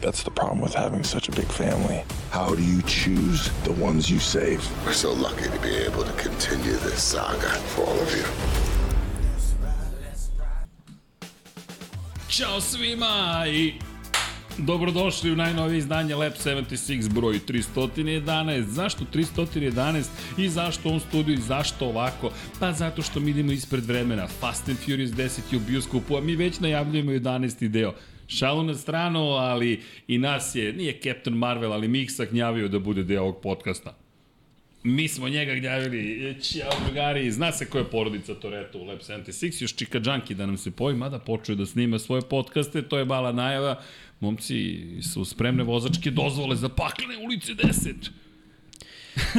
That's the problem with having such a big family. How do you choose the ones you save? We're so lucky to be able to continue this saga for all of you. Ćao svima i dobrodošli u najnovije izdanje Lab 76 broj 311. Zašto 311 i zašto on studiju i zašto ovako? Pa zato što mi idemo ispred vremena. Fast and Furious 10 je u bioskopu, a mi već najavljujemo 11. deo. Šalu na stranu, ali i nas je, nije Captain Marvel, ali Miksa gnjavio da bude deo ovog podcasta. Mi smo njega gnjavili, ćao drugari, zna se koja je porodica Toreto u Lab 76, još Čika Džanki da nam se poji, mada počuje da snima svoje podcaste, to je bala najava, momci su spremne vozačke dozvole za paklene ulice 10.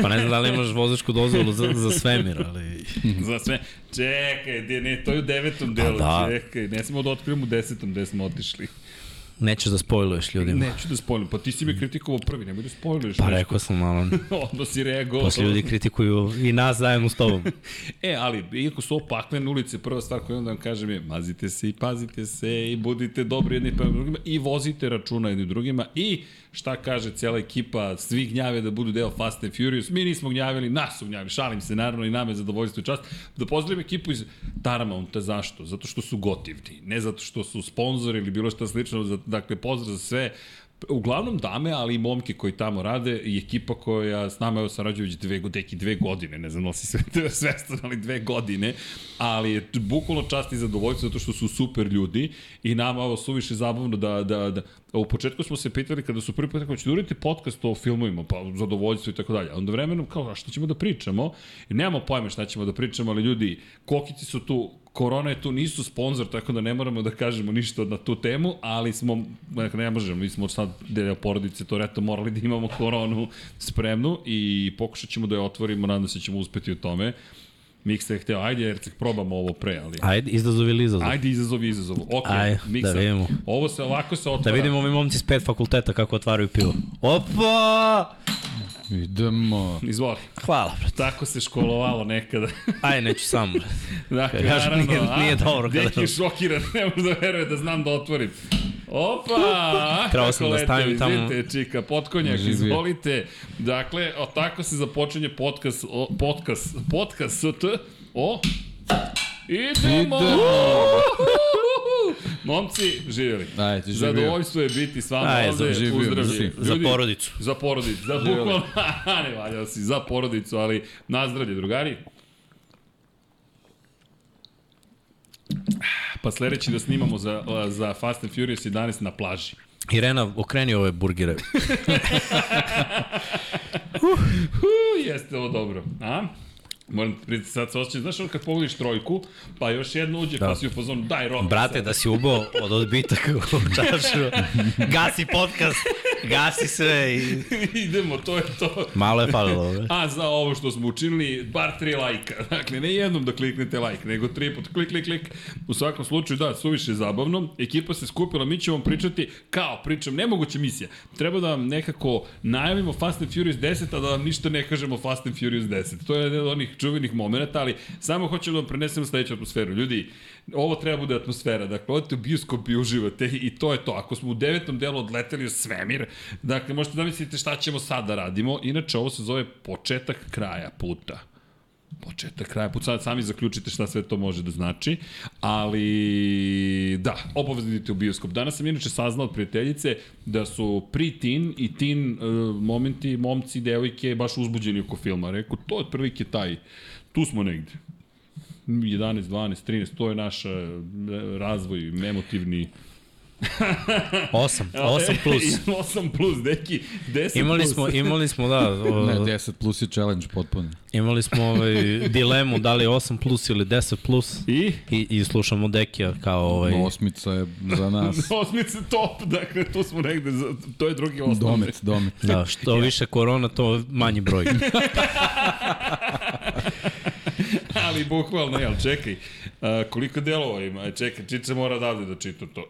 Pa ne znam da li imaš vozačku dozvolu za, za svemir, ali... za sve. Čekaj, de, ne, to je u devetom delu, da. čekaj. Ne smo da otkrijemo u desetom gde smo otišli. Nećeš da spojluješ ljudima. Neću da spojlujem, pa ti si me kritikovao prvi, nemoj da spojluješ. Pa rekao sam malo. Onda si reagovao. Posle ljudi kritikuju i nas zajedno s tobom. e, ali, iako su ovo paklene ulice, prva stvar koju onda vam kažem je, mazite se i pazite se i budite dobri jedni prema drugima i vozite računa jedni drugima i šta kaže cijela ekipa, svi gnjave da budu deo Fast and Furious, mi nismo gnjavili, nas su gnjavili, šalim se naravno i name zadovoljstvo i čast, da pozdravim ekipu iz Taramounta, zašto? Zato što su gotivni, ne zato što su sponzori ili bilo šta slično, dakle pozdrav za sve, uglavnom dame, ali i momke koji tamo rade i ekipa koja s nama je sarađuje već dve, deki dve godine, ne znam da si sve, svestan, ali dve godine, ali je bukvalno čast i zadovoljstvo zato što su super ljudi i nama ovo suviše zabavno da, da, da u početku smo se pitali kada su prvi put kako ćete da uraditi podcast o filmovima, pa zadovoljstvo i tako dalje. Onda vremenom kao, a šta ćemo da pričamo? I nemamo pojma šta ćemo da pričamo, ali ljudi, kokici su tu, korona je tu, nisu sponsor, tako da ne moramo da kažemo ništa na tu temu, ali smo, ne možemo, mi smo sad deo porodice, to reto morali da imamo koronu spremnu i pokušat ćemo da je otvorimo, nadam se da ćemo uspeti u tome. Miksa je hteo, ajde Ercik, probamo ovo pre, ali... Ajde, izazov ili izazov? Ajde, izazov i izazov. Ok, ajde, Miksa, da vidimo. Ovo se ovako se otvara. Da vidimo mi momci s pet fakulteta kako otvaraju pivo. Opa! Idemo. Izvoli. Hvala, brate. Tako se školovalo nekada. Aj, neću sam, brate. Dakle, Kažu, naravno, nije, nije dobro. Kada... Deki je šokiran, ne može da veruje da znam da otvorim. Opa! Trebao sam da stavim tamo... Izvite, čika, potkonjak, izvolite. Dakle, o, tako se započinje podcast, o, podcast, podcast ST o... Idemo! Idemo! Momci, živjeli. Ajde, živio. Zadovoljstvo je biti s vama Ajde, ovde. živio, Uzdravlje. Za porodicu. Za porodicu. Za bukvalno, ne valjao si, za porodicu, ali nazdravlje, drugari. Pa sledeći da snimamo za, za Fast and Furious 11 na plaži. Irena, okreni ove burgere. uh, uh, jeste ovo dobro. A? Moram priti sad se osjećam, znaš ono kad pogledaš trojku, pa još jedno uđe, da. pa si u fazonu, daj rok. Brate, sad. da si ubao od odbitaka u čašu, gasi podcast, gasi sve i... Idemo, to je to. Malo je falilo. Ove. A za ovo što smo učinili, bar tri lajka. Dakle, ne jednom da kliknete lajk, nego tri put klik, klik, klik. U svakom slučaju, da, suviše zabavno. Ekipa se skupila, mi ćemo pričati, kao pričam, nemoguća misija. Treba da vam nekako najavimo Fast and Furious 10, a da vam ništa ne kažemo Fast and Furious 10. To je jedan od onih čuvenih momenta, ali samo hoću da vam prenesem sledeću atmosferu. Ljudi, ovo treba bude atmosfera. Dakle, odete u bioskop i uživate i to je to. Ako smo u devetom delu odleteli u svemir, dakle, možete da mislite šta ćemo sad da radimo. Inače, ovo se zove početak kraja puta početak kraja puta, sad sami zaključite šta sve to može da znači, ali da, obavezno idite u bioskop. Danas sam inače saznao od prijateljice da su pre-teen i teen uh, momenti, momci, devojke baš uzbuđeni oko filma. Reku, to je otprilike taj, tu smo negde 11, 12, 13, to je naš e, razvoj emotivni 8, 8 plus. 8 plus, deki, 10 imali plus. Smo, imali smo, da. O, ne, 10 plus je challenge potpuno. Imali smo ovaj, dilemu da li je 8 plus ili 10 plus. I? I, i slušamo Dekija kao ovaj... Osmica je za nas. Osmica top, dakle, tu smo negde, za, to je drugi osnovni. Domet, domet. Da, što više korona, to manji broj. Ali bukvalno, jel, čekaj, uh, koliko delova ima? E, čekaj, Čiče mora odavde da čita to. Uh,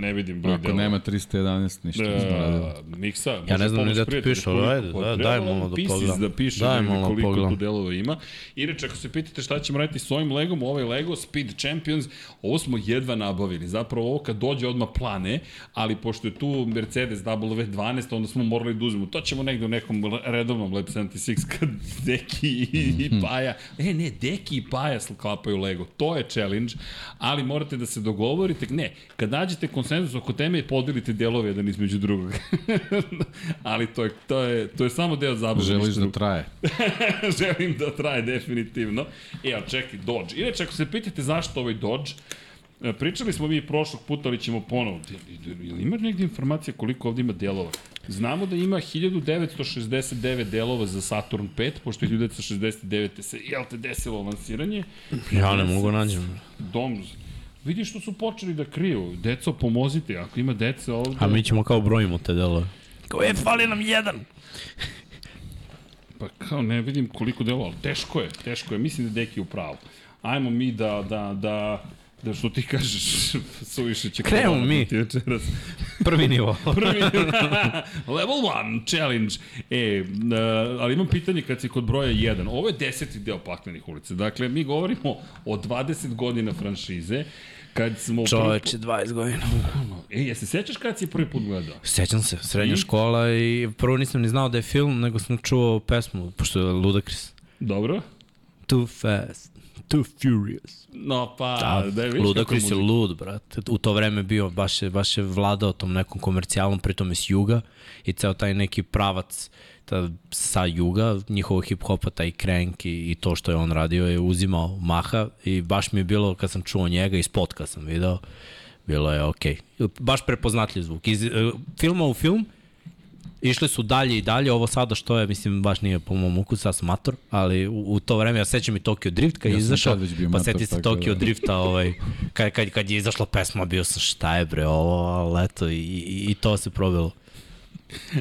ne vidim broj Ako delova. nema 311, ništa nismo radili. Uh, Miksa, Ja ne znam ni da ti piše, ali ajde, da, daj malo da pogledam. da piše Daj negde malo koliko pogledam. tu delova ima. Inače, ako se pitate šta ćemo raditi s ovim Legom, ovaj Lego Speed Champions, ovo smo jedva nabavili. Zapravo ovo kad dođe odmah plane, ali pošto je tu Mercedes W12, onda smo morali da uzmemo. To ćemo negde u nekom redovnom Lab 76 kad Deki i, i Paja, e ne, Deki i Paja sklapaju Lego. To je challenge, ali morate da se dogovorite. Ne, kad nađete konsenzus oko teme, podelite delove jedan između drugog. ali to je, to je, to je samo deo zabave. Želiš da traje. Želim da traje definitivno. E, ali čekaj, Dodge. Inače, ako se pitate zašto ovaj Dodge, pričali smo mi prošlog puta, ali ćemo ponovo. Ili ima negdje informacija koliko ovdje ima delova? Znamo da ima 1969 delova za Saturn 5, pošto je 1969. se, jel te, desilo lansiranje. Ja ne mogu nađem. Dom, vidi što su počeli da kriju. Deco, pomozite, ako ima dece ovde... A mi ćemo kao brojimo te delove. Kao, e, fali nam jedan. Pa kao ne vidim koliko delova, ali teško je, teško je. Mislim da je Deki u pravu. Ajmo mi da, da, da, da što ti kažeš, suviše će korona mi. večeras. Prvi nivo. Prvi Level 1 challenge. E, uh, ali imam pitanje kad si kod broja 1. Ovo je deseti deo paklenih ulica. Dakle, mi govorimo o 20 godina franšize. Kad smo... Čoveče, 20 godina. E, je se sećaš kad si prvi put gledao? Sećam se, srednja I? škola i prvo nisam ni znao da je film, nego sam čuo pesmu, pošto je Ludacris. Dobro. Too fast, too furious. No, pa, Da, da je vidiš Ludacris kako je muzika. lud, brate. U to vreme bio, baš je, baš je vladao tom nekom komercijalnom, pritom iz juga i ceo taj neki pravac ta, sa juga, njihovog hip-hopa, taj crank i, i to što je on radio je uzimao maha i baš mi je bilo, kad sam čuo njega, iz spotka sam video, bilo je okej. Okay. Baš prepoznatljiv zvuk. Iz uh, filma u film, Išli su dalje i dalje, ovo sada što je, mislim, baš nije po mom ukusu, ja sam mator, ali u, u to vreme, ja sećam i Tokyo Drift kad je Ja sam izašao, pa seti se Tokyo da. Drifta, ovaj, kad, kad, kad je izašla pesma, bio sam šta je bre ovo, ali eto, i, i, i to se probilo.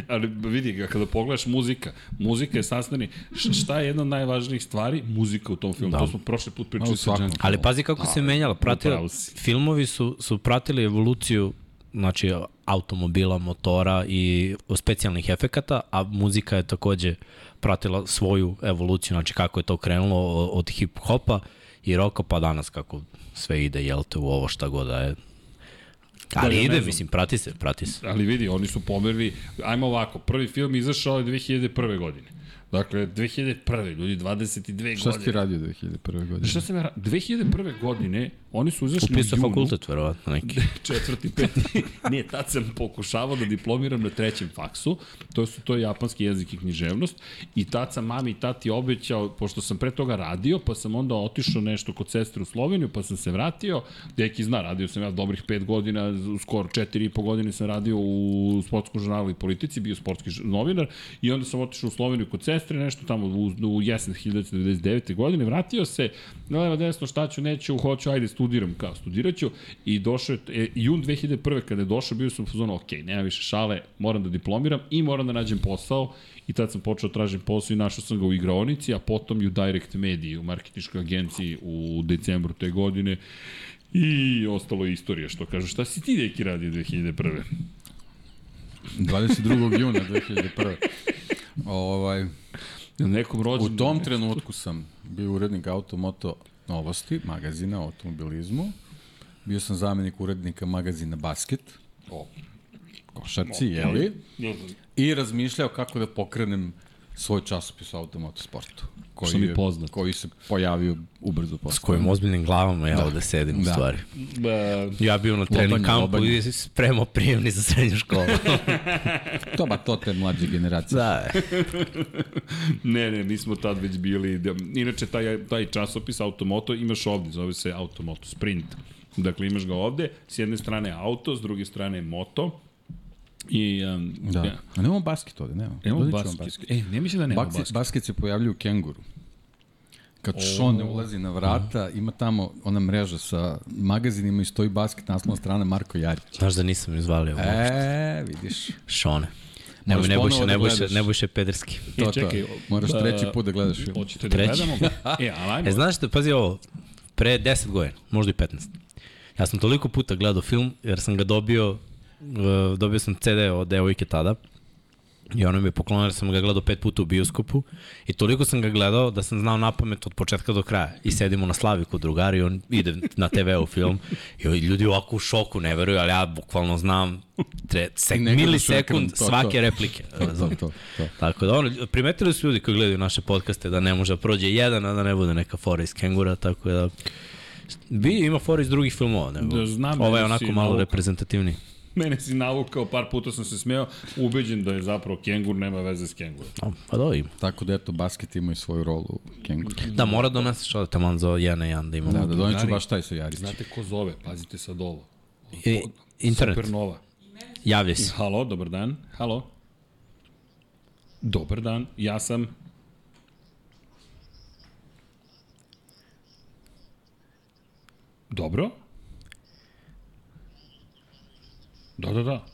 Ali vidi ga, kada pogledaš muzika, muzika je sastavni, š- šta je jedna od najvažnijih stvari? Muzika u tom filmu. Da. To smo prošli put pričali sa. Ali pazi kako se menjala, pratila, filmovi su, su pratili evoluciju znači automobila, motora i specijalnih efekata, a muzika je takođe pratila svoju evoluciju, znači kako je to krenulo od hip-hopa i roka pa danas kako sve ide, jel te, u ovo šta god da je. Ali ja ne ide, znam. mislim, prati se, prati se. Ali vidi, oni su pomerili, ajmo ovako, prvi film izašao je 2001. godine. Dakle, 2001. ljudi, 22 Šta si godine. ti radio 2001. godine? Šta sam ja ra- 2001. godine, oni su izašli Upisao u junu. fakultet, verovatno, neki. četvrti, peti. Nije, tad sam pokušavao da diplomiram na trećem faksu. To su to je japanski jezik i književnost. I tad sam mami i tati obećao, pošto sam pre toga radio, pa sam onda otišao nešto kod sestre u Sloveniju, pa sam se vratio. Deki zna, radio sam ja dobrih pet godina, skoro četiri i po godine sam radio u sportskom žurnalu i politici, bio sportski novinar i onda sam otišao u Sloveniju kod sestre, nešto tamo u, u jesen 1999. godine, vratio se, levo desno šta ću, neću, hoću, ajde studiram, kao studirat ću i došao je, e, jun 2001. kada je došao, bio sam u fazonu, ok, nema više šale, moram da diplomiram i moram da nađem posao i tad sam počeo da tražim posao i našao sam ga u igraonici, a potom i u Direct Mediji, u marketičkoj agenciji u decembru te godine i ostalo je istorija, što kažu, šta si ti deki radio 2001. 22. juna 2001. Ovaj, Na nekom u rođendu. tom trenutku sam bio urednik Automoto novosti, magazina o automobilizmu. Bio sam zamenik urednika magazina Basket, O, košarci, jeli? ne znam. I razmišljao kako da pokrenem svoj časopis o automotosportu. Koji, Što mi je- poznat. Koji se pojavio ubrzo S posle. kojim ozbiljnim glavama ja Da. ovde sedim u Da. stvari. Ba, Ja bio na trening kampu lobanje. i spremao prijemni za srednju školu. To ba to te mlađe generacije. da, ne, ne, mi smo tad već bili. da- Inače, taj, taj časopis Automoto imaš ovde, zove se Automoto Sprint. Dakle, imaš ga ovde, s jedne strane auto, s druge strane moto. I, um, Da. ja. A nemamo basket ovde, nemamo. Nemamo vam basket. E, ne mislim da nema basket. basket. Basket se pojavljuje u kenguru. Kad O. Sean ne ulazi na vrata, ima tamo ona mreža sa magazinima i stoji basket naslovna strana Marko Jarić. znaš da nisam izvalio. E, E, vidiš. Šone. Moraš Nebojša, ponovo da Nebojša, gledaš. Nebojša Pederski. To, E, to. Moraš ba- treći put da gledaš film. Hoćete da Treći. gledamo? E, ajmo. E, znaš da, pazi ovo, pre 10 godina, možda i 15. Ja sam toliko puta gledao film, jer sam ga dobio, dobio sam CD od devojke tada, I ona mi je poklonila jer sam ga gledao pet puta u bioskopu i toliko sam ga gledao da sam znao na pamet od početka do kraja. I sedimo na slavi kod drugari i on ide na TV u film i ljudi ovako u šoku ne veruju, ali ja bukvalno znam tre, sek, milisekund to, to. svake replike. To, to, to, to. Tako da, ono, primetili su ljudi koji gledaju naše podcaste da ne može da prođe jedan, a da ne bude neka fora iz Kengura, tako da... Bi ima fora iz drugih filmova, nego Da, znam, ovaj je onako malo reprezentativniji. Mene si navukao, par puta sam se smeo, ubeđen da je zapravo kengur, nema veze s kengurom. A, Pa da, ima. Tako da eto, basket ima i svoju rolu u kenguru. Da, mora da doneseš ovde taman za jedan na jedan da imamo. Da, da doneću baš taj sa Jarić. Znate ko zove? Pazite sad ovo. I, internet, Supernova. javlja se. Halo, dobar dan. Halo. Dobar dan, ja sam... Dobro. Da, da, da.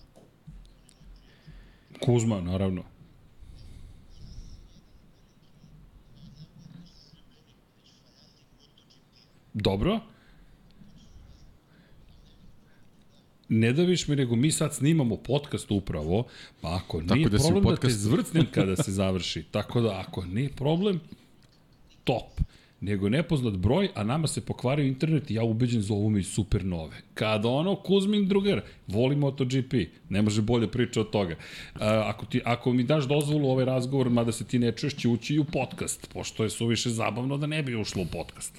Kuzma, naravno. Dobro. Ne daviš mi, nego mi sad snimamo podcast upravo, pa ako Tako nije da problem da te zvrcnem kada se završi, tako da ako nije problem, top. Nego je nepoznat broj, a nama se pokvario internet i ja ubeđen zovu me iz Supernove. Kada ono, Kuzmin drugar, voli MotoGP, ne može bolje priča od toga. A, ako, ti, ako mi daš dozvolu ovaj razgovor, mada se ti ne čuješ, će ući i u podcast, pošto je suviše zabavno da ne bi ušlo u podcast.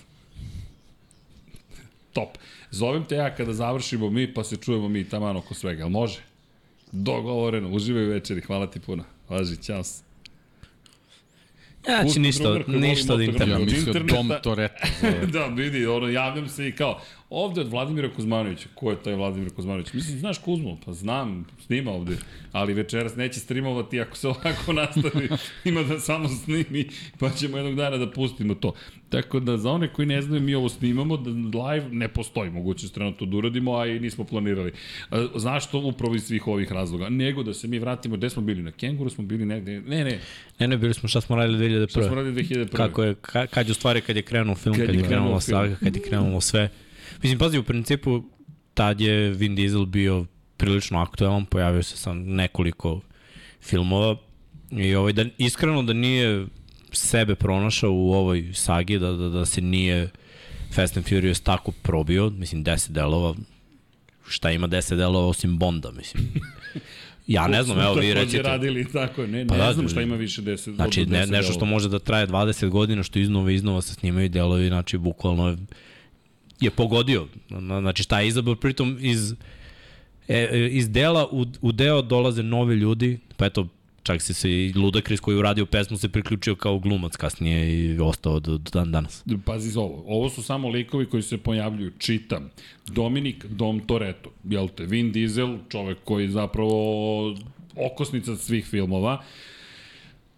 Top. Zovem te ja kada završimo mi, pa se čujemo mi taman oko svega. Jel može? Dogovoreno. Uživaj večeri. Hvala ti puno. Važi, čao. Znači, Kuzma ništa, voli ništa od motografiju. Ja interneta. mislio interneta. Dom Toretto. da, vidi, ono, javljam se i kao, ovde od Vladimira Kuzmanovića. Ko je taj Vladimir Kuzmanović? Mislim, znaš Kuzmu? Pa znam, snima ovde. Ali večeras neće streamovati ako se ovako nastavi. Ima da samo snimi, pa ćemo jednog dana da pustimo to. Tako da, za one koji ne znaju, mi ovo snimamo, da live ne postoji mogućnost trenutno da uradimo, a i nismo planirali. A, Znaš to upravo iz svih ovih razloga? Nego da se mi vratimo, gde smo bili? Na Kenguru smo bili negde? Ne, ne, Ne, ne, bili smo šta smo radili 2001. šta smo radili 2001. Kako je, ka, kad je u stvari, kad je krenuo film, Kad kad, je je krenuo krenula saga, kad je krenulo sve. Mislim, pazi, u principu, tad je Vin Diesel bio prilično aktualan, pojavio se sa nekoliko filmova i ovaj, da, iskreno da nije sebe pronašao u ovoj sagi, da, da, da se nije Fast and Furious tako probio, mislim, 10 delova, šta ima 10 delova osim Bonda, mislim. Ja ne znam, evo vi recite. radili tako, ne, Pa ne da, znam šta ima više 10 Znači, od 10 ne, nešto što može da traje 20 godina, što iznova iznova se snimaju delovi, znači, bukvalno je, je pogodio. Na- Znači, šta je izabao, pritom iz, e, iz dela u, u deo dolaze novi ljudi, pa eto, čak se se i Ludacris koji je uradio pesmu se priključio kao glumac kasnije i ostao do, do dan danas. Pazi ovo, ovo su samo likovi koji se pojavljuju, čitam. Dominik Dom Toretto, jel te, Vin Diesel, čovek koji je zapravo okosnica svih filmova.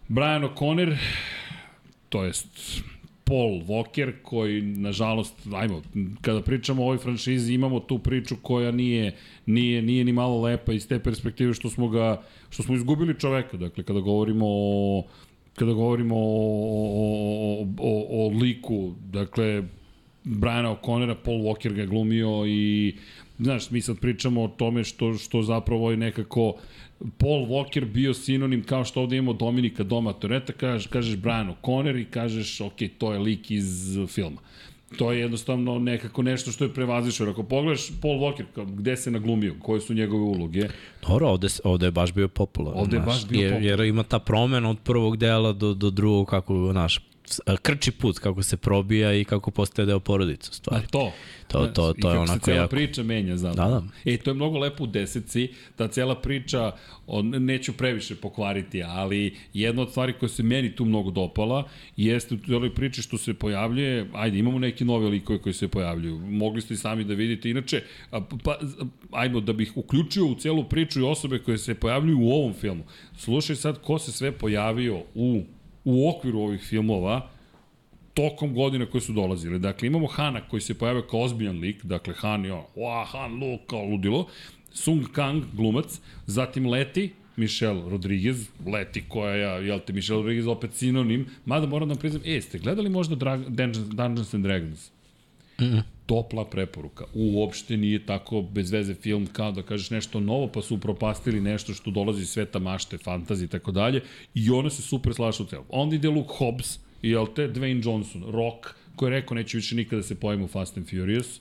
Brian O'Connor, to jest Paul Walker, koji, nažalost, ajmo, kada pričamo o ovoj franšizi, imamo tu priču koja nije, nije, nije ni malo lepa iz te perspektive što smo ga, što smo izgubili čoveka, dakle, kada govorimo o kada govorimo o, o, o, o, o liku, dakle, Briana O'Connora, Paul Walker ga glumio i znaš, mi sad pričamo o tome što, što zapravo je nekako Paul Walker bio sinonim kao što ovde imamo Dominika Doma Toreta, kažeš, kažeš Brian O'Connor i kažeš, ok, to je lik iz filma. to je jednostavno nekako nešto što je prevazišeno. Ako pogledaš Paul Walker, gde se naglumio, koje su njegove uloge, Dobro, ovde, ovde je baš bio popularan. Ovde je baš bio jer, popularan. Jer ima ta promena od prvog dela do, do drugog, kako, znaš, s- krči put, kako se probija i kako postaje deo porodice, u A stvari. to. To, to, I to je kako se onako cela jako... priča menja zapravo. Da, da. E, to je mnogo lepo u deseci, ta cela priča, on, neću previše pokvariti, ali jedna od stvari koja se meni tu mnogo dopala jeste u celoj priči što se pojavljuje, ajde, imamo neke nove likove koji se pojavljuju, mogli ste i sami da vidite, inače, a, pa, ajmo, da bih uključio u celu priču i osobe koje se pojavljuju u ovom filmu. Slušaj sad ko se sve pojavio u, u okviru ovih filmova, tokom godina koje su dolazile. Dakle, imamo Hana koji se pojavio kao ozbiljan lik, dakle Han je ono, Han Lu, kao ludilo, Sung Kang, glumac, zatim Leti, Michelle Rodriguez, Leti koja je, jel te, Michelle Rodriguez opet sinonim, mada moram da priznam, e, ste gledali možda Drag, Dungeons, Dungeons and Dragons? Mm -mm. topla preporuka. Uopšte nije tako bez veze film kao da kažeš nešto novo, pa su upropastili nešto što dolazi iz sveta mašte, fantazije i tako dalje. I ono se super slaša u celu. Onda ide Luke Hobbs, jel te, Dwayne Johnson, Rock, koji je rekao neće više nikada se pojavim u Fast and Furious.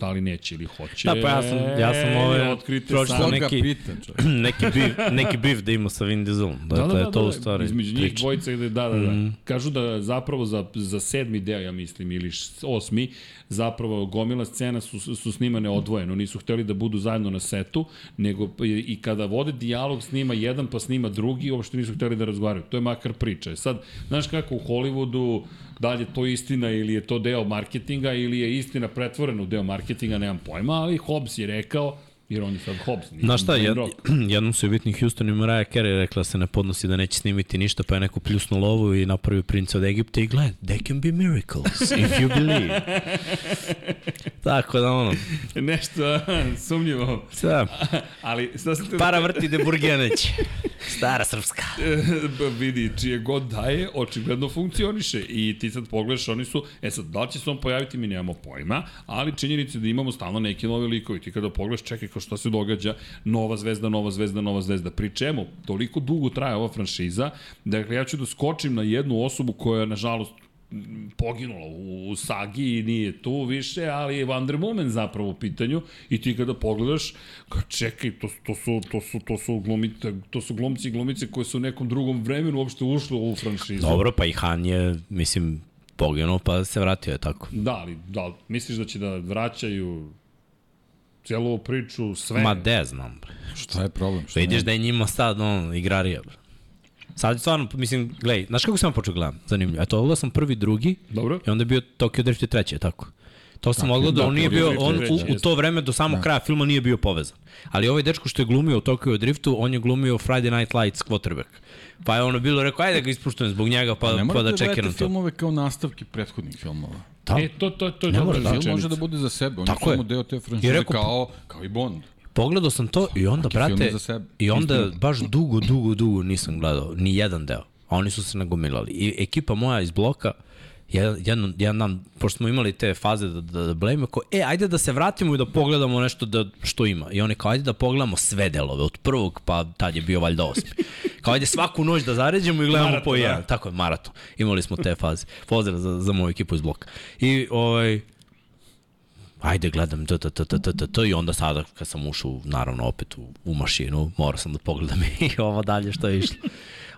Da li neće ili hoće. Da, pa ja sam, ja sam ove, Otkrite pročitao neki, pita, neki, bif, neki bif da ima sa Vin Dieselom. Da, Dakle, da, da, to da, u stvari Između njih priča. dvojica, gde, da, da, da. Mm. Kažu da zapravo za, za sedmi deo, ja mislim, ili osmi, zapravo gomila scena su, su snimane odvojeno. Nisu hteli da budu zajedno na setu, nego i, i kada vode dijalog snima jedan pa snima drugi, uopšte nisu hteli da razgovaraju. To je makar priča. E Sad, znaš kako u Hollywoodu, da li je to istina ili je to deo marketinga ili je istina pretvorena u deo marketinga, nemam pojma, ali Hobbs je rekao, jer on je sad Hobbs. Znaš šta, jed, jednom su je bitni Houston i Mariah Carey rekla da se ne podnosi da neće snimiti ništa, pa je neko pljusnu lovu i napravio princa od Egipta i gled, they can be miracles if you believe. Tako da ono, Nešto sumnjivo. Šta? Ali, šta sam te... para vrti de Burgeneć. Stara srpska. Vidi, čije god daje, očigledno funkcioniše. I ti sad pogledaš, oni su, e sad, da li će se on pojaviti, mi nemamo pojma, ali činjenica je da imamo stalno neke nove likovi. Ti kada pogledaš, čekaj kao šta se događa, nova zvezda, nova zvezda, nova zvezda. Pri čemu, toliko dugo traje ova franšiza, dakle, ja ću da skočim na jednu osobu koja, nažalost, m, poginula u, sagi i nije tu više, ali je Wonder Woman zapravo u pitanju i ti kada pogledaš, kao čekaj, to, to, su, to, su, to, su glumite, to su glumci i glumice koji su u nekom drugom vremenu uopšte ušli u franšizu. Dobro, pa i Han je, mislim, poginuo, pa se vratio je tako. Da, ali da, li misliš da će da vraćaju cijelu ovu priču, sve? Ma de znam. bre. Šta je problem? Šta Vidiš ne? da je njima sad, on, igrarija. bre. Sad stvarno, mislim, gledaj, znaš kako sam počeo gledam? Zanimljivo. Eto, ogledao sam prvi, drugi, Dobro. i onda je bio Tokyo Drift je treći, je tako? To sam Tako je, ogledao, da, on nije bio, je on u, u to vreme do samog Da. kraja filma nije bio povezan. Ali ovaj dečko što je glumio u Tokyo Driftu, on je glumio Friday Night Lights quarterback. Pa je ono bilo rekao, ajde da ga ispuštujem zbog njega, pa, Ne pa morate da da čekiram gledate to. filmove kao nastavke prethodnih filmova. Da. E, to, to, to je Ne dobra mora, da. Film može da bude za sebe, on Tako je je. samo deo te I franšize rekao- kao, kao i Bond. Pogledao sam to i onda, Svaki brate, za sebe. i onda baš dugo, dugo, dugo nisam gledao, ni jedan deo. A oni su se nagomilali. I ekipa moja iz bloka, jedan, jedan, jedan dan, pošto smo imali te faze da, da, da blame, kao, e, ajde da se vratimo i da pogledamo nešto da, što ima. I oni kao, ajde da pogledamo sve delove, od prvog, pa tad je bio valjda osmi. Kao, ajde svaku noć da zaređemo i gledamo Maraton, po da. jedan. Tako je, maraton. Imali smo te faze. Pozdrav za, za moju ekipu iz bloka. I, ovaj, ajde gledam t, t, t, t, t, t, t, i onda sada kad sam ušao naravno opet u, u mašinu, morao sam da pogledam i ovo dalje što je išlo.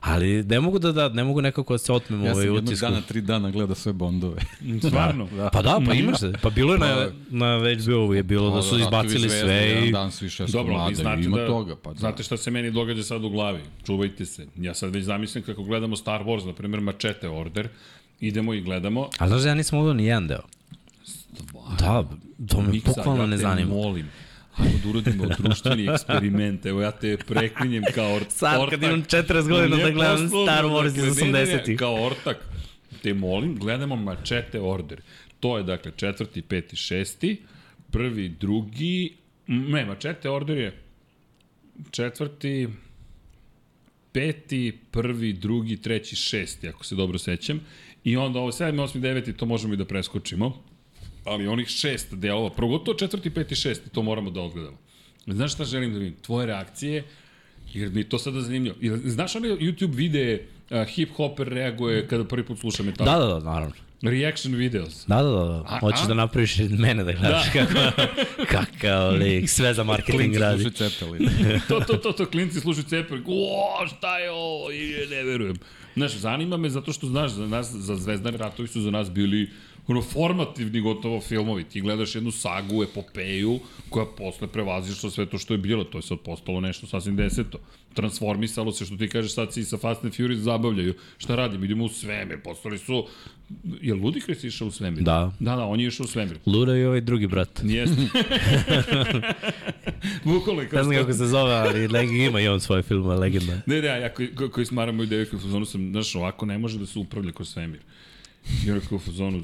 Ali ne mogu da, da ne mogu nekako da se otmem Ja ovaj sam jednog utisku. dana, tri dana gleda sve Bondove. Stvarno? da. Pa da, pa imaš se. Pa bilo je na, na HBO je bilo da su izbacili zvezde, sve Jedan i... dan svi šest Dobro, komada, znate ima da, toga. Pa da. znate šta se meni događa sad u glavi? Čuvajte se. Ja sad već zamislim kako gledamo Star Wars, na primjer Machete Order, idemo i gledamo. Ali znaš da ja nisam gledao ni jedan deo. Da, to me bukvalno ja ne zanima. molim. Hajmo da uradimo društveni eksperiment. Evo ja te preklinjem kao or, Sad, ortak. kad imam 40 godina da gledam Star Wars iz dakle, ne, ne, ne, 80-ih. Kao ortak. Te molim, gledamo Machete Order. To je dakle četvrti, peti, šesti, prvi, drugi, ne, Machete Order je četvrti, peti, prvi, drugi, treći, šesti, ako se dobro sećam. I onda ovo 7, 8, 9, to možemo i da preskočimo. Ali onih šest delova, prvo četvrti, peti, šesti, to moramo da odgledamo. Znaš šta želim da vidim? Tvoje reakcije, jer mi je to sada zanimljivo. Znaš onaj YouTube videe uh, hip hopper reaguje kada prvi put sluša metal? Da, da, da, naravno. Reaction videos. Da, da, da. da. A- Hoćeš a? da napraviš mene da gledaš Da. kako, kakav lik, sve za marketing Klinci radi. slušaju Cepelin. to, to, to, to, klinci slušaju Cepelin, o, šta je ovo, I ne verujem. Znaš, zanima me zato što, znaš, za nas, za Zvezdani ratovi su za nas bili ono, formativni gotovo filmovi. Ti gledaš jednu sagu, epopeju, koja posle prevazišla sve to što je bilo. To je sad postalo nešto sasvim deseto. Transformisalo se, što ti kažeš, sad se i sa Fast and Furious zabavljaju. Šta radim? Idemo u svemir. Postali su... Je Ludikris išao u svemir? Da. Da, da, on je išao u svemir. Luda i ovaj drugi brat. Jeste. Je kao Ne znam kako se zove, ali leg, ima i on svoje filmove, legenda. Ne, ne, ja koji, koji, smaram moju kao u fazonu sam, znaš, ovako ne može da se upravlja kroz svemir. I onda kao u fazonu,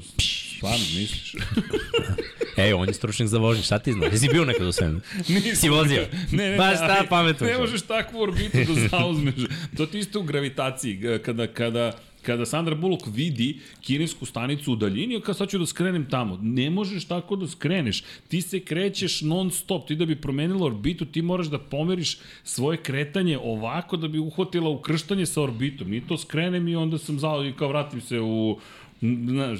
stvarno misliš? Ej, on je stručnjak za vožnje, šta ti znaš? Jesi bio nekad u svemu? Nisam. Si vozio? Ne, ne, Baš šta ali pametno. Ne možeš takvu orbitu da zauzmeš. To ti isto u gravitaciji. Kada, kada, kada Sandra Bullock vidi kinesku stanicu u daljini, kao sad ću da skrenem tamo. Ne možeš tako da skreneš. Ti se krećeš non stop. Ti da bi promenila orbitu, ti moraš da pomeriš svoje kretanje ovako da bi uhvatila ukrštanje sa orbitom. Ni to skrenem i onda sam zao i kao vratim se u znaš,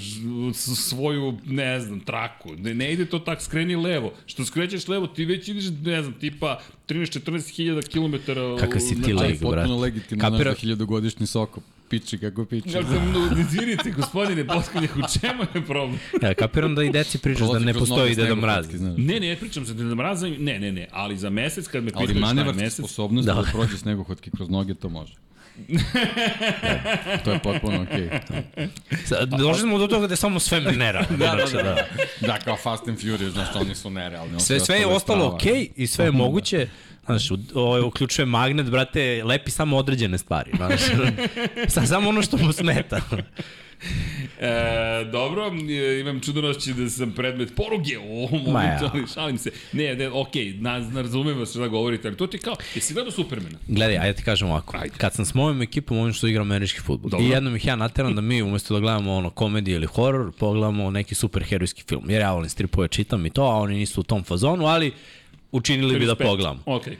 svoju, ne znam, traku. Ne, ne ide to tak, skreni levo. Što skrećeš levo, ti već ideš, ne znam, tipa 13-14 hiljada kilometara. Kakav si ti leg, Ali potpuno brate. legitimno, Kapira- znaš da hiljadugodišnji soko piči kako piči. Ja sam, no, izvinite, gospodine Poskanje, u čemu je problem? Ja, kapiram da i deci pričaš da ne postoji Deda Mraz. Ne, ne, pričam za Deda Mraza, ne, ne, ne, ali za mesec kad me Ali pitaš šta je manevarska mesec, sposobnost da. Da. da prođe snegohotke kroz noge, to može. To je potpuno okej. Okay. Došli smo do toga da je samo sve minera. Da, da, da, da. Da, kao Fast and Furious, znaš, oni su nerealni. Sve, sve je ostalo okej i sve je moguće. Znaš, u- ovaj uključuje magnet, brate, lepi samo određene stvari. Znaš, Sa, samo ono što mu smeta. E, dobro, e, imam čudonošće da sam predmet poruge u ovom momentu, ali šalim se. Ne, ne, okej, na, na, razumem vas šta govorite, ali to ti kao, jesi gledao Supermana? Gledaj, ajde ti kažem ovako. Ajde. Kad sam s mojom ekipom, oni što igra američki futbol. Dobro. I jednom ih ja nateram da mi, umesto da gledamo ono komediju ili horor, pogledamo neki superherojski film. Jer ja volim stripove, čitam i to, a oni nisu u tom fazonu, ali učinili bi da pogledamo. Okej.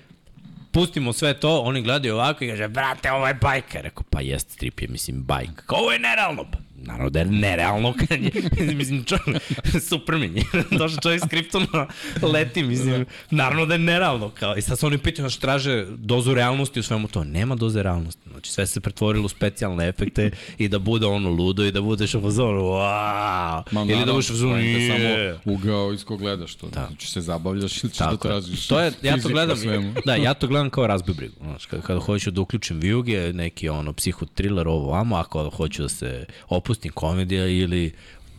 Pustimo sve to, oni gledaju ovako i kaže, brate, ovo je bajka. Rekao, pa jest, strip je, mislim, bajka. Kao, ovo je nerealno. Naravno da je nerealno kad je, mislim, čovjek, Superman je, došao čovjek s Kryptona, leti, mislim, naravno da je nerealno, kao, i sad se oni pitaju, znači, traže dozu realnosti u svemu to, nema doze realnosti, znači, sve se pretvorilo u specijalne efekte i da bude ono ludo i da budeš u fazonu, wow, ili da budeš u fazonu, "Je." samo ugao iz ko gledaš to. Da. Znači se zabavljaš ili ćeš da tražiš To je, ja to gledam, svemu. da, ja to gledam kao razboj brigu. Znaš, kada, kada hoću da uključim vijuge, neki ono psihotriler ovo vamo, ako hoću da se opustim komedija ili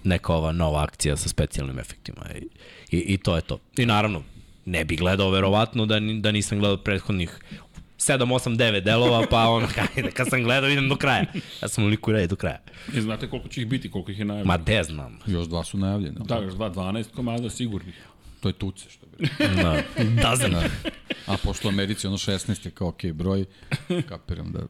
neka ova nova akcija sa specijalnim efektima. I, i, i to je to. I naravno, ne bi gledao verovatno da, ni- da nisam gledao prethodnih 7, 8, 9 delova, pa ono, kad, kad sam gledao idem do kraja. Ja sam u liku red do kraja. I znate koliko će ih biti, koliko ih je najavljeno? Ma te znam. Još dva su najavljene. Da, još dva, 12 komada sigurnih. To je tuce što bi. Da, dozen. Da. A pošto u Americi ono 16 je kao okej broj, kapiram da...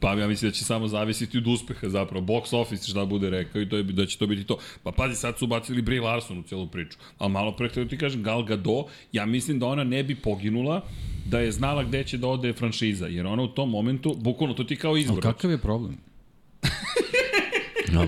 Pa ja mislim da će samo zavisiti od uspeha zapravo. Box office šta bude rekao i to je, da će to biti to. Pa pazi, sad su ubacili Brie Larson u celu priču. Ali malo pre htio ti kažem, Gal Gadot, ja mislim da ona ne bi poginula da je znala gde će da ode franšiza. Jer ona u tom momentu, bukvalno to ti kao Ali izbor. kakav je problem? No,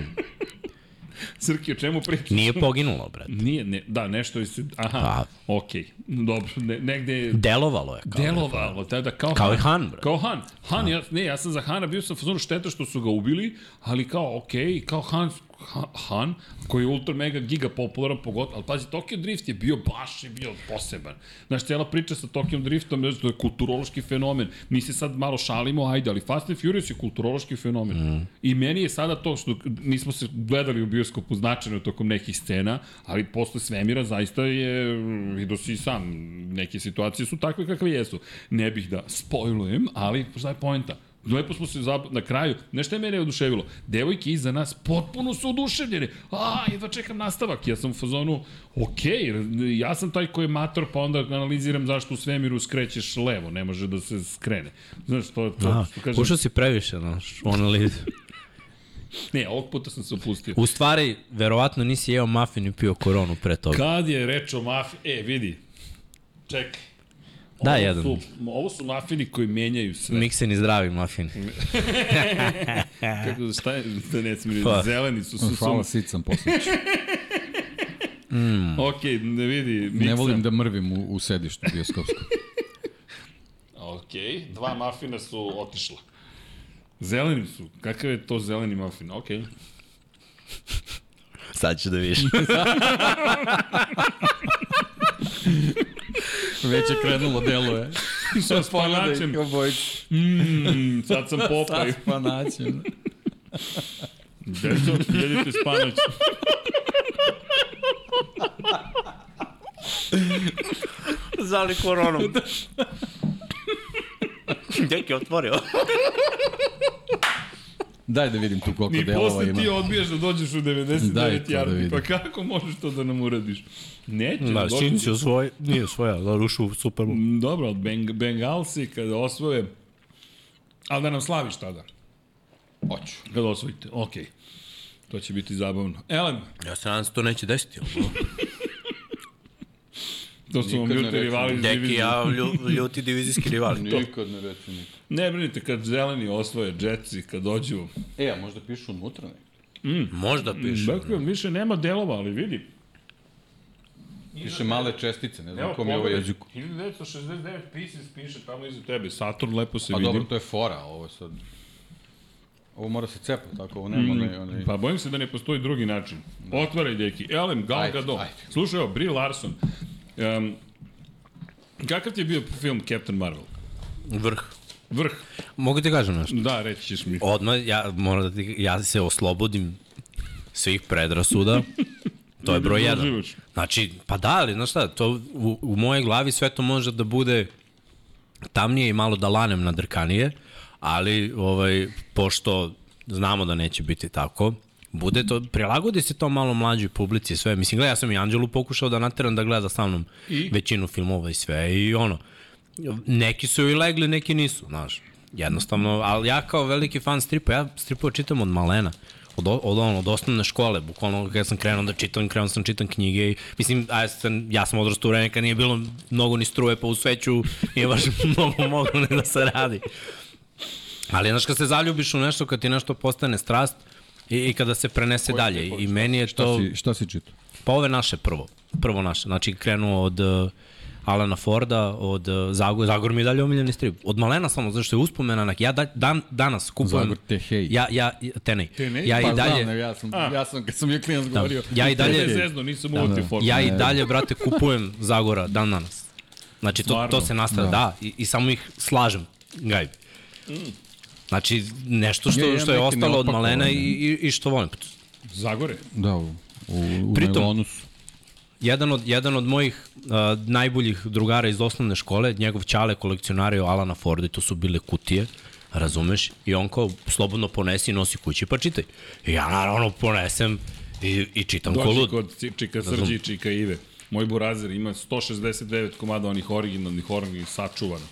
Srki, o čemu pričaš? nije poginulo, brate. Nije, ne, da, nešto je se, aha, Pa. okej, dobro, ne, negde Delovalo je. Kao delovalo, tada kao, Kao i Han, bre. Kao Han. Han, ja, ne, ja sam za Hana bio sam fazonu šteta što su ga ubili, ali kao, okej, kao Han, Ha- Han, koji je ultra mega giga popularan pogotovo, ali pazi, Tokyo Drift je bio baš je bio poseban. Znaš, cijela priča sa Tokyo Driftom, znaš, to je kulturološki fenomen. Mi se sad malo šalimo, ajde, ali Fast and Furious je kulturološki fenomen. Mm. I meni je sada to što nismo se gledali u bioskopu značajno tokom nekih scena, ali posle svemira zaista je, vidio si i sam, neke situacije su takve kakve jesu. Ne bih da spojlujem, ali šta je poenta? Lepo smo se zab... na kraju, nešto je mene oduševilo. Devojke iza nas potpuno su oduševljene. A, jedva čekam nastavak. Ja sam u fazonu, ok, ja sam taj koji je mator, pa onda analiziram zašto u svemiru skrećeš levo, ne može da se skrene. Znaš, to, to, A, što kažem, ušao si previše, znaš, u analizu. ne, ovog puta sam se opustio. U stvari, verovatno nisi jeo mafin i pio koronu pre toga. Kad je reč o mafiji, e, vidi, čekaj, Da, ovo jedan. Su, ovo su mafini koji menjaju sve. Mikseni zdravi mafini. Kako, šta je, da ne smiri, Pa. zeleni su, su, Hvala, su, sit sam posleću. Mm. Ok, ne vidi, miksa. Ne volim da mrvim u, u sedištu bioskopskom. Ok, dva mafina su otišla. Zeleni su. Kakav je to zeleni mafin? Ok. Sad ću da vidiš. Već je krenulo, deluje. Sa spanačem. Mm, sad sam popaj. Sa spanačem. Deco, jedite spanać. Zali koronom. Dek je otvorio. Daj da vidim tu koliko Ni delova posle ima. ti odbijaš da dođeš u 99 Daj to da yardi. vidim. Pa kako možeš to da nam uradiš? Neće. Da, sin si osvoj, nije osvoja, da rušu u Super Bowl. Mm, Dobro, ali Beng Bengalsi kada osvoje, ali da nam slaviš tada. Hoću. Kada osvojite, okej. To će biti zabavno. Elem, Ja se nadam se to neće desiti. to su vam ljuti rivali iz Deki, divizije. ja lju, ljuti divizijski rivali. Nikad ne reći nikad. Ne brinite kad zeleni osvoje, Jetsi, kad dođu. E, a možda pišu unutra ne? Možda piše. Dakle, više nema delova, ali vidi. Piše male čestice, ne znam Evo, kom je ovo jeziku. 1969 Pieces piše tamo iza tebe. Saturn lepo se A vidi. dobro, to je fora, ovo je sad... Ovo mora se cepa, tako, ovo nema onaj... onaj... Pa bojim se da ne postoji drugi način. Otvaraj, deki. Elem, Gal Gadot. Slušaj, evo, Brie Larson. Um, kakav ti je bio film Captain Marvel? Vrh. Vrh. Mogu ti kažem nešto? Da, reći ćeš mi. Odmah, ja moram da ti, ja se oslobodim svih predrasuda. To je broj Da jedan. Znači, pa da, ali znaš šta, to u, u mojej glavi sve to može da bude tamnije i malo da lanem na drkanije, ali ovaj, pošto znamo da neće biti tako, bude to, prilagodi se to malo mlađoj publici sve. Mislim, gledaj, ja sam i Anđelu pokušao da nateram da gleda sa mnom I? većinu filmova i sve i ono, neki su i legli, neki nisu, znaš. Jednostavno, ali ja kao veliki fan stripa, ja stripove čitam od malena. Od, od, ono, od osnovne škole, bukvalno kada sam krenuo da čitam, krenuo sam čitam knjige i mislim, a ja sam, ja sam odrastao u vreme kad nije bilo mnogo ni struje, pa u sveću nije baš mnogo moglo ne da se radi. Ali znaš kad se zaljubiš u nešto, kad ti nešto postane strast i, i kada se prenese dalje i meni je Šta to... si, šta si čitao? Pa ove naše prvo. Prvo naše. Znači krenuo od uh, Alana Forda, od uh, Zagor. Zagor mi je dalje omiljeni strip. Od malena samo, zato što je uspomena na... Ja da, dan, danas kupujem... Zagor Tehej. Ja, ja, Tenej. Tenej? Ja pa i dalje... znam, ja sam, A. ja sam, kad sam je klinac govorio... Ja i dalje... Zezno, nisam Da, da. Ja i dalje, brate, kupujem Zagora dan danas. Znači, to, Stvarno? to se nastavlja, Da. da. I, I samo ih slažem, gaj. Znači, nešto što, što je ostalo od malena i, i, i što volim. Zagore. Da, u, u, u Pritom- su. Jedan od, jedan od mojih uh, najboljih drugara iz osnovne škole, njegov ćale kolekcionario Alana Forda i to su bile kutije, razumeš? I on kao slobodno ponesi i nosi kući pa čitaj. I ja naravno ponesem i, i čitam Dođi lud. kod Ci- Čika Srđi i Čika Ive. Moj burazer ima 169 komada onih originalnih organa sačuvano.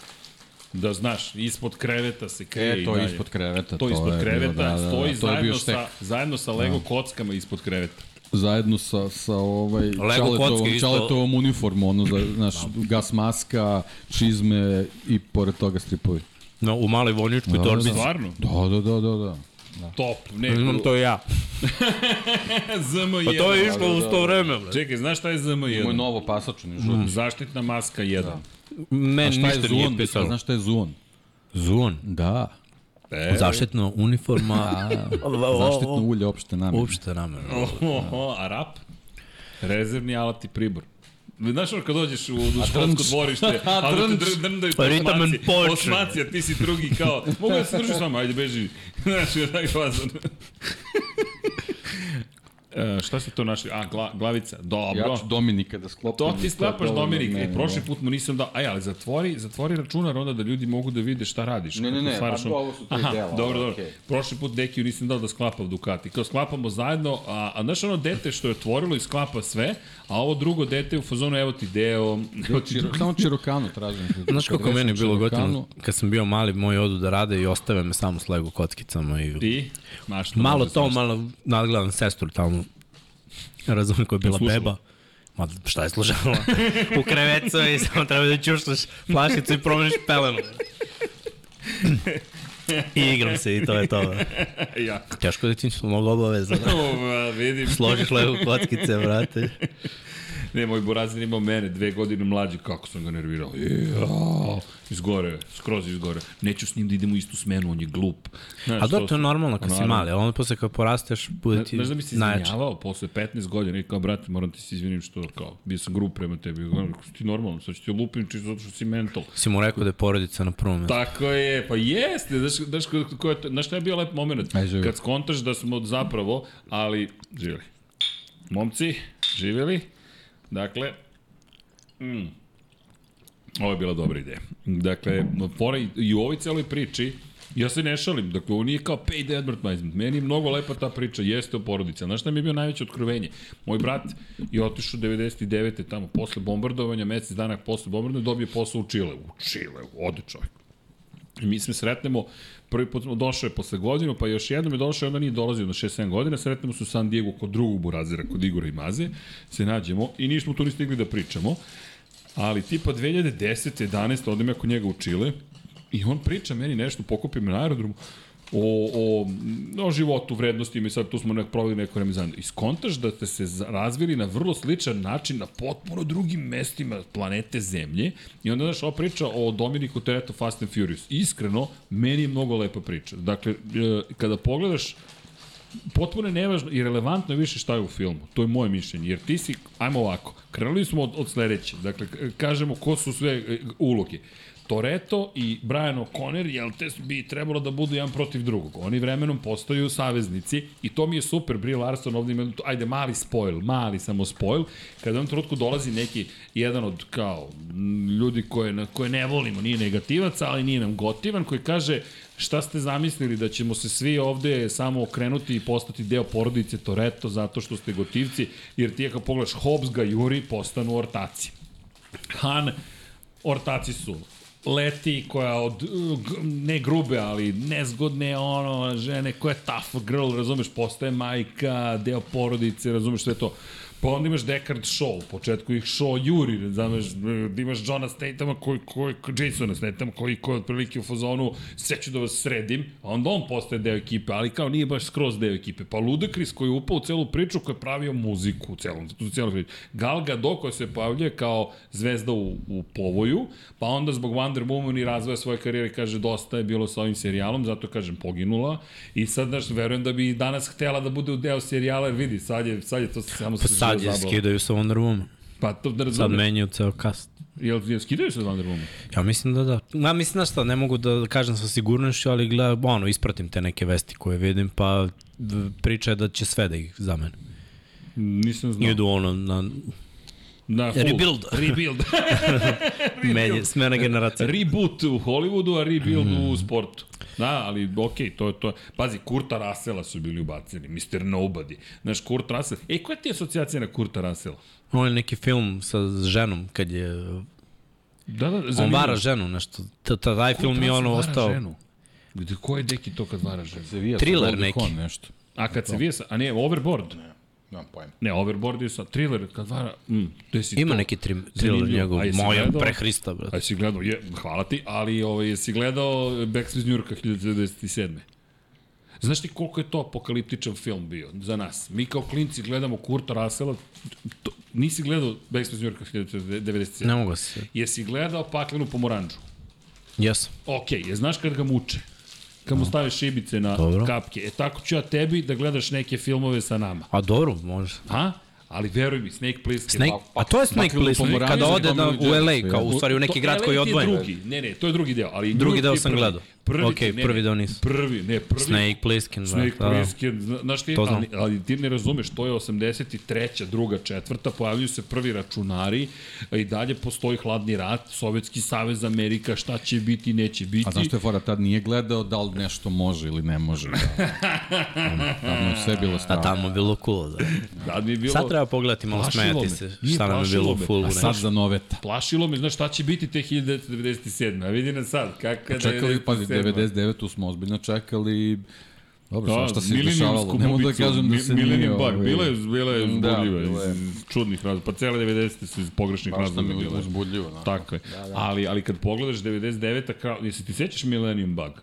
Da znaš, ispod kreveta se krije E, i to je dalje. ispod kreveta, To, to ispod je kreveta bilo, da, da, da, stoji to je bio zajedno, sa, zajedno sa Lego kockama ispod kreveta. Zajedno sa, sa ovaj Čaletovom, isto- Čaletovom uniformu, ono, za, znaš, gas maska, čizme i pored toga stripovi. No, u maloj vojničkoj Da, torbici. Stvarno? Da, da, da, da, da. Top. Ne, Imam to i ja. ZM1. Pa to je išlo uz to vreme, bre. Čekaj, znaš šta je ZM1? Moj novo pasačno, ne žuri. Zaštitna maska 1. Da. Men ništa nije pisalo. Znaš šta je zuon? Zuon. Da. E, Zaštitna uniforma. Zaštitno ulje opšte namene. Uopšte namene. A rap? Rezervni alat i pribor. Znaš ono kad dođeš u, u školsko drnč. dvorište, A, da te drnč. dr, drndaju Pa and osmaci, osmaci, a ti si drugi kao, mogu da se družim s vama, ajde beži. Znaš, je tako fazan. E, šta ste to našli? A, gla, glavica. Dobro. Ja ću Dominika da sklopim. To ti sklapaš dovoljno od Dominik. mene, E, prošli put mu nisam dao. Aj, ali zatvori, zatvori računar onda da ljudi mogu da vide šta radiš. Ne, ne, ne, stvaraš a ono- ovo su tri Aha, dela, Dobro, dobro. okej. Prošli put Dekiju nisam dao da sklapa Ducati. Kao sklapamo zajedno, a, a znaš ono dete što je otvorilo i sklapa sve, a ovo drugo dete u fazonu evo ti deo, evo ti Čiro, samo Čirokanu tražim. Znaš kako meni bilo gotivno? Kad sam bio mali, moji odu da rade i ostave me samo s Lego kockicama i... I, maš to Malo to, svašta. malo nadgledam sestru tamo. Razumem koja je bila Slušala. beba. Ma šta je slušalo? u krevecu i samo treba da ćuštaš flašicu i promeniš pelenu. I igram se i to je to. ja. Teško da ti mnogo obaveza. Ova, vidim. Složiš levo kockice, brate. Ne, moj Burazir imao mene dve godine mlađi, kako sam ga nervirao. Jao, izgore, skroz izgore. Neću s njim da idem u istu smenu, on je glup. Znaš, A dobro, to je normalno kad si mali, ali onda posle kad porasteš, bude ti Znaš da mi se izvinjavao posle 15 godina i kao, brate, moram ti se izvinim što, kao, bio sam grup prema tebi. Kako ti normalno, sad ću ti lupim čisto zato što si mental. Si mu rekao da je porodica na prvom mjestu. Tako je, pa jeste, znaš, znaš, ko je znaš šta je bio lep moment? Aj, kad skontaš da smo zapravo, ali, živjeli. Momci, živjeli. Dakle, mm, ovo je bila dobra ideja. Dakle, fora i u ovoj celoj priči, ja se ne šalim, dakle, ovo nije kao paid advertisement, meni je mnogo lepa ta priča, jeste o porodici, znaš šta mi je bio najveće otkrovenje? Moj brat je otišao 99. tamo, posle bombardovanja, mesec dana posle bombardovanja, dobije posao u Čile. U Čile, ode čovjek. I mi se sretnemo, prvi put došao je posle godinu, pa još jednom je došao, onda nije dolazio na 6-7 godina, sretnemo se u San Diego kod drugog burazira, kod Igora i Maze, se nađemo i nismo tu ni stigli da pričamo, ali tipa 2010. 11. odem ja kod njega u Čile i on priča meni nešto, pokupim na aerodromu, o, o, o životu, vrednostima i sad tu smo nek proveli neko vreme zajedno. Iskontaš da ste se razvili na vrlo sličan način na potpuno drugim mestima planete Zemlje i onda znaš ova priča o Dominiku Toretto Fast and Furious. Iskreno, meni je mnogo lepa priča. Dakle, kada pogledaš potpuno je nevažno i relevantno je više šta je u filmu. To je moje mišljenje. Jer ti si, ajmo ovako, krenuli smo od, od sledeće. Dakle, kažemo ko su sve e, uloge. Toreto i Brian O'Connor, jel te bi trebalo da budu jedan protiv drugog. Oni vremenom postaju saveznici i to mi je super. Brie Larson ovdje ima, ajde, mali spoil, mali samo spoil, kada u trenutku dolazi neki, jedan od kao ljudi koje, koje ne volimo, nije negativac, ali nije nam gotivan, koji kaže šta ste zamislili da ćemo se svi ovde samo okrenuti i postati deo porodice Toreto zato što ste gotivci, jer ti ako pogledaš Hobbs ga juri, postanu ortaci. Han, ortaci su leti koja od ne grube, ali nezgodne ono žene koja je tough girl, razumeš, postaje majka, deo porodice, razumeš sve to. Pa onda imaš Deckard Shaw, u početku ih Shaw juri, znaš, da imaš Johna Statama koji, koji, Jasona Statama koji, koji otprilike u fazonu sve ću da vas sredim, a onda on postaje deo ekipe, ali kao nije baš skroz deo ekipe. Pa Ludacris koji je upao u celu priču koji je pravio muziku u celom, u celom priču. Gal Gadot koja se pavlja kao zvezda u, u povoju, pa onda zbog Wonder Woman i razvoja svoje karijere kaže dosta je bilo sa ovim serijalom, zato kažem poginula i sad, znaš, verujem da bi danas htela da bude u deo serijala, jer vidi, sad je, sad je to samo pa sad je, skidaju sa Wonder Woman. Pa to da razumem. Sad menjaju ceo cast. Jel, jel skidaju se Wonder Woman? Ja mislim da da. Ma mislim da šta, ne mogu da kažem sa sigurnošću, ali gleda, ono, ispratim te neke vesti koje vidim, pa priča je da će sve da ih zamene. Nisam znao. Idu ono na Na full. Rebuild. Rebuild. Menje, smena generacija. Reboot u Hollywoodu, a rebuild mm. u sportu. Da, ali okej, okay, to je to. Pazi, Kurta Russella su bili ubaceni, Mr. Nobody. Znaš, Kurt Russell. E, koja ti je asocijacija na Kurta Russella? On je neki film sa ženom, kad je... Da, da, zanimljivo. On vara ženu, nešto. Taj film je ono ostao... Ženu. Gde, ko je deki to kad vara ženu? Thriller neki. nešto. A kad se vije sa... A ne, Overboard? Ne. Nemam pojma. Ne, Overboard je sa thriller, kad vara... Mm, Ima to. neki tri, thriller njegov, moja pre Hrista, brate. Aj si gledao, je, hvala ti, ali ovaj, jesi gledao Backstreet New Yorka 1997. Znaš ti koliko je to apokaliptičan film bio za nas? Mi kao klinci gledamo Kurta Russella, to, nisi gledao Backstreet New Yorka 1997. Ne mogu se. Jesi gledao Paklenu pomoranđu? Jesam. Ok, je znaš kad ga muče? Kad mu staviš šibice na dobro. kapke. E tako ću ja tebi da gledaš neke filmove sa nama. A dobro, može. Ha? Ali veruj mi, Snake Plissken. Snake, pa, a to je Snake Plissken, kada ode na, u LA, kao u stvari u neki grad koji je odvojen. drugi, ne, ne, to je drugi deo. Ali drugi deo sam gledao. Prvi, ok, ne, prvi deo nisam. Prvi, ne, prvi. Snake Plissken. Snake da, Plissken, znaš ti, ali, ali ti ne razumeš, to je 83. druga, četvrta, pojavljuju se prvi računari i dalje postoji hladni rat, Sovjetski savez, Amerika, šta će biti, neće biti. A znaš što je fora, tad nije gledao da li nešto može ili ne može. Da. tamo sve bilo strano. A tamo bilo cool, da. Tad mi bilo... Sad treba pogledati malo smeti se, šta nam je bilo full. A sad za noveta. Plašilo me, znaš šta će biti te 1997. A vidi nas sad, kakva Čekali, pazi, 99. smo ozbiljno čekali Dobro, Da, svašta se Millenniumsku dešavalo. Ne mogu da kažem da se Millennium nije... Bug, bila je, bila je Da, uzbudljiva, bila je. iz čudnih razloga. Pa cele 90. su iz pogrešnih Baš razloga bile. uzbudljivo, da. Tako je. Ali, ali kad pogledaš 99. Kao, jesi ti sećaš Millennium Bug?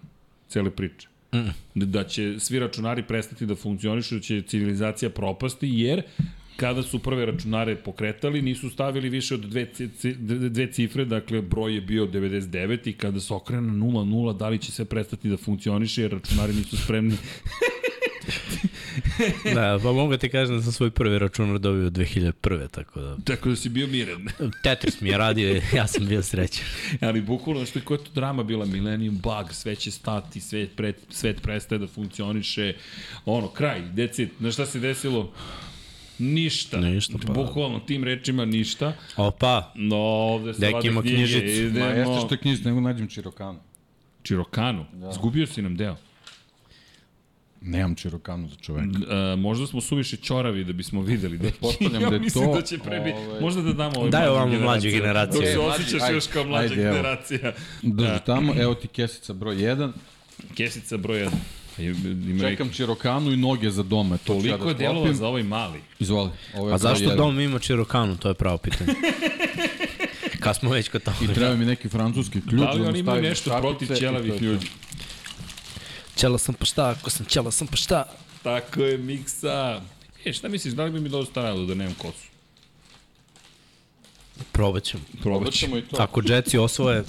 Cele priče. Mm. Da će svi računari prestati da funkcionišu, da će civilizacija propasti, jer kada su prve računare pokretali, nisu stavili više od dve, dve cifre, dakle broj je bio 99 i kada se okrene na 0,0, da li će sve prestati da funkcioniše, jer računari nisu spremni da, pa mogu ti kažem da sam svoj prvi računar dobio 2001. Tako da... Tako da si bio miren. Tetris mi je radio, ja sam bio srećan. Ali bukvalno što je koja to drama bila, Millennium Bug, sve će stati, svet, pre, svet prestaje da funkcioniše, ono, kraj, decit, znaš šta se desilo? Ništa. Ništa, pa. Bukvalno tim rečima ništa. Opa, No, ovde se Deki ima knjižicu. idemo. Ma jeste što je knjižica, nego nađem Čirokanu. Čirokanu? Da. Zgubio si nam deo. Nemam Čirokanu za čoveka. Uh, možda smo suviše čoravi da bismo videli. Da, Pretpostavljam ja da je mislim to, da će prebi... ovaj- Možda da damo ovoj Daj mlađoj ovamo mlađoj generaciji. generaciji. Dok se Mlađi, osjećaš ajde, još kao mlađa ajde, generacija. Drži Da. tamo, evo ti kesica broj 1. Kesica broj 1. Ima Čekam Čirokanu i noge za doma. Ja Toliko da je delova za ovaj mali. Izvoli. Ovo je a zašto jedan. dom ima Čirokanu, to je pravo pitanje. Kad smo već kod toga. I treba mi neki francuski ključ. Da li mu oni imaju nešto protiv ćelavih ljudi? Ćela sam pa šta, ako sam ćela sam pa šta. Tako je, miksa. E, šta misliš, da li bi mi dobro stajalo da nemam kosu? Probat ćemo. Probat ćemo i to. Ako Jetsi osvoje,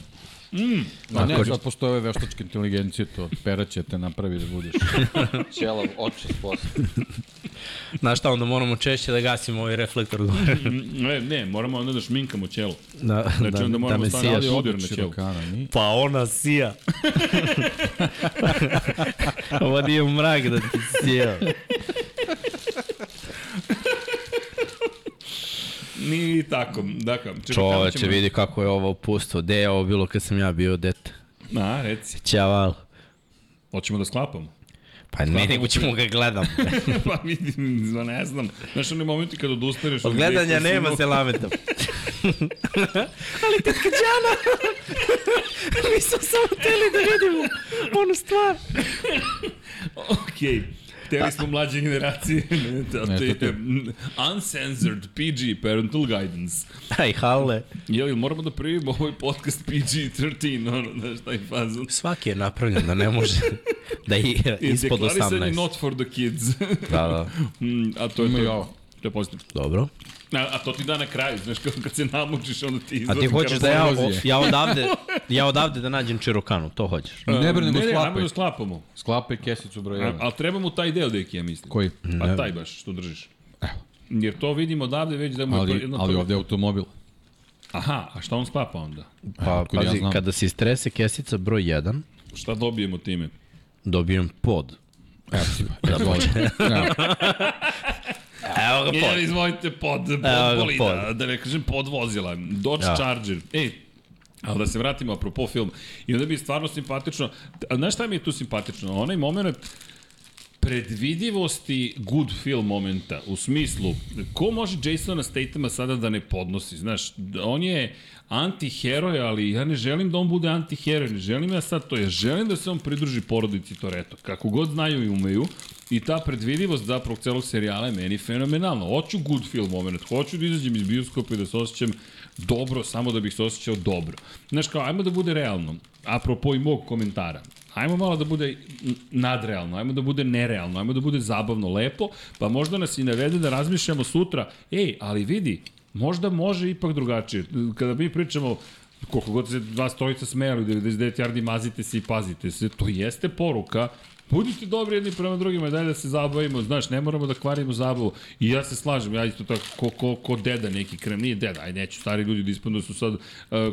Ma ne, sad postoje ove veštačke inteligencije, to pera će te napravi da budeš ćelav očas posle. znaš šta, onda moramo češće da gasimo ovaj reflektor gore. Ne, ne, moramo onda da šminkamo ćelo. da, Znači, da, onda da moramo me staviti udir na ćelo. Pa ona sija. Ovo nije mrak da ti sija. Ni tako. Dakle, Čoveče, vidi kako je ovo pusto. Gde je ovo bilo kad sam ja bio dete? A, reci. Ćaval. Hoćemo da sklapamo. Pa ne, nego ćemo ga gledam. pa vidim, za ne znam. Znaš, oni momenti kad odustaneš... Od gledanja nema se lametam. Ali tetka Đana, mi smo samo teli da vidimo onu stvar. Okej. Hteli smo mlađe generacije. to, to Ne, to je uncensored PG parental guidance. Aj, hale. Jel, moramo da primimo ovaj podcast PG-13, ono, znaš, taj fazon. Svaki je napravljen da ne može da je ispod Deklarisanje 18. not for the kids. Da, da. Mm, a to je Ima to. ovo. To je pozitivno. Dobro. A, a to ti da na kraju, znaš, kad, kad se namučiš, onda ti A izlazi ti hoćeš da ja, o, ja, odavde, ja odavde da nađem Čirokanu, to hoćeš. Ne brinemo, ne, ne, ajmo sklapaj. da sklapamo. Sklapaj kesicu broj A, 1. ali treba mu taj deo deki, ja mislim. Koji? Pa taj baš, što držiš. Jer to vidimo odavde već da mu je to Ali, jedno... ali ovde je automobil. Aha, a šta on sklapa onda? Pa, Otkud ja pazi, znam? kada se istrese kesica broj 1, Šta dobijemo time? dobijem pod. Evo ti, izvoli. Evo. Ga Jer, izvolite, pod, pod ga, bolida, pod. da ne kažem pod vozila. Dodge Ja. Charger. Ej, ali da se vratimo apropo film. I onda bi stvarno simpatično... Znaš šta mi je tu simpatično? Onaj moment predvidivosti good film momenta, u smislu, ko može Jasona Statema sada da ne podnosi, znaš, on je anti-heroj, ali ja ne želim da on bude anti-heroj, ne želim ja sad to, ja želim da se on pridruži porodici Toreto, kako god znaju i umeju, i ta predvidivost zapravo celog serijala je meni fenomenalna. Hoću good film moment, hoću da izađem iz bioskopa i da se osjećam dobro, samo da bih se osjećao dobro. Znaš, kao, ajmo da bude realno, apropo i mog komentara, ajmo malo da bude nadrealno, ajmo da bude nerealno, ajmo da bude zabavno, lepo, pa možda nas i navede da razmišljamo sutra, ej, ali vidi, možda može ipak drugačije. Kada mi pričamo, koliko god se dva stojica smejali, 99 yardi, mazite se i pazite se, to jeste poruka Budite dobri jedni prema drugima, daj da se zabavimo, znaš, ne moramo da kvarimo zabavu. I ja se slažem, ja isto tako, ko, ko, ko deda neki krem, nije deda, aj neću stari ljudi da ispanu da su sad, uh,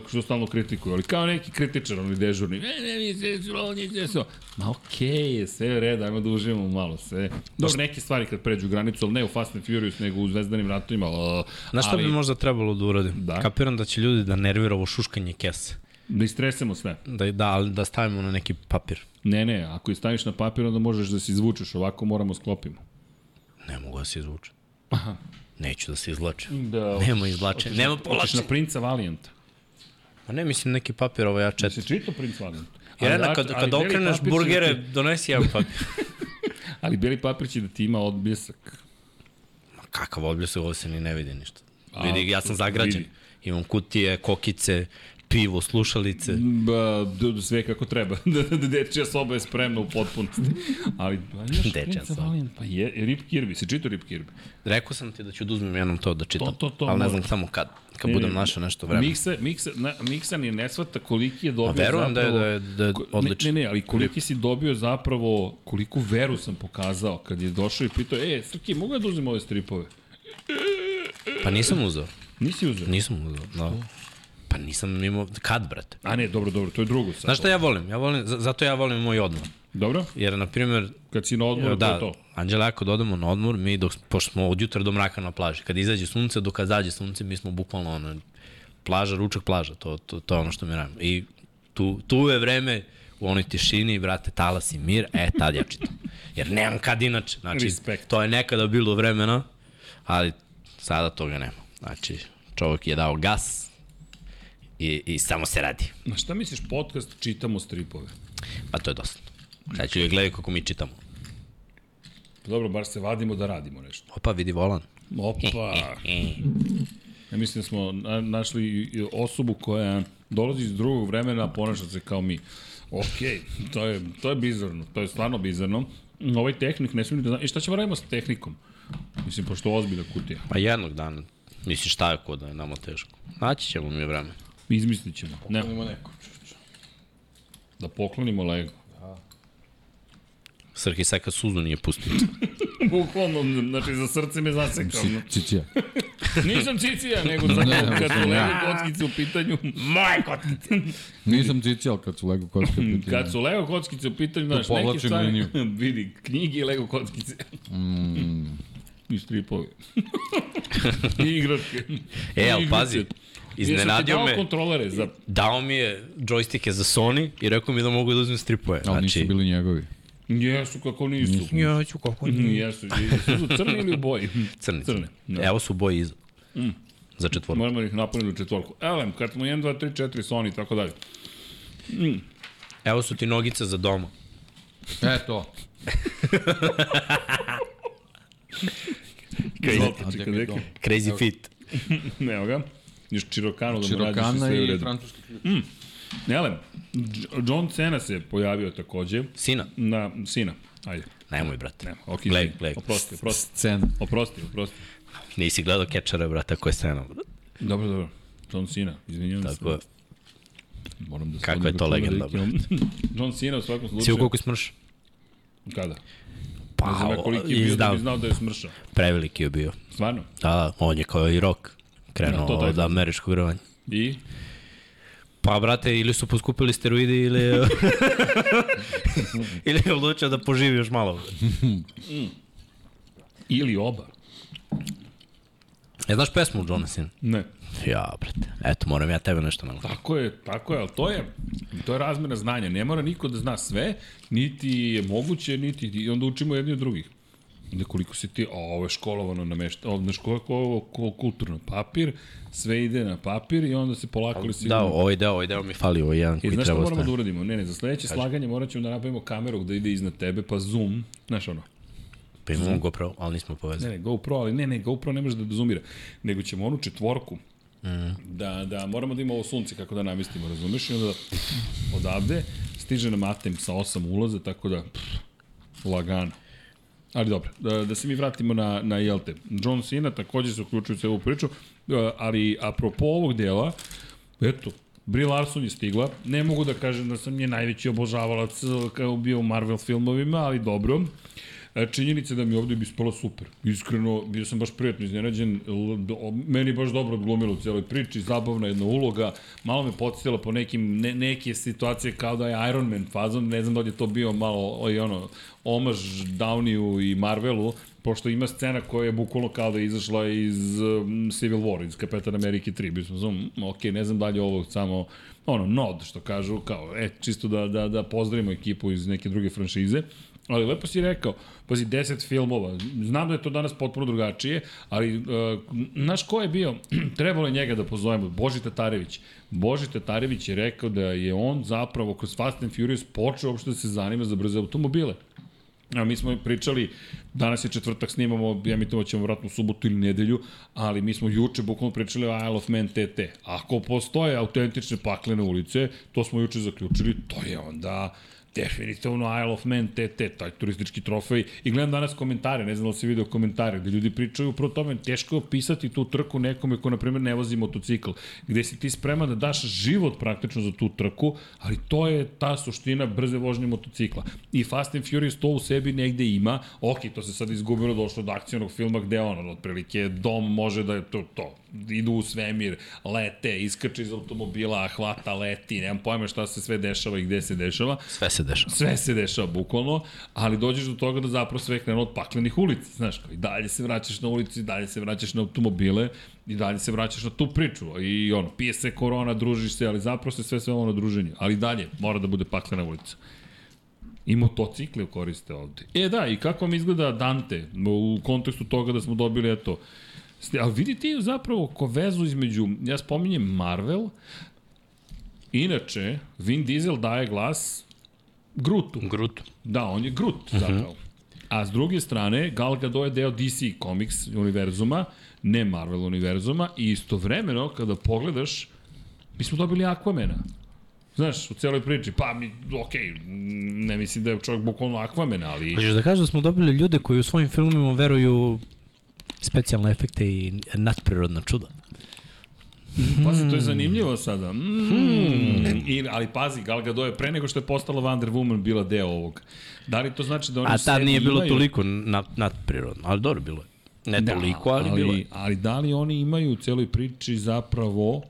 što stalno kritikuju, ali kao neki kritičar, oni dežurni, ne, ne, mi se ovo nije sve. Ma okej, okay, sve je red, ajmo da uživamo malo, sve. Dobro, neke stvari kad pređu granicu, ali ne u Fast and Furious, nego u Zvezdanim ratovima, uh, Znaš šta ali bi možda trebalo da uradim? Da. Kapiram da će ljudi da nervira ovo šuškanje kese. Da istresemo sve. Da, da, ali da stavimo na neki papir. Ne, ne, ako je staviš na papir, onda možeš da se izvučeš, ovako moramo sklopimo. Ne mogu da se izvučem. Aha. Neću da se izvlačem. Da, Nema izvlačenja, nema povlačenja. na Princa Valijanta. Ma ne, mislim neki papir ovo ja Se četim. čitao Prince Valiant? Irena, Ali- kad, ali kad okreneš burgere, ti- donesi jedan papir. Ali beli papir će da ti ima odbljesak. Ma kakav odbljesak, ovo se ni ne vidi ništa. A, Vidi, ja sam zagrađen. vidi. Imam kutije, kokice, pivo, slušalice. Ba, sve kako treba. Dečija soba je spremna u potpunosti. Ali, još Dečija soba. Valija, Pa je, Rip Kirby, se čita Rip Kirby? Rekao sam ti da ću da uzmem jednom to da čitam. To, to, to, ali ne znam može. samo kad. Kad Ne, budem ne, našao nešto vremena. Miksa, Miksa, na, Miksa ni ne shvata koliki je dobio A verujem da je- zapravo... da je- da je ko- odličan. Ne, ne, ali koliki si dobio zapravo, koliku veru sam pokazao kad je došao i pitao, e, Srki, mogu ja da uzem ove stripove? Pa nisam uzeo. Nisi uzeo? Nisam uzeo, da. Pa nisam imao, kad, brate? A ne, dobro, dobro, to je drugo sad. Znaš šta ja volim? Ja volim, zato ja volim moj odmor. Dobro. Jer, na primjer... Kad si na odmoru, da, to je to. Anđela, ako odemo na odmor, mi dok, pošto smo od jutra do mraka na plaži, kad izađe sunce, dok kad zađe sunce, mi smo bukvalno ono, plaža, ručak, plaža, to, to, to je ono što mi radimo. I tu, tu je vreme u onoj tišini, brate, talas i mir, e, tad ja čitam. Jer nemam kad inače. Znači, Respekt. to je nekada bilo vremena, ali sada toga nema. Znači, čovjek je dao gas i, i samo se radi. Na šta misliš podcast čitamo stripove? Pa to je dosta. Sad ću je gledati kako mi čitamo. Dobro, bar se vadimo da radimo nešto. Opa, vidi volan. Opa! Ja mislim da smo na, našli osobu koja dolazi iz drugog vremena, a ponaša se kao mi. Ok, to je, to je bizarno, to je stvarno bizarno. Ovaj tehnik ne smijem da znam. I šta ćemo radimo sa tehnikom? Mislim, pošto je ozbiljna kutija. Pa jednog dana. Misliš šta je ko da je nama teško? Naći ćemo mi vreme. Izmislit ćemo. Ne. Imamo neko. Da poklonimo Lego. Srki seka suzu nije pustio. Bukvalno, znači za srce me zasekao. Cicija. Nisam cicija, nego za Ne, ne, kad su ne. Lego kockice u pitanju. Moje kockice! Nisam cicijal kad su Lego kocke pitanje. Kad su Lego kockice u pitanju, znaš, neke stvari, vidi, knjige i Lego kockice. Mm. I stripovi. I igračke. E, ali pazi, iznenadio dao me, kontrolere za... dao mi je džojstike za Sony i rekao mi da mogu da uzmem stripove. Ali nisu Znači, bili njegovi. Jesu, kako nisu. Ja ću kako Jesu, jesu crni ili u boji? Crni. Crne. Da. Evo su boje iza. Mm. Za četvorku. Moramo da ih napuniti u četvorku. Elem, kad smo 1, 2, 3, 4, Sony i tako dalje. Mm. Evo su ti nogice za doma. E to. Izvolite, A čekaj, gde mi je deki. Crazy fit. Evo ga. Još Čirokano da mu Čirokana sve u i redu. francuski ključ. Mm. Elem, Dž- John Cena se pojavio takođe. Sina. Na, sina. Ajde. Nemoj, brate. Nema, ok, Gledaj, gledaj. Oprosti, oprosti. Scena. Oprosti, oprosti. Nisi gledao Catchera, brate, ko je scena. Dobro, dobro. John Cena, izvinjam se. Tako je. Moram da Kakva je to legenda, da ikimam. John Cena u svakom Si u slučaju. koliko smrš? Kada? Pa, ne znam koliki je bio da izdao. bi znao da je smršao. Preveliki je bio. Stvarno? Da, on je kao i rock. Krenuo to od američkog rvanja. I? Pa, brate, ili su poskupili steroidi ili... ili je odlučio da poživi još malo. Ili oba. E, znaš pesmu Jonasin? Ne. Ja, brate. Eto, moram ja tebe nešto naučiti. Tako je, tako je, ali to je, to je razmena znanja. Ne mora niko da zna sve, niti je moguće, niti i onda učimo jedni od drugih. Da koliko si ti, a ovo je školovano na mešta, ovo, je ovo ko- kulturno papir, sve ide na papir i onda se polako li si... Da, ovaj deo, ovaj deo mi fali, ovaj jedan I koji znaš šta treba moramo da uradimo? Ne, ne, za sledeće slaganje morat ćemo da napravimo kameru da ide iznad tebe, pa zoom, znaš ono. Pa imamo GoPro, ali nismo Ne, povezani. ne, GoPro, ali ne, ne, GoPro ne može da zoomira. Nego ćemo onu četvorku, Mm. da, da moramo da ima ovo sunce kako da namestimo, razumeš? I onda da, odavde stiže nam Atem sa osam ulaza, tako da pff, lagano. Ali dobro, da, da se mi vratimo na, na Jelte. John Cena takođe se uključuje u celu priču, e, ali apropo ovog dela, eto, Brie Larson je stigla. Ne mogu da kažem da sam nje najveći obožavalac e, kao bio u Marvel filmovima, ali dobro. E, Činjenica da mi ovde bi ispala super. Iskreno, bio sam baš prijatno iznenađen. Meni baš dobro odglumilo u cijeloj priči, zabavna jedna uloga. Malo me podsjetila po nekim, ne, neke situacije kao da je Iron Man fazon. Ne znam da li je to bio malo o, i ono, omaž Downeyu i Marvelu, pošto ima scena koja je bukvalno kao da je izašla iz um, Civil War, iz Kapetan Amerike 3. Bio sam znam, ok, ne znam da li je ovo samo ono, nod, što kažu, kao, e, čisto da, da, da pozdravimo ekipu iz neke druge franšize. Ali lepo si rekao, pazi, 10 filmova, znam da je to danas potpuno drugačije, ali, uh, znaš ko je bio, trebalo je njega da pozovemo, Boži Tatarević. Boži Tatarević je rekao da je on zapravo kroz Fast and Furious počeo uopšte da se zanima za brze automobile. A mi smo pričali, danas je četvrtak, snimamo, ja mi to ćemo vratno u subotu ili nedelju, ali mi smo juče bukvalno pričali o Isle of Man TT. Ako postoje autentične paklene ulice, to smo juče zaključili, to je onda definitivno Isle of Man TT, taj turistički trofej. I gledam danas komentare, ne znam da li se video komentare, gde ljudi pričaju upravo tome, teško je opisati tu trku nekome ko, na primjer, ne vozi motocikl, gde si ti spreman da daš život praktično za tu trku, ali to je ta suština brze vožnje motocikla. I Fast and Furious to u sebi negde ima, ok, to se sad izgubilo, došlo do akcijnog filma gde ono, otprilike, dom može da je to, to, idu u svemir, lete, iskače iz automobila, hvata, leti, nemam pojma šta se sve dešava i gde se dešava. Sve se dešava. Sve se dešava, bukvalno, ali dođeš do toga da zapravo sve krenu od paklenih ulica, znaš, i dalje se vraćaš na ulici, dalje se vraćaš na automobile, i dalje se vraćaš na tu priču i ono, pije se korona, družiš se, ali zapravo se sve sve ono druženje, ali dalje mora da bude paklena ulica. I motocikle koriste ovde. E da, i kako vam izgleda Dante u kontekstu toga da smo dobili, eto, Ali vidite zapravo ko vezu između, ja spominjem Marvel, inače, Vin Diesel daje glas Grutu. Grutu. Da, on je Grut zapravo. Uh -huh. A s druge strane, Gal Gadot je deo DC Comics univerzuma, ne Marvel univerzuma, i istovremeno, kada pogledaš, mi smo dobili Aquamena. Znaš, u celoj priči, pa mi, okej, okay, ne mislim da je čovjek bukvalno Aquaman, ali... Hoćeš da kažeš da smo dobili ljude koji u svojim filmima veruju specijalne efekte i nadprirodna čuda. Pazi, to je zanimljivo sada. Mm. Hmm. I, ali pazi, Gal Gadot je pre nego što je postala Wonder Woman bila deo ovog. Da li to znači da oni A tad nije bilo imaju... toliko nad, nadprirodno, ali dobro bilo je. Ne da, toliko, ali, ali bilo je. Ali da li oni imaju u celoj priči zapravo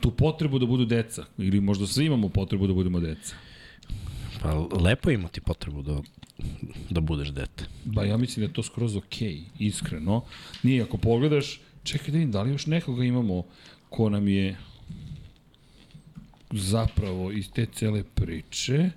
tu potrebu da budu deca? Ili možda svi imamo potrebu da budemo deca? Pa lepo imati potrebu da da budeš dete. Ba ja mislim da je to skroz okej, okay, iskreno. Nije, ako pogledaš, čekaj da vidim, da li još nekoga imamo ko nam je zapravo iz te cele priče,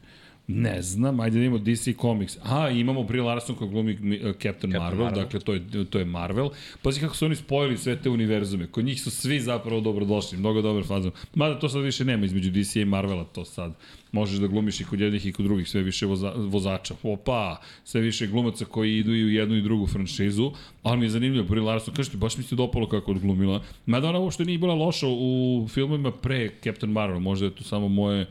ne znam, ajde da imamo DC Comics. A, imamo Brie Larson koja glumi uh, Captain, Captain Marvel, Marvel, dakle to je, to je Marvel. Pazi kako su oni spojili sve te univerzume. Kod njih su svi zapravo dobrodošli, mnogo dobar fazom. Mada to sad više nema između DC i Marvela, to sad možeš da glumiš i kod jednih i kod drugih, sve više voza, vozača. Opa, sve više glumaca koji idu i u jednu i drugu franšizu, ali mi je zanimljivo, Brie Larson, kažete, baš mi se dopalo kako odglumila. Mada ona uopšte nije bila loša u filmovima pre Captain Marvel, možda je to samo moje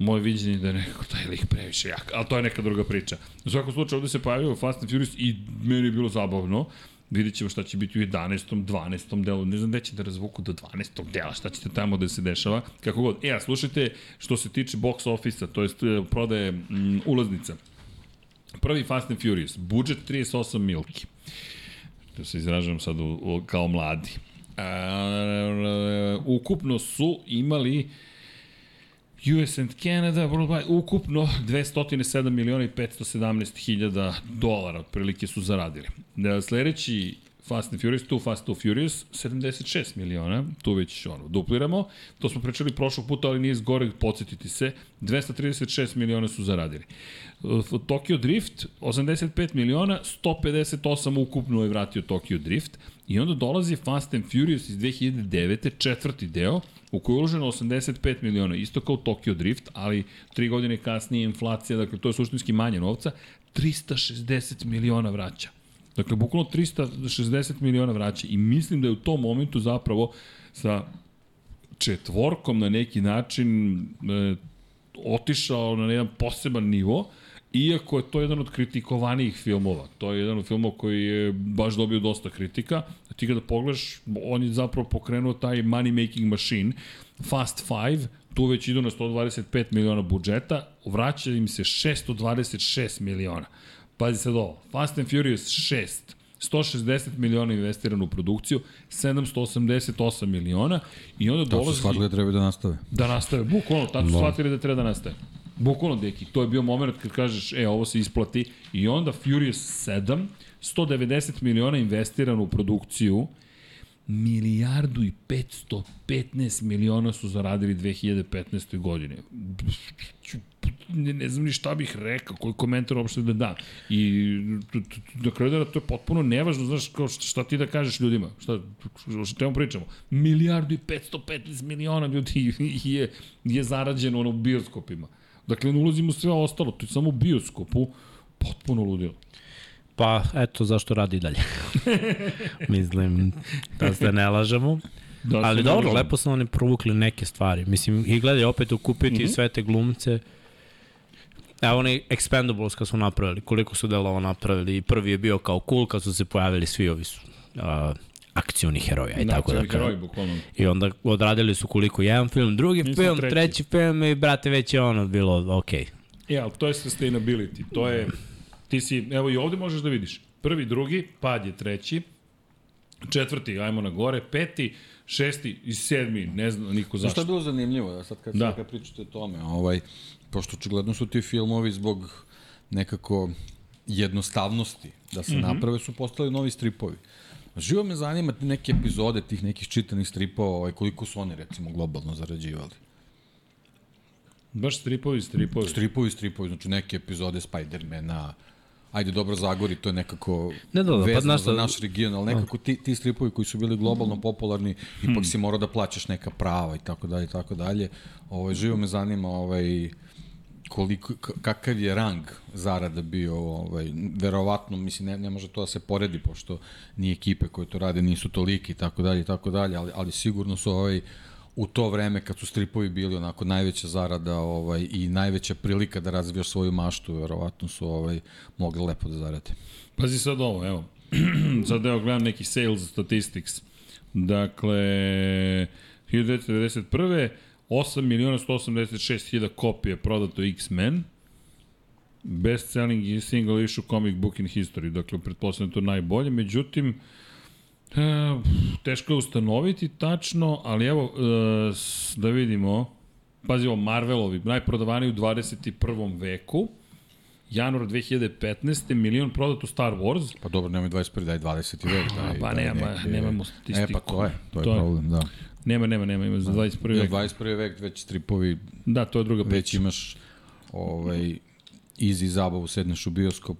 moje viđenje da je nekako taj lik previše jak, ali to je neka druga priča. U svakom slučaju ovde se pojavio Fast and Furious i meni je bilo zabavno. Vidjet ćemo šta će biti u 11. 12. delu. Ne znam gde će da razvuku do 12. dela, šta ćete tamo da se dešava. Kako god. E, a slušajte, što se tiče box office-a, to je prodaje m, ulaznica. Prvi Fast and Furious, budžet 38 milki. To se izražavam sad u, u, kao mladi. E, ukupno su imali US and Canada, worldwide, ukupno 207 miliona i 517 hiljada dolara otprilike su zaradili. Da, sledeći Fast and Furious, Too Fast, Too Furious, 76 miliona, tu već ono, dupliramo. To smo pričali prošlog puta, ali nije zgore podsjetiti se. 236 miliona su zaradili. Tokyo Drift, 85 miliona, 158 ukupno je vratio Tokyo Drift. I onda dolazi Fast and Furious iz 2009. četvrti deo, u kojoj je uloženo 85 miliona, isto kao Tokyo Drift, ali tri godine kasnije inflacija, dakle to je suštinski manje novca, 360 miliona vraća. Dakle, bukvalno 360 miliona vraća i mislim da je u tom momentu zapravo sa četvorkom na neki način e, otišao na jedan poseban nivo, Iako je to jedan od kritikovanijih filmova, to je jedan od filmova koji je baš dobio dosta kritika, ti kada pogledaš, on je zapravo pokrenuo taj money making machine, Fast Five, tu već idu na 125 miliona budžeta, vraća im se 626 miliona. Pazi sad ovo, Fast and Furious 6, 160 miliona investirano u produkciju, 788 miliona i onda dolazi... Tako su shvatili da treba da nastave. Da nastave, bukvalno, tako su shvatili da treba da nastave. Bukvalno, deki, to je bio moment kad kažeš, e, ovo se isplati. I onda Furious 7, 190 miliona investirano u produkciju, milijardu i 515 miliona su zaradili 2015. godine. Ne, ne znam ni šta bih rekao, koji komentar uopšte da dam. I na kraju dana to je potpuno nevažno, znaš, kao šta ti da kažeš ljudima, šta, šta temo pričamo. Milijardu i 515 miliona ljudi je, je zarađeno ono u bioskopima Dakle, ne ulazimo sve ostalo, to je samo u bioskopu potpuno ludilo. Pa, eto zašto radi dalje. Mislim, da se ne lažemo. Da, Ali dobro, lažemo. lepo su oni provukli neke stvari. Mislim, i gledaj, opet ukupiti mm. -hmm. sve te glumce. Evo oni Expendables kad su napravili, koliko su delova napravili. Prvi je bio kao cool kad su se pojavili svi ovi su, uh, akcioni heroji, aj Da, tako da kažem. bukvalno. I onda odradili su koliko jedan film, drugi Mislim, film, treći. treći. film i brate već je ono bilo okej. E, ali to je sustainability. To je, ti si, evo i ovde možeš da vidiš. Prvi, drugi, pad je treći, četvrti, ajmo na gore, peti, šesti i sedmi, ne znam niko Zašto zašto. je bilo zanimljivo, da sad kad, Da. kad pričate o tome, ovaj, pošto očigledno su ti filmovi zbog nekako jednostavnosti da se mm. -hmm. naprave su postali novi stripovi. Živo me zanima neke epizode tih nekih čitanih stripova, ovaj, koliko su oni recimo globalno zarađivali. Baš stripovi, stripovi. Stripovi, stripovi, znači neke epizode Spidermana, ajde dobro Zagori, to je nekako Ne, da, da, pa vezano znaš za naš region, ali nekako ti, ti stripovi koji su bili globalno popularni, ipak si morao da plaćaš neka prava i tako dalje i tako dalje. Ovaj, živo me zanima ovaj, koliko, kakav je rang zarada bio, ovaj, verovatno, mislim, ne, ne može to da se poredi, pošto ni ekipe koje to rade nisu toliki i tako dalje i tako dalje, ali, ali sigurno su ovaj, u to vreme kad su stripovi bili onako najveća zarada ovaj, i najveća prilika da razvijaš svoju maštu, verovatno su ovaj, mogli lepo da zarade. Pazi sad ovo, evo. sad evo gledam neki sales statistics. Dakle, 1991. 8 miliona 186 hiljada kopija je prodato X-Men. Best selling i single issue comic book in history. Dakle, pretpostavljam da to najbolje. Međutim, e, teško je ustanoviti tačno, ali evo, e, da vidimo, pazi ovo, Marvelovi, najprodavaniji u 21. veku, januar 2015. milion prodato Star Wars, Pa dobro, nemoj 21. daj 20. vek. Daj, pa daj nema, nemamo E, statistiku. pa to je, to je To je. problem, da. Nema, nema, nema, ima za 21. Jer vek. 21. vek već stripovi, Da, to je druga već priča. imaš ovaj, easy zabavu, sedneš u bioskop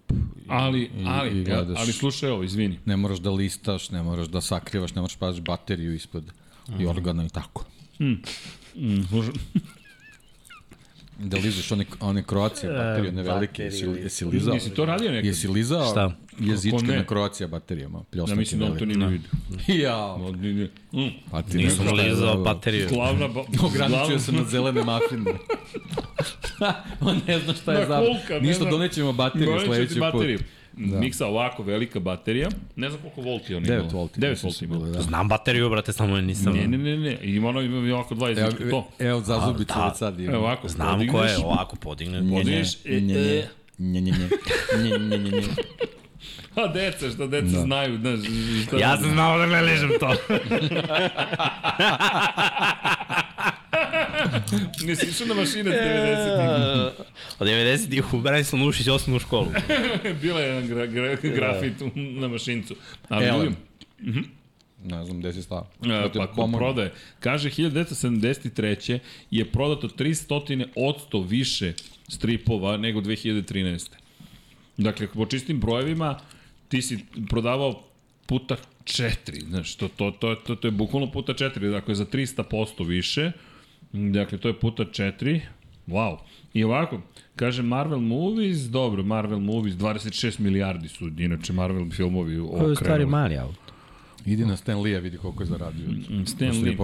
Ali, i, ali, i gledaš. ali slušaj ovo, izvini. Ne moraš da listaš, ne moraš da sakrivaš, ne moraš paziš bateriju ispod i organa i tako. Mm, slušaj, Da lizaš one, one Kroacije baterije, one velike, jesi, jesi lizao? Nisi to radio nekad? Jesi lizao Šta? jezičke na Kroacija baterijama? Ja mislim da on to nije vidio. Ja, No, ni- ni- Mm. pa ti Nisam ne znaš šta je lizao bateriju. Glavna, ba, Ograničio sam na zelene mafine. On ne zna šta je Na za... Ništa, donećemo bateriju sledeći put. Bateriju. Miksa ovako velika baterija. Ne znam koliko volti ona 9 imala. volti. 9 mislim volti bile, da. Znam bateriju, brate, samo je nisam... Ne, ne, ne, ne. Ima ono, ima ovako dva Evo, jezička, to. evo za zubicu da. sad ima. Evo ovako, Znam podigneš, ko je, ovako podigne. Nje, nje, podigneš, e, nje, e. nje, nje, nje, nje, nje, nje, nje. A deca, šta deca Da. znaju, znaš, šta Ja sam znao da ne ližem to. Nisi išao na mašine 90-ih. Od 90-ih u Branislav Nušić osnovnu školu. Bila je jedan gra, gra, grafit u- na mašincu. Ali Evo. vidim, Ne znam gde si stao. E, pa kod prodaje. Kaže, 1973. je prodato 300 odsto više stripova nego 2013. Dakle, po čistim brojevima, ti si prodavao puta četiri, znaš, to, to, to, to, to je bukvalno puta četiri, dakle, za 300% više, dakle, to je puta četiri, wow. I ovako, kaže Marvel Movies, dobro, Marvel Movies, 26 milijardi su, inače, Marvel filmovi Ovo je okrenuli. mali auto. Idi na Stan Lee, vidi koliko je zaradio. od- Stan od Lee.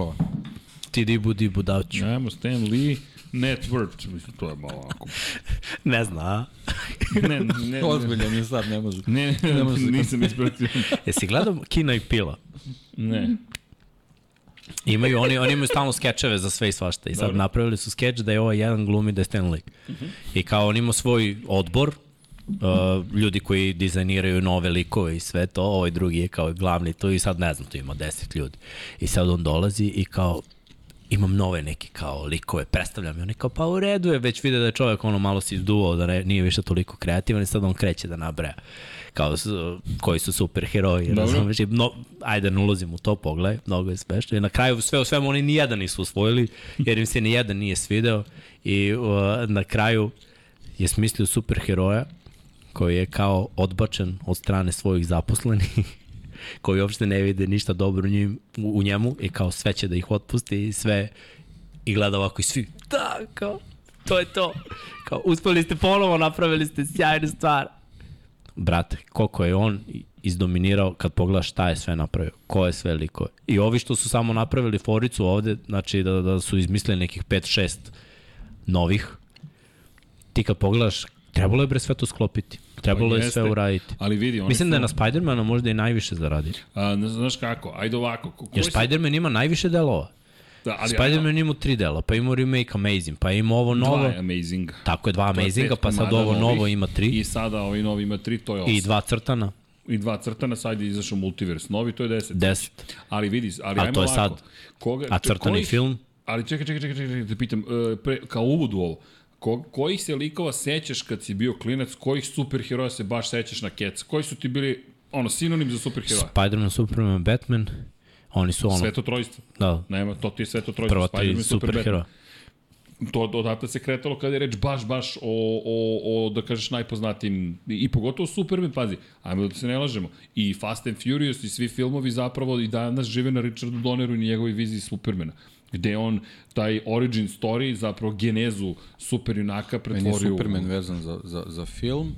Ti dibu dibu davću. Ajmo, Stan Lee, net worth, mislim, to je malo ovako. Ne zna, a? Ne, ne, ne, Ozbiljan je sad, ne može. ne, ne, Ne može se- nisam ispratio. Jesi gledao Kino i Pila? Ne. Imaju, oni, oni imaju stalno skečeve za sve i svašta. I sad Dobro. napravili su skeč da je ovaj jedan glumi da je Stan Lee. I kao on ima svoj odbor, uh, ljudi koji dizajniraju nove likove i sve to, ovaj drugi je kao glavni to i sad ne znam, tu ima 10 ljudi. I sad on dolazi i kao imam nove neke kao likove, predstavljam i oni kao pa u redu je, već vide da je čovjek ono malo se izduvao, da ne, nije više toliko kreativan i sad on kreće da nabraja kao koji su super heroji? I No, ajde, ne ulazim u to, pogledaj, mnogo je smešno. I na kraju sve o svemu oni nijedan nisu usvojili, jer im se nijedan nije svideo i uh, na kraju je smislio super heroja koji je kao odbačen od strane svojih zaposlenih koji uopšte ne vide ništa dobro u, njim, u, u njemu i kao sve će da ih otpusti i sve i gleda ovako i svi da, kao to je to. Kao, uspeli ste ponovo, napravili ste sjajnu stvar. Brate, koliko je on izdominirao kad pogledaš šta je sve napravio, ko je sve likove. I ovi što su samo napravili foricu ovde, znači da, da su izmislili nekih 5-6 novih, ti kad pogledaš, trebalo je bre sve to sklopiti. Trebalo je sve uraditi. Ali vidi, Mislim su... da je na Spider-Mana možda i najviše zaradio. A, ne znaš kako, ajde ovako. ko- Jer Spider-Man ima najviše delova. Da, ali, Spider-Man ima tri dela, pa ima remake Amazing, pa ima ovo novo. Dva Amazing. Tako je, dva Amazinga, pa sad ovo novih. novo ima tri. I sada ovaj novi ima tri, to je osam. I dva crtana. I dva crtana, sad je izašao multivers. Novi, to je deset. Deset. Ali vidi, ali A to je sad. Koga, A crtani kojih- film? Ali čekaj, čekaj, čekaj, čekaj, da pitam, e, pre, kao uvod u ovo, Ko, kojih se likova sećaš kad si bio klinac, kojih superheroja se baš sećaš na keca? Koji su ti bili ono, sinonim za superheroja? Spider-Man, Superman, Batman, oni su ono... Sveto trojstvo. Da. Nema, to ti je sveto trojstvo. Prva tri Super superheroja. Batman. To odatle se kretalo kada je reč baš, baš o, o, o da kažeš, najpoznatijim, i, pogotovo Superman, pazi, ajmo da se ne lažemo, i Fast and Furious i svi filmovi zapravo i danas žive na Richardu Donneru i njegovoj viziji Supermana gde on taj origin story, zapravo genezu super junaka Meni je pretvorio Superman u... vezan za, za, za film,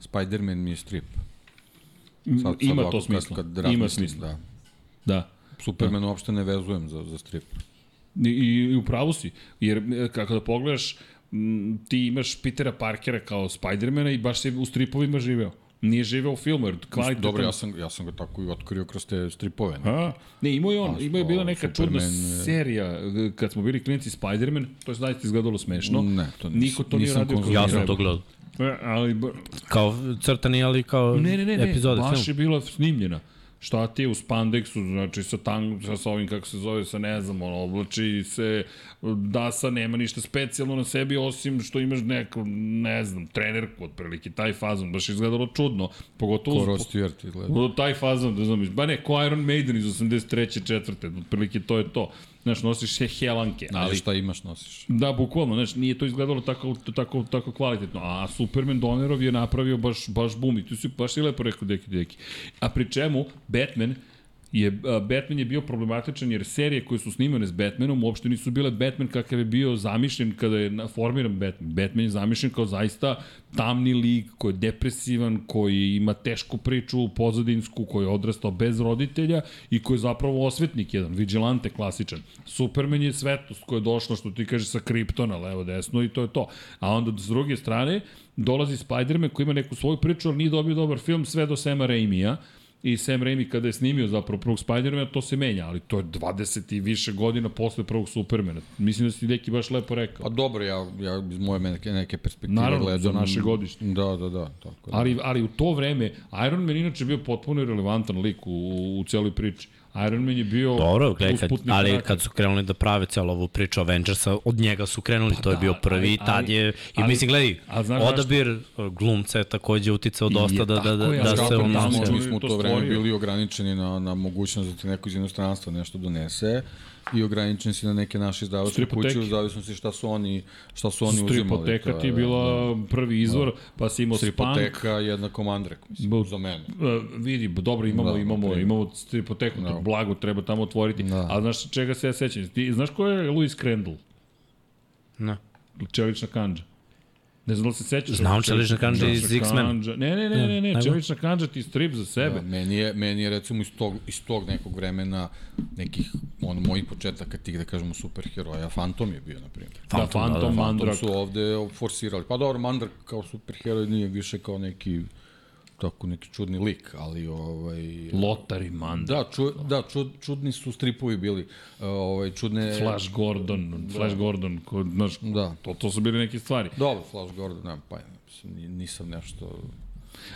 Spider-Man mi je strip. Ima ovako to smisla. Kad, kad Ima smisla. Da. Da. Superman da. uopšte ne vezujem za, za strip. I, i u pravu si, jer e, kako da pogledaš, m, ti imaš Petera Parkera kao Spidermana i baš se u stripovima živeo. Nije živeo u filmu, jer kvalitetan... Dobro, ja sam, ja sam ga tako i otkrio kroz te stripove. Ne? A, ne, imao je on, A, imao je bila neka čudna Superman, e- serija, e, kad smo bili klinici Spider-Man, to je zaista izgledalo smešno. Ne, to nis- Niko to nije nisam radio. Ja sam to gledao. E, ali, Kao crtani, ali kao ne, ne, ne, ne, epizode baš film. je bila snimljena. Šta ti je u spandeksu, znači sa, tang, sa, sa ovim, kako se zove, sa ne znam, ono, oblači se, Dasa nema ništa specijalno na sebi, osim što imaš neku, ne znam, trenerku, otprilike, taj fazon, baš izgledalo čudno, pogotovo... Ko Stewart izgleda. Taj fazon, da znam, ba ne, ko Iron Maiden iz 83. četvrte, otprilike to je to. Znaš, nosiš se helanke, Ali ali... šta imaš nosiš. Da, bukvalno, znaš, nije to izgledalo tako, tako, tako kvalitetno. A Superman Donnerov je napravio baš, baš bum i tu si baš i lepo rekao deki deki. A pri čemu, Batman, je, a, Batman je bio problematičan jer serije koje su snimane s Batmanom uopšte nisu bile Batman kakav je bio zamišljen kada je formiran Batman. Batman je zamišljen kao zaista tamni lik koji je depresivan, koji ima tešku priču pozadinsku, koji je odrastao bez roditelja i koji je zapravo osvetnik jedan, vigilante klasičan. Superman je svetlost koja je došla, što ti kaže, sa Kryptona, levo, desno i to je to. A onda s druge strane dolazi Spider-Man koji ima neku svoju priču, ali nije dobio dobar film sve do Sema Raimija, i Sam Raimi kada je snimio zapravo prvog Spider-mana, to se menja, ali to je 20 i više godina posle prvog Supermana. Mislim da si neki baš lepo rekao. Pa dobro, ja, ja iz moje neke, neke perspektive Naravno, gledam. za naše godište. Da, da, da. Tako da. Ali, ali u to vreme, Iron Man inače bio potpuno relevantan lik u, u celoj priči. Iron Man je bio Dobro, gledaj, kad, ali karakter. kad su krenuli da prave celo ovu priču Avengersa, od njega su krenuli, to je da, bio prvi, ali- tad je, i ali- mislim, gledaj, ali znaš zašto? odabir glumca je takođe uticao dosta je da, da, tako da, da se on tamo mi, smo u to to vreme bili ograničeni na, na mogućnost da ti neko iz inostranstva nešto donese i ograničen si na neke naše izdavačke kuće u zavisnosti šta su oni, šta su oni uzimali. Stripoteka ti je da, bila da. prvi izvor, pa si imao Spank. Stripoteka jednako Mandrek, mislim, Bu- za mene. Uh, vidi, dobro, imamo, Da, da, imamo, primjer. imamo stripoteku, Da. blago treba tamo otvoriti. Da. A znaš čega se ja sećam? Ti, znaš ko je Louis Crandall? Ne. Čelična kanđa. Ne znam da li se sećaš. Znam Čelična kandža iz X-Men. Ne, ne, ne, ne, ne, Ne. Čelična kanđa ti strip za sebe. Da, meni, je, meni je recimo iz tog, iz tog nekog vremena nekih ono, mojih početaka tih da kažemo superheroja, Phantom je bio na primjer. Da, Phantom, Phantom, da, da. Phantom Mandrak. su ovde forsirali. Pa dobro, Mandrak kao superheroj nije više kao neki tako neki čudni lik, ali ovaj Lotar i Mandrak. Da, ču, da čud, čudni su stripovi bili. Uh, ovaj čudne Flash Gordon, Flash Gordon, ko, znaš, Da. to, to su bile neke stvari. Dobro, Flash Gordon, nemam pa mislim, nisam nešto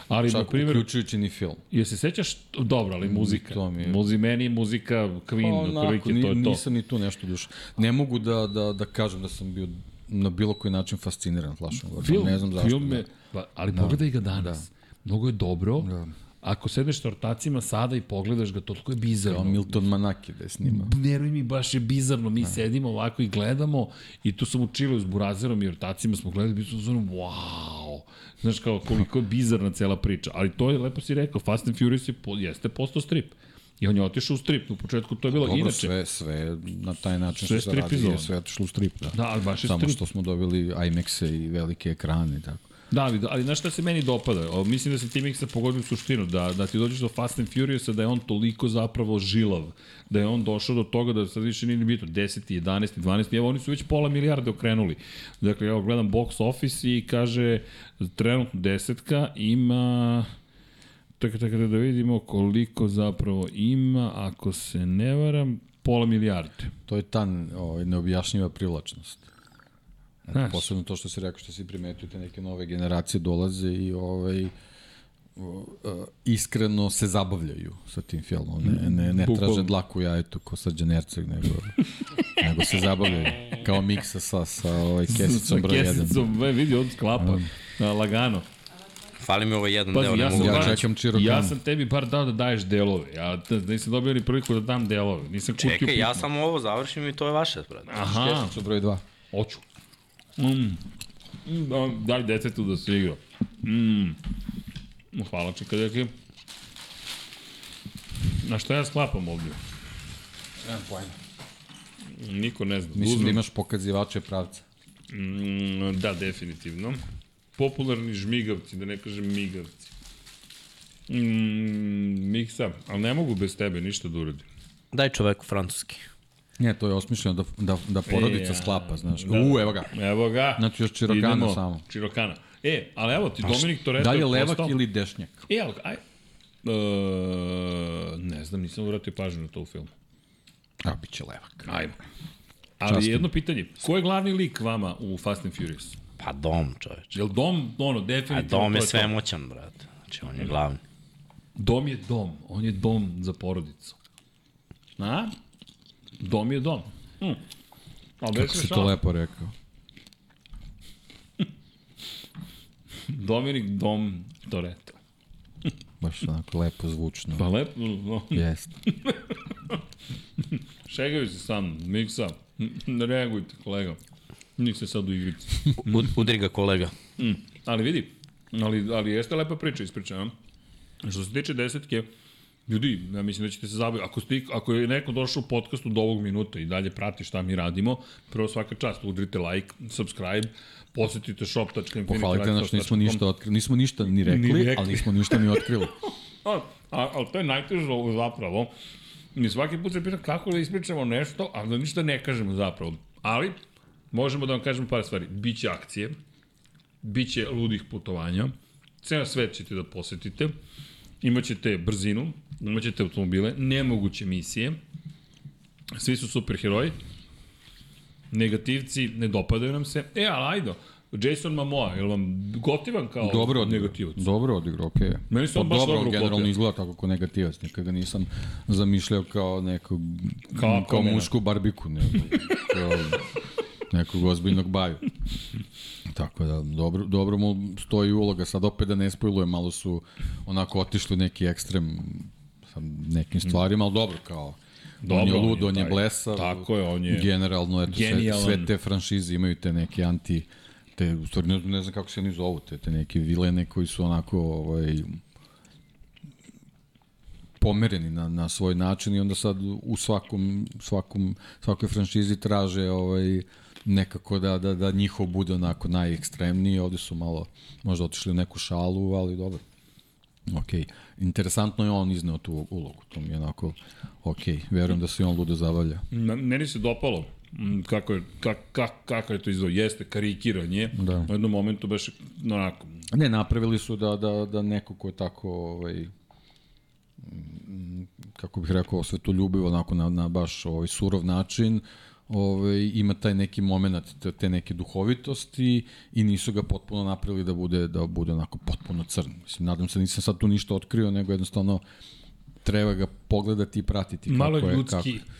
Ali, na čak primjer, uključujući ni film. je se sećaš, dobro, ali muzika. to mi je- Muzi, meni je muzika Queen, Pa, onako, to je to. nisam ni tu nešto duše. Ne mogu da, da, da kažem da sam bio na bilo koji način fasciniran Flashom Gordon. Ne znam zašto. film je, da. pa, ali pogledaj ga danas. Mnogo je dobro. Da. Ako sedneš na ortacima sada i pogledaš ga, toliko je Kao bizarno. Milton Manaki da je snimao. Veruj mi, baš je bizarno. Mi sedimo ovako i gledamo i tu sam u Čilu s Burazerom i ortacima smo gledali, bi smo zvonom, wow. Znaš kao koliko je bizarna cela priča. Ali to je, lepo si rekao, Fast and Furious je, jeste postao strip. I on je otišao u strip, u početku to je bilo Dobro, inače. sve, sve na taj način Sve što se radi je sve otišlo u strip. Da, Da, ali baš je Samo strip. što smo dobili IMAX-e i velike ekrane i tako. Da, ali, ali znaš šta se meni dopada? O, mislim da se ti miksa pogodio suštinu, da, da ti dođeš do Fast and Furiousa, da je on toliko zapravo žilav, da je on došao do toga da sad više nije ni bitno, 10. 11. 12. Evo, oni su već pola milijarde okrenuli. Dakle, evo, gledam box office i kaže, trenutno desetka ima... Tako, tako da vidimo koliko zapravo ima, ako se ne varam, pola milijarde. To je ta neobjašnjiva privlačnost. Znači, posebno to što si rekao, što si primetio, te neke nove generacije dolaze i ovaj, e, iskreno se zabavljaju sa tim filmom. Ne, ne, ne Bukvalno. traže dlaku jajetu ko Srđan Erceg, nego, nego se zabavljaju. Kao miksa sa, sa ovaj, kesicom broj 1. Kesicom, e, vidi, on sklapa. Lagano. Fali mi ovaj jedan Pazi, deo, ne ja sam, mogu Ja da čekam ja sam tebi bar dao da daješ delove. Ja nisam dobio ni priliku da dam delove. Nisam Čekaj, ja pitanje. samo ovo završim i to je vaše, brate. Aha, Kesica broj 2. hoću. Mm. Da, daj detetu da se igra. Mm. Hvala čeka, deki. Na šta ja sklapam ovdje? Nemam pojma. Niko ne zna. Mislim da imaš pokazivače pravca. Mm, da, definitivno. Popularni žmigavci, da ne kažem migavci. Mm, miksa, ali ne mogu bez tebe ništa da uradim. Daj čoveku francuski. Ne, to je osmišljeno da, da, da porodica E, sklapa, znaš. da, U, evo ga. Evo ga. Znači, još Čirokana Idemo. samo. Čirokana. E, ali evo ti, Dominik Toretto Da li je je levak postao... ili dešnjak? E, evo ga, aj. E, ne znam, nisam vratio pažnju na to u filmu. A, bit će levak. Ajmo. Ali Častim. jedno pitanje, ko je glavni lik vama u Fast and Furious? Pa dom, čoveče. Jel Dom, ono, A definitivno dom to je to. svemoćan, brate. Znači, on je glavni. Dom je dom, on je dom za porodicu. A? Dom je dom. Hm. Ali Kako si to lepo rekao. Dominik Dom Toretto. Baš onako lepo zvučno. Pa lepo, no. Jeste. Šegaju se sam, miksa. Ne reagujte, kolega. Nik se sad u igrici. Ud, udri ga kolega. Mm. Ali vidi, ali, ali jeste lepa priča ispričana. Što se tiče desetke, ljudi, ja mislim da ćete se zabaviti. Ako, ste, ako je neko došao u podcastu do ovog minuta i dalje prati šta mi radimo, prvo svaka čast, udrite like, subscribe, posetite Pohvalite nas, nismo ništa otkrili. Nismo ništa ni rekli, Ni rekli. ali nismo ništa ni otkrili. A, a, ali to je najteže zapravo. Mi svaki put se pita kako da ispričamo nešto, a da ništa ne kažemo zapravo. Ali, možemo da vam kažemo par stvari. Biće akcije, biće ludih putovanja, ceo svet ćete da posetite, imaćete brzinu, imaćete automobile, nemoguće misije, svi su superheroji, negativci ne dopadaju nam se. E, ali ajde, Jason Momoa, je li vam gotivan kao Dobro odigrao. negativac? Dobro odigrao, okej. Okay. Meni se on baš dobro on generalno uklopio. izgleda tako kao negativac. Nikad ga nisam zamišljao kao nekog, Kao kao, Aquamana. mušku barbiku, nego kao nekog ozbiljnog baju. Tako da, dobro, dobro mu stoji uloga. Sad opet da ne spojluje, malo su onako otišli neki ekstrem sa nekim stvarima, ali dobro, kao Dobro, on je on je lud, on je taj- blesav. tako je, on je Generalno, eto, sve, genijalan. sve te franšize imaju te neke anti te, u stvari ne, ne znam kako se oni zovu, te, te neke vilene koji su onako ovaj, pomereni na, na svoj način i onda sad u svakom, svakom, svakoj franšizi traže ovaj, nekako da, da, da njihov bude onako najekstremniji, ovde su malo možda otišli u neku šalu, ali dobro. Ok, interesantno je on izneo tu ulogu, to mi je onako, ok, verujem da se on ludo zabavlja. Na- Meni se dopalo kako je, kak, kak, kako je to izvao. Jeste karikiranje. Da. U jednom momentu baš onako. Ne, napravili su da, da, da neko ko je tako, ovaj, kako bih rekao, svetoljubiv, onako na, na baš ovaj, surov način, ovaj, ima taj neki moment te, neke duhovitosti i nisu ga potpuno napravili da bude da bude onako potpuno crn. Mislim, nadam se nisam sad tu ništa otkrio, nego jednostavno treba ga pogledati i pratiti. Malo kako je je, ljudski. Kako.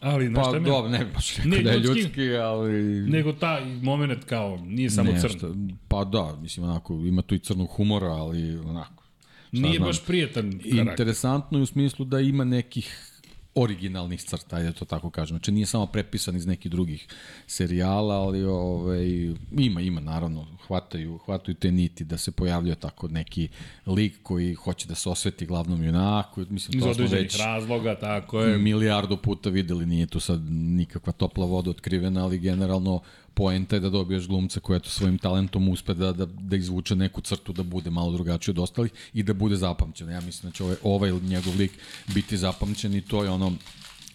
Ali, znaš Pa šta dobro, ne baš Ne, da je ljudski, ljudski, ali... Nego taj moment kao, nije samo Nešto, crn. Pa da, mislim, onako, ima tu i crnog humora, ali onako. šta Nije znam. baš prijetan karakter. Interesantno je u smislu da ima nekih originalnih crta, ajde da to tako kažem. Znači nije samo prepisan iz nekih drugih serijala, ali ovaj, ima, ima naravno, hvataju, hvataju te niti da se pojavljuje tako neki lik koji hoće da se osveti glavnom junaku. Mislim, to smo već razloga, tako je. milijardu puta videli, nije tu sad nikakva topla voda otkrivena, ali generalno poenta je da dobiješ glumca koji eto svojim talentom uspe da, da, da izvuče neku crtu da bude malo drugačiji od ostalih i da bude zapamćen. Ja mislim da će ovaj, ovaj njegov lik biti zapamćen i to je ono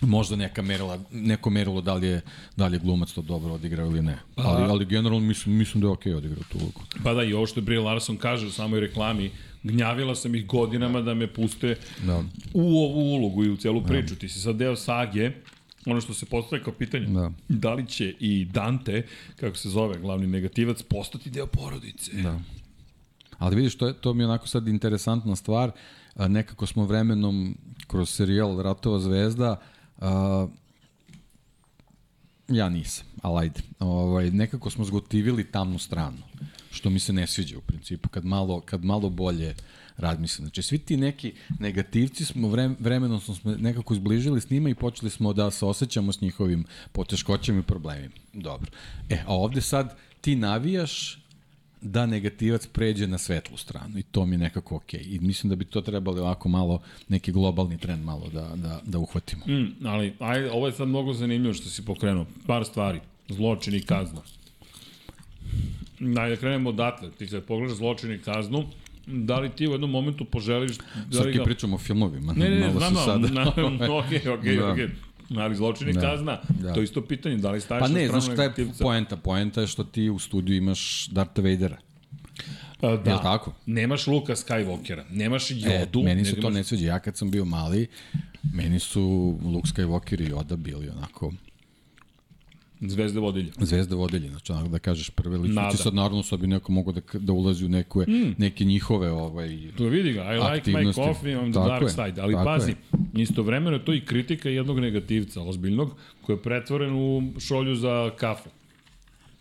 možda neka merila, neko merilo da li je, da li je glumac to dobro odigrao ili ne. Ali, ali generalno mislim, mislim da je okej okay odigrao tu ulogu. Pa da, i ovo što je Brie Larson kaže u samoj reklami, gnjavila sam ih godinama da me puste Da. u ovu ulogu i u celu priču. Ti si sad deo sage, ono što se postoje kao pitanje, Da. da li će i Dante, kako se zove glavni negativac, postati deo porodice. Da. Ali vidiš, to, je, to mi je onako sad interesantna stvar. Nekako smo vremenom kroz serijal Ratova zvezda a, ja nisam, ali ajde. Ovaj, nekako smo zgotivili tamnu stranu, što mi se ne sviđa u principu, kad malo, kad malo bolje razmislim. Znači, svi ti neki negativci smo vrem, vremenom smo nekako izbližili s njima i počeli smo da se osjećamo s njihovim poteškoćama i problemima. Dobro. E, a ovde sad ti navijaš da negativac pređe na svetlu stranu i to mi je nekako okej. I mislim da bi to trebalo ovako malo, neki globalni trend malo da, da, da uhvatimo. Mm, ali ajde, ovo je sad mnogo zanimljivo što si pokrenuo. Par stvari. Zločin i kazna. Ajde da krenemo odatle. Ti sad pogledaš zločin i kaznu, da li ti u jednom momentu poželiš... Da Sad li ti ga... pričamo o filmovima. Ne, ne, ne, znam, se sad... sad- na, okej, okej, Da. okej. Ali zločin i Da. kazna, Da. to je isto pitanje, da li staviš Pa ne, na stranu znaš šta je negativca? poenta? Poenta je što ti u studiju imaš Darth Vadera. Pa, da. Jel tako? Nemaš Luka Skywalkera, nemaš E, Jodu. meni se to imaš- ne sviđa. Ja kad sam bio mali, meni su Luke Skywalker i Yoda bili onako Zvezde vodilja. zvezde vodilje, znači onako da kažeš prve ličnosti, sad naravno sad bi neko mogao da, da ulazi u neku, Mm. neke njihove ovaj, To vidi ga, I like my aktivnosti. coffee on the Tako dark je, side. Ali pazi, je. istovremeno je to i kritika jednog negativca, ozbiljnog, koji je pretvoren u šolju za kafu.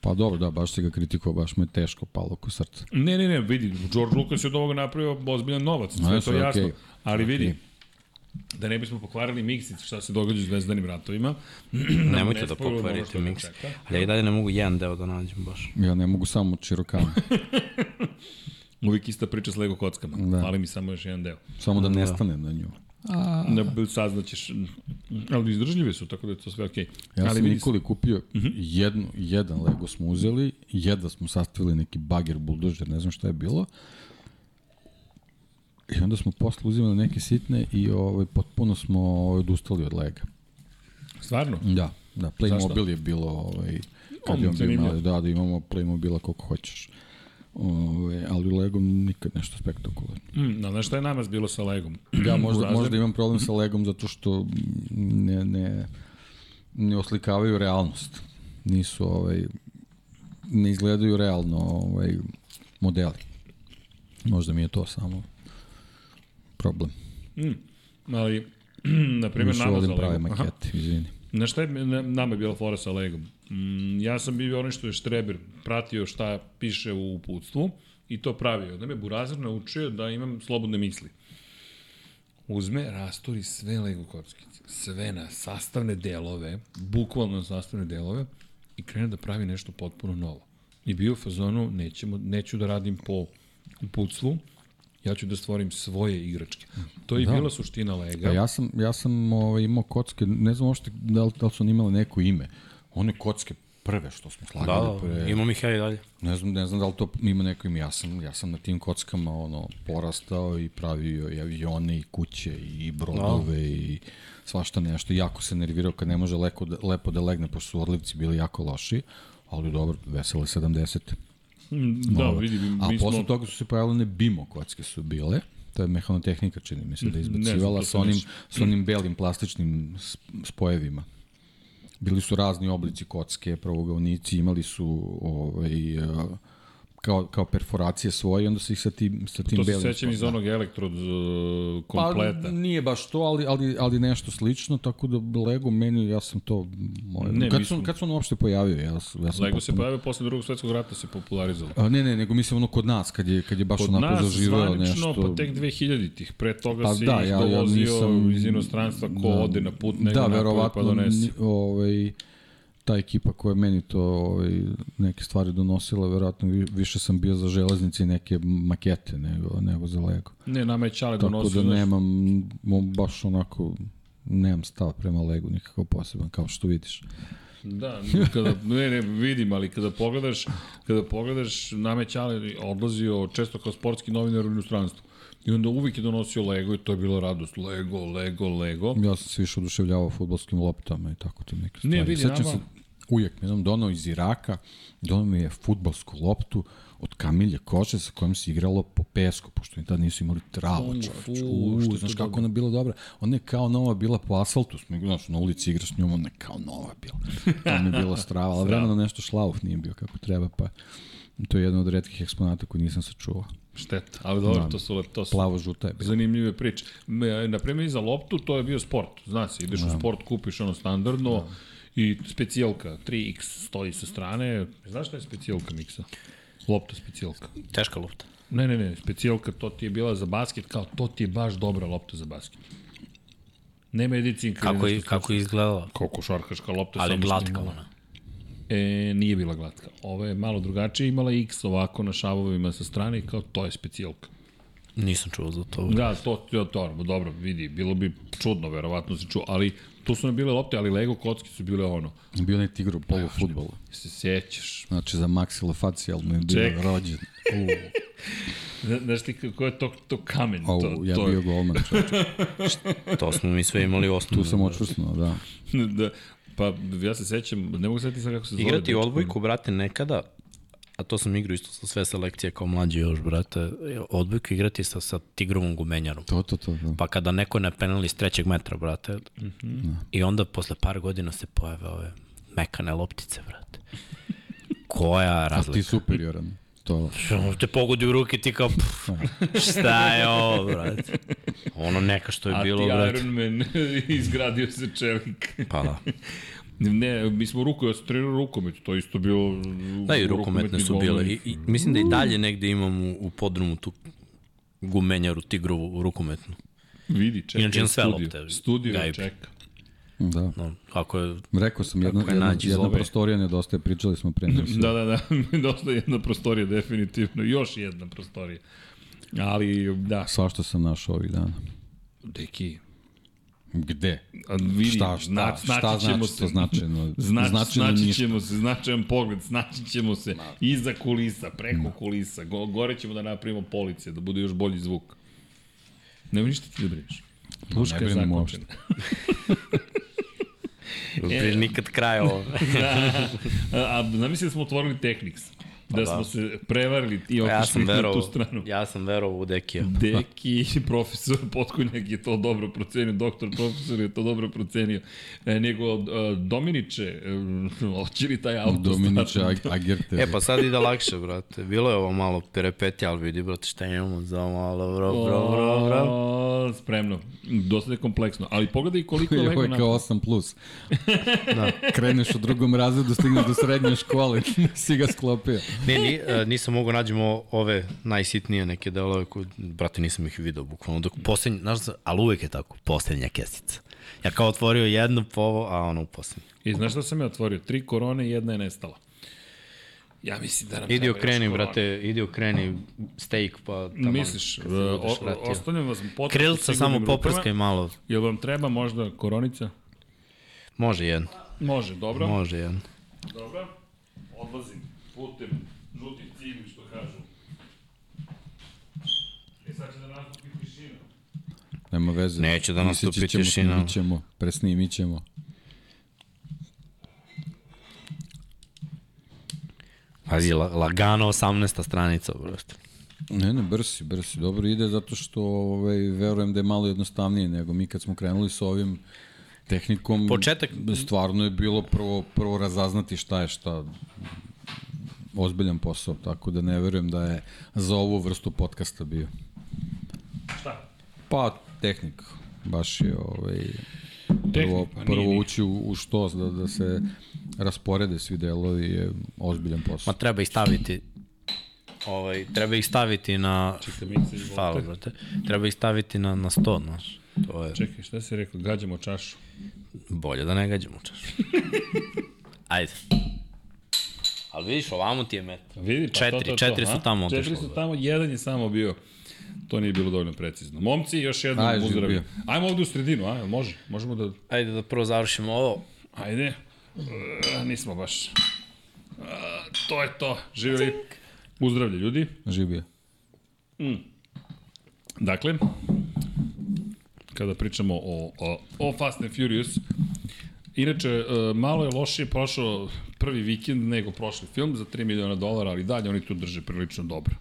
Pa dobro, da, baš si ga kritikovao, baš me je teško palo ko srce. Ne, ne, ne, vidi, George Lucas je od ovoga napravio ozbiljan novac, sve to jasno. okej. Ali vidi. Da ne bismo pokvarili miksic šta se događa u Zvezdanim ratovima. Nemojte ne da ono pokvarite mix. čeka. Ali ja i dalje ne mogu jedan deo da nađem baš. Ja ne mogu samo od Čirokana. Uvijek ista priča s Lego kockama. Da. Fali mi samo još jedan deo. samo da Da. nestane na nju. A, Ne, saznaćeš, ali izdržljive su, tako da je to sve okej. ja ali sam Nikoli kupio jednu, jedan Lego smo uzeli, jedva smo sastavili neki bagger buldožer, ne znam šta je bilo. I onda smo posle uzimali neke sitne i ovaj, potpuno smo ovaj, odustali od Lega. Stvarno? Da, da, Playmobil je bilo, ovaj, kad je on bio mali, da, da imamo Playmobila koliko hoćeš. Ove, ali Legom nikad nešto spektakularno. Mm, no, znaš šta je nama bilo sa Legom? Ja možda, U razredu- možda imam problem sa Legom zato što ne, ne, ne oslikavaju realnost. Nisu, ovaj, ne izgledaju realno ovaj, modeli. Možda mi je to samo problem. Mm, ali, na primjer, nama za Lego. Makete, izvini. Znaš šta je na- nama je bila fora sa Legom? Mm, ja sam bio onaj što je Štreber pratio šta piše u uputstvu i to pravio. Da me Burazir naučio da imam slobodne misli. Uzme, rastori sve Lego kockice, sve na sastavne delove, bukvalno na sastavne delove i krene da pravi nešto potpuno novo. I bio u fazonu, nećemo, neću da radim po uputstvu, ja ću da stvorim svoje igračke. To je Da. bila suština Lega. Pa ja sam, ja sam ovaj, imao kocke, ne znam uopšte da li, da li su one imale neko ime. One kocke prve što smo slagali. Da, pre, imam ih ja i dalje. Ne znam, ne znam da li to ima neko ime. Ja sam, ja sam na tim kockama ono, porastao i pravio i avione i kuće i brodove i svašta nešto. Jako se nervirao kad ne može lepo da, lepo da legne, pošto su odlivci bili jako loši. Ali dobro, vesele 70. Mm, Da, Ovo. vidi, mi, A mi posle smo... toga su se pojavile one bimo kocke su bile. To je mehanotehnika, čini mi se, da je Ne znam, izbacivala sa onim, sa onim belim plastičnim spojevima. Bili su razni oblici kocke, pravogaonici, imali su ovaj, eh, kao, kao perforacije svoje i onda se ih sa tim, sa tim To se belim. sećam iz da. onog elektrod uh, kompleta. Pa nije baš to, ali, ali, ali nešto slično, tako da Lego meni, ja sam to... Moj, Ne, kad, mi sam, smo- kad sam on uopšte pojavio? Ja, ja sam Lego se potpuno- pojavio posle drugog svetskog rata se popularizovao. A, ne, ne, nego mislim ono kod nas, kad je, kad je baš Kod onako nas zaživeo zvanično, nešto... pa tek 2000-ih. Pre toga Pa se da, ja- ja nisam- iz inostranstva ko da. ode na put, nego da, verovatno, pa donese. ni- ovaj, ta ekipa koja je meni to ovaj, neke stvari donosila, verovatno vi- više sam bio za železnice i neke makete nego, nego za Lego. Ne, nama je Čale Tako donosio, da znaš, nemam, baš onako, nemam stav prema Legu nikakav poseban, kao što vidiš. Da, kada, ne, ne, vidim, ali kada pogledaš, kada pogledaš, nama je Ćale odlazio često kao sportski novinar u inostranstvu. I onda uvijek je donosio Lego i to je bila radost. Lego, Lego, Lego. Ja sam se više oduševljavao futbolskim loptama i tako te neke stvari. Ne, vidi, Sećam nama- se, uvijek mi je donao iz Iraka, donao mi je futbolsku loptu od kamilje kože sa kojom se igralo po pesku, pošto ni tad nisu imali travu, U, čoveč. u, U, što je znaš kako ona bila dobra. Ona je kao nova bila po asfaltu, smo, znaš, na ulici igraš s njom, ona je kao nova bila. To mi je bila strava, ali vremena nešto šlauf nije bio kako treba, pa to je jedna od redkih eksponata koju nisam sačuvao. Šteta, ali dobro, Da. to su, lep- to su Plavo-žuta je bila. zanimljive priče. Na primjer, za loptu to je bio sport. Zna se, ideš u sport, kupiš ono standardno i specijalka, 3x stoji sa strane. Znaš šta je specijalka miksa? Lopta specijalka. Teška lopta. Ne, ne, ne, specijalka, to ti je bila za basket, kao to ti je baš dobra lopta za basket. Nema medicinka. Kako, je, kako je izgledala? Kao košarkaška lopta. Ali glatka ona. E, nije bila glatka. Ova je malo drugačija, imala je X ovako na šavovima sa strane i kao to je specijalka. Nisam čuo za to. Da, to, to, to, dobro, vidi, bilo bi čudno, verovatno se čuo, ali tu su nam bile lopte, ali Lego kocki su bile ono. Bio onaj tigru polu futbolu. Se sjećaš. Znači za maksilofacijalno je bio rođen. Znaš ti kako je to, to kamen? au, to, ja to bio golman. To smo mi sve imali osnovno. Tu sam očvrsnuo, da. da, pa ja se sećam, ne mogu setiti kako se zove. Igrati odbojku, brate, nekada, a to sam igrao isto sa sve selekcije kao mlađi još, brate, odbojku igrati sa, sa tigrovom gumenjarom. To, to, to. to. Pa kada neko ne penali s trećeg metra, brate, i onda posle par godina se pojave ove mekane loptice, brate. Koja A ti razlika? superioran. To, Što te pogodi u ruke, ti kao, pff, šta je ovo, brate? Ono neka što je A bilo, ti brate. Iron Man izgradio se čelik. Pa da. Ne, mi smo ruku, ja sam trenirao rukomet, to isto bilo... Da, i rukometne su bile. I, i, mislim da i dalje negde imam u, u podrumu tu gumenjaru tigrovu rukometnu. Vidi, čekaj, Inače imam sve studio. lopte. Studio Gajbi. čeka. Da. No, ako je Rekao sam, jedna, je jedna, jedna prostorija nedostaje, pričali smo pre njih. Da, da, da, dosta jedna prostorija, definitivno. Još jedna prostorija. Ali, da, Svašta sam našao ovih dana. deki, Gde? a vidi, Šta, šta, zna, šta ćemo znači se. to značajno? Znači, Značajno ništa. ćemo se, značajan pogled, snaći ćemo se iza kulisa, preko kulisa, go, gore ćemo da napravimo police, da bude još bolji zvuk. Nema ništa ti da brineš. Пушка е не, бе, не му Приликът край, а, а, намисли да сме отворили Техникс. Da, da. smo se prevarili i Pa ja otišli sam na tu stranu. ja sam verovao u Dekija. Deki, profesor Potkonjak je to dobro procenio, doktor profesor je to dobro procenio. E, nego, e, Dominiče, e, hoće li taj auto Dominiče? Ag- Agerte. E pa sad ide lakše, brate. Bilo je ovo malo perepetija, ali vidi, brate, šta imamo za malo, bro, bro, bro, bro. O, spremno. Dosta je kompleksno. Ali pogledaj koliko je Ovo Lego je na... kao 8 plus. da. Kreneš u drugom razredu, stigneš do srednje škole, si ga sklopio. Ne, ni, e, nisam mogu nađemo ove najsitnije neke delove koje, brate, nisam ih video, bukvalno. Dok poslednji, znaš, ali uvek je tako, poslednja kesica. Ja kao otvorio jednu po ovo, a ono u poslednji. I znaš šta sam ja otvorio? Tri korone i jedna je nestala. Ja mislim da nam Idi okreni, brate, idi okreni steak, pa tamo. Misliš, o, ostavljam vas potom Krilca samo poprskaj malo. Jel vam treba možda koronica? Može jedan. Može, dobro. Može jedan. Dobro. Odlazim putem žutih cigli, što kažu. E sad će da nastupi tišina. Nema veze. Neće da nastupi tišina. snimit ćemo, presnimit ćemo. Pazi, la, lagano 18. stranica, brate. Ne, ne, brsi, brsi. Dobro ide zato što ovaj, verujem da je malo jednostavnije nego mi kad smo krenuli sa ovim tehnikom. Početak- Stvarno je bilo prvo, prvo razaznati šta je šta. ozbiljan posao, tako da ne verujem da je za ovu vrstu podcasta bio. Šta? Pa, tehnik. Baš je ovaj, prvo, pa prvo nije. ući u, u što, da, da se rasporede svi delovi je ozbiljan posao. Ma treba ih staviti ovaj, treba ih staviti na Čekaj, i Hvala, volter. brate. Treba ih staviti na, na sto, znaš. To je Čekaj, šta si rekao? Gađamo čašu. bolje da ne gađamo čašu. Ajde. Ali vidiš, ovamo ti je met. Vidi, pa četiri, to, to, četiri to, su a? tamo Četiri su tamo, jedan je samo bio. To nije bilo dovoljno precizno. Momci, još jednom Ajde, uzdrav. bio. Ajmo ovde u sredinu, a? Može? Možemo da... Ajde da prvo završimo ovo. Ajde. E, nismo baš. E, to je to. Živjeli. Uzdravlje, ljudi. Živije. Dakle, kada pričamo o, o, o Fast and Furious, inače, e, malo je lošije prošao prvi vikend nego prošli film za 3 miliona dolara, ali dalje oni tu drže prilično dobro.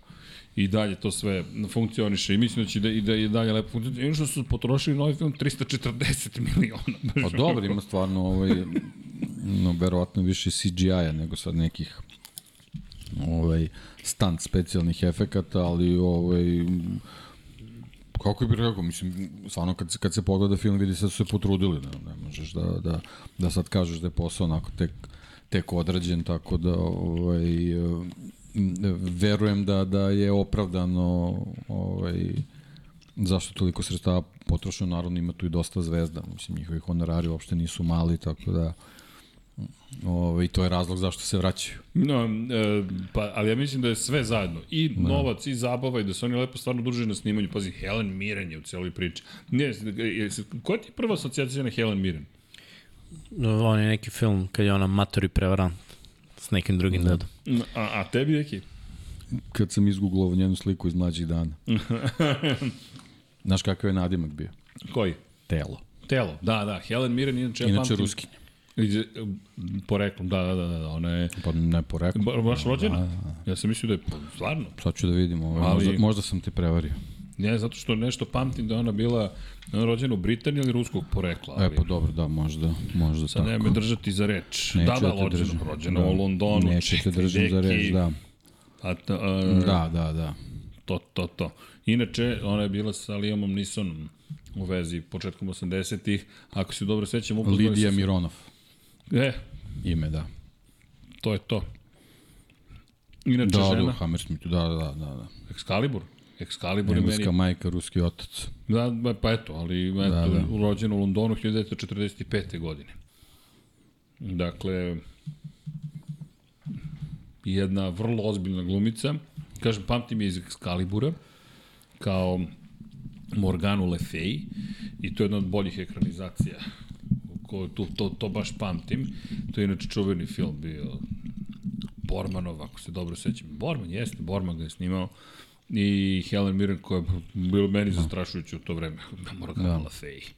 I dalje to sve funkcioniše i mislim da će da, i da i dalje lepo funkcioniše. I ono što su potrošili novi film 340 miliona. Pa dobro, ima stvarno ovaj, no, verovatno više CGI-a nego sad nekih ovaj, stunt specijalnih efekata, ali ovaj, kako bih rekao, mislim, stvarno kad, kad se pogleda film vidi se da su se potrudili, ne, ne možeš da, da, da sad kažeš da je posao onako tek, tek odrađen, tako da ovaj, verujem da, da je opravdano ovaj, zašto toliko sredstava potrošeno, naravno ima tu i dosta zvezda, mislim, njihovi honorari uopšte nisu mali, tako da ovaj, to je razlog zašto se vraćaju. No, e, pa, ali ja mislim da je sve zajedno. I novac, i zabava, i da se oni lepo stvarno druže na snimanju. Pazi, Helen Mirren je u cijeloj priči. Ne, je, koja ti je prva asocijacija na Helen Mirren? On je neki film kad je ona matori prevarant s nekim drugim dedom. A, a tebi neki? Kad sam izgooglao njenu sliku iz mlađih dana. Znaš kakav je nadimak bio? Koji? Telo. Telo, da, da. Helen Mirren, inače, Inače pamtim- ruskinja. Poreklom, da, da, da, da, ona je... Pa ne poreklo. Ba, baš rođena? Da, da. Ja sam mislio da je, pa, stvarno. Sad ću da vidim, ovaj, Ali- možda, možda sam te prevario. Ne, zato što nešto pamtim da ona bila da ona rođena u Britaniji ili ruskog porekla. Ali... E pa dobro, da, možda, možda Sad tako. nema me držati za reč. Neću da, da, da rođena, rođena Da. u Londonu. Neću te držim za reč, da. A, ta, a, Da, da, da. To, to, to. Inače, ona je bila sa Liamom Nisonom u vezi početkom 80-ih. Ako se dobro sećam, upoznali Lidija Mironov, E, ime, da. to je to. Inače, Da, da, u žena, Hammersmithu, da, da, da. da. Excalibur. Excalibur je Engleska meni... majka, ruski otac. Da, pa eto, ali eto, Da, da, da. da. rođen u Londonu 1945. godine. Dakle, jedna vrlo ozbiljna glumica. Kažem, pamtim je iz Excalibura, kao Morganu Le Fay, i to je jedna od boljih ekranizacija. Ko, to, to, to baš pamtim. To je inače čuveni film bio Bormanov, ako se dobro sećam. Borman, jeste, Borman ga je snimao. I Helen Mirren koja je bilo meni zastrašujuće u to vreme. Morgana Da. da. Le Fay.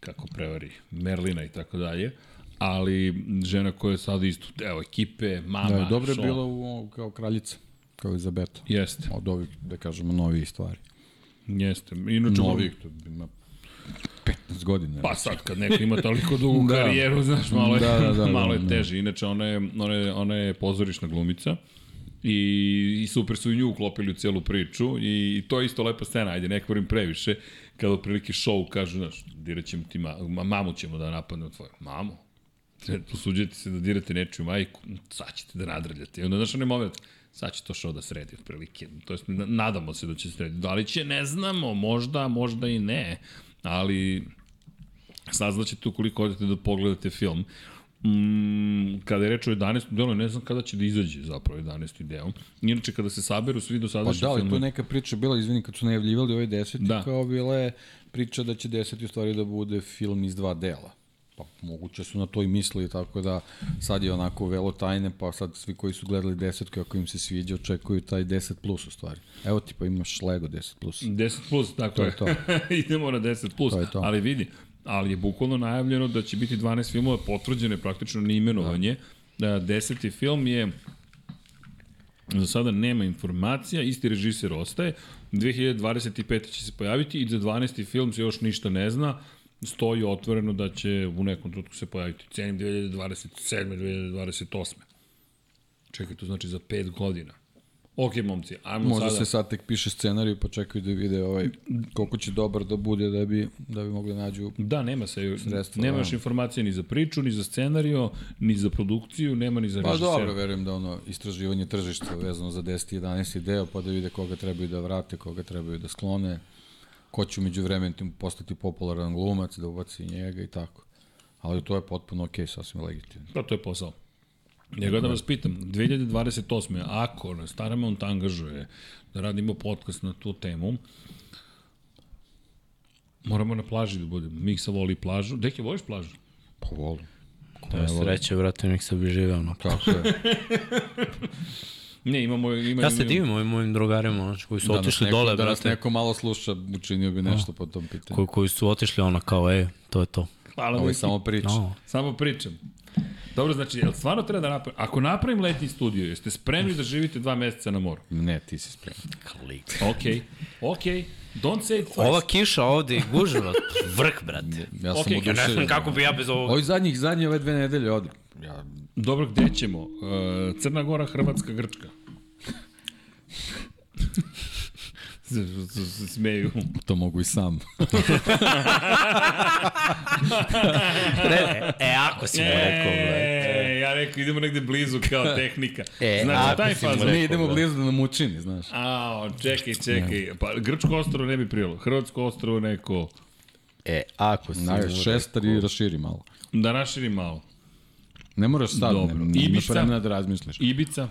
Kako prevari Merlina i tako dalje. Ali žena koja je sad isto, evo, ekipe, mama, Da, dobro je šo. bila u, kao kraljica, kao Elizabeta. Jeste, Od ovih, da kažemo, novih stvari. jeste. Inače, Novih, to ima 15 godina. Pa sad kad neko ima toliko dugu Da. karijeru, znaš, malo je, Da, da, da, malo je da, da. teže. Inače, ona je, ona je, ona je pozorišna glumica i, i super su i nju uklopili u cijelu priču i, i to je isto lepa scena, ajde, ne govorim previše, kada otprilike show kažu, znaš, dirat ćemo ti ma, ma, mamu ćemo da napadnemo tvoju. Mamu? Usuđujete se da dirate nečiju majku, sad ćete da nadrljate. I onda, znaš, onaj moment, sad će to show da sredi otprilike. To jest, na- nadamo se da će sredi. Da li će, ne znamo, možda, možda i ne. Ali, saznaćete ukoliko odete da pogledate film. Mm, kada je reč o 11. delu, ne znam kada će da izađe zapravo 11. deo. Inače, kada se saberu svi Pa dosadašnji da, ali tu neka priča bila, izvini, kad su najavljivali ovaj deseti, Da. kao bila je priča da će deseti u stvari da bude film iz dva dela. Pa moguće su na to i mislili, tako da sad je onako velo tajne, pa sad svi koji su gledali desetku, ako im se sviđa, očekuju taj 10 plus u stvari. Evo ti pa imaš Lego 10 plus. 10 plus, tako To je. je to. Idemo na 10 plus. To je to. Ali vidi, ali je bukvalno najavljeno da će biti 12 filmova potvrđene praktično na imenovanje. Da. Deseti film je za sada nema informacija, isti režiser ostaje, 2025. će se pojaviti i za 12. film se još ništa ne zna, stoji otvoreno da će u nekom trenutku se pojaviti. Cenim 2027. 2028. Čekaj, to znači za 5 godina. Ok, momci, ajmo Možda sada... se sad tek piše scenarij pa čekaju da vide ovaj, koliko će dobar da bude da bi, da bi mogli nađu Da, nema se, Sredstva, nema da. još informacije ni za priču, ni za scenario, ni za produkciju, nema ni za Pa režisera. dobro, verujem da ono istraživanje tržišta vezano za 10 i 11 deo, pa da vide koga trebaju da vrate, koga trebaju da sklone, ko će umeđu vremenom postati popularan glumac, da ubaci njega i tako. Ali to je potpuno okej, okay, sasvim legitimno. Pa to je posao. Nego da vas pitam, 2028. ako nas Paramount angažuje da radimo podcast na tu temu, moramo na plaži da budemo. Miksa voli plažu. Deki, voliš plažu? Pa volim. To je sreće, vrate, nek se bi živeo. No. Tako je. Ne, imamo... Ima, Ja se divim ovim mojim drugarima, znači, koji su Da nas otišli neko, dole, da brate. neko malo sluša, učinio bi nešto po tom pitanju. Koji, koji su otišli ono kao, e, to je to. Hvala Ovo je samo priča. No. Samo pričam. Dobro, znači, jel stvarno treba da napravim? Ako napravim letnji studio, jeste spremni da živite dva meseca na moru? Ne, ti si spreman. Klik. Okej, okej. Don't say it twice. Ova kiša ovde i gužva, vrh, brate. Ja sam Okej, okay, Ja ne znam kako bi ja bez ovog... Ovi zadnjih, zadnje ove dve nedelje odim. Ja, Dobro, gde ćemo? Uh, Crna Gora, Hrvatska, Grčka. Smeju. to mogu i sam. Ne, e, ako si mu rekao, brate. E, ja rekao, idemo negde blizu kao tehnika. E, znači, ako taj si mu fazon. rekao, Mi idemo blizu da nam učini, znaš. A, čekaj, čekaj. Pa, Grčko ostrovo ne bi prijelo. Hrvatsko ostrovo neko... E, ako si mu Najviše šestar i raširi malo. Da raširim malo. Ne moraš sad, Dobro. ne, ne, Ibiza? vremena da razmisliš. Ibica.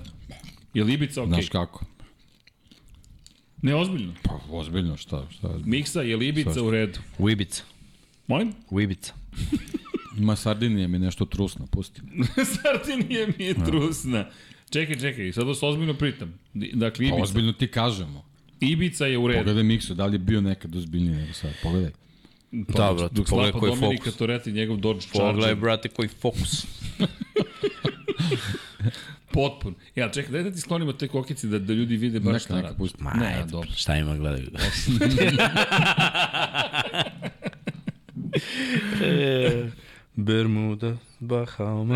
Je li Ibica okej? Znaš kako? Ne, ozbiljno. Pa, ozbiljno, šta, šta. Miksa, je li Ibica Svašta. u redu? U Ibica. Molim? U Ibica. Ima Sardinije mi nešto trusno, pusti. Sardinija mi je trusna. Čekaj, čekaj, sad vas ozbiljno pritam. Dakle, Pa, Ibica. ozbiljno ti kažemo. Ibica je u redu. Pogledaj Miksu, da li je bio nekad ozbiljniji nego sad, pogledaj. Da, brate, Dok pogledaj koji Dominika fokus. Toretti, njegov Dodge Charger. Pogledaj, brate, koji fokus. Potpun. Ja, čekaj, daj da ti sklonimo te kokice da, da ljudi vide baš Neka, šta neka, radi. pusti. Ma, Ne, ajde, dobro. šta ima gledaju. e, Bermuda, Bahama,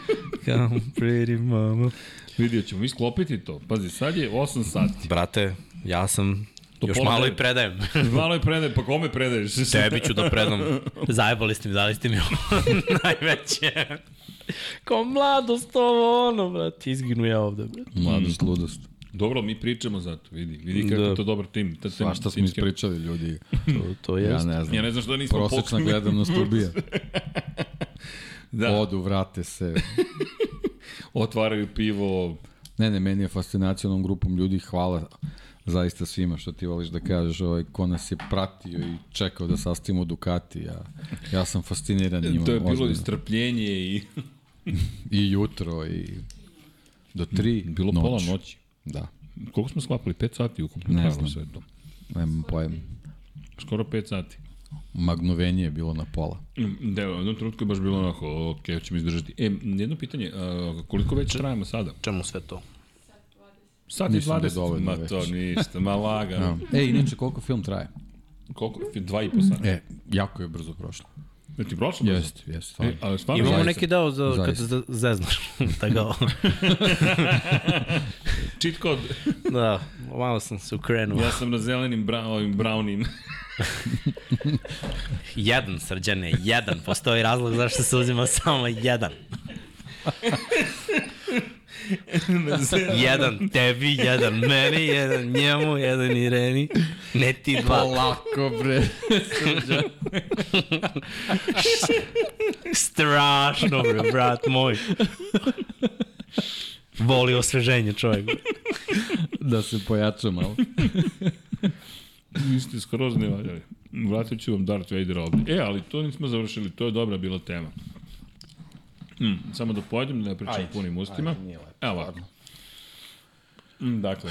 come pretty mama. Vidio ćemo, mi sklopiti to. Pazi, sad je 8 sati. Brate, ja sam Do još pola malo i predajem. Malo je predaj, pa kome predaješ? Tebi ću da predam. Zajebali ste mi, dali ste mi ovo najveće. Kao mladost ovo, ono, brate, izginu ja ovde, brate. Mladost, ludost. Dobro, mi pričamo zato, vidi. Vidi kako Da. je to dobar tim. Ta, Svašta smo timski- ispričali, ljudi. To, to je. Ja ne znam. Ja ne znam što nismo Prosečna poknuli. gledanost ubija. Da, Odu, vrate se. otvaraju pivo. Ne, ne, meni je fascinacija onom grupom ljudi, hvala zaista svima što ti voliš da kažeš, ovaj, ko nas je pratio i čekao da sastavimo Ducati, ja, ja sam fasciniran njima. To je bilo ozbiljno. i strpljenje i I jutro, i do tri bilo noć. pola noći. Da, Koliko smo sklapali? 5 sati ukupno? Ne znam. Sve to. nemam pojem. Skoro 5 sati. Magnovenje je bilo na pola. Da, u jednom trenutku je baš bilo onako, ok, ćemo izdržati. E, jedno pitanje, a, koliko već trajamo sada? Čemu sve to? Sat i Mislim da je 20. dovoljno Ma već. to ništa, ma lagano. Ja. E, inače, koliko film traje? Koliko? Dva i po sata. E, jako je brzo prošlo. E, ti prošlo? brzo? Jeste, jeste, stvarno. E, ali stvarno Imamo zaista. neki deo za kad Zaista. se zeznaš. Tako ovo. Cheat code. da, malo sam se ukrenuo. Ja sam na zelenim bra, ovim brownim. Jedan, srđane, jedan. Postoji razlog zašto se uzima samo jedan. Jedan tebi, jedan meni, jedan njemu, jedan Ireni. Ne ti dva. Polako, bre. Strašno, bre, brat moj. Voli osveženje čovjek. da se pojača malo. Vi ste skroz ne valjali. Vratit ću vam Darth Vader ovde. E, ali to nismo završili, to je dobra bila tema. Mm, samo da pojedem, da ne pričam Ajde, punim ustima. ajde, nije lepo, Evo ovako. Mm, dakle,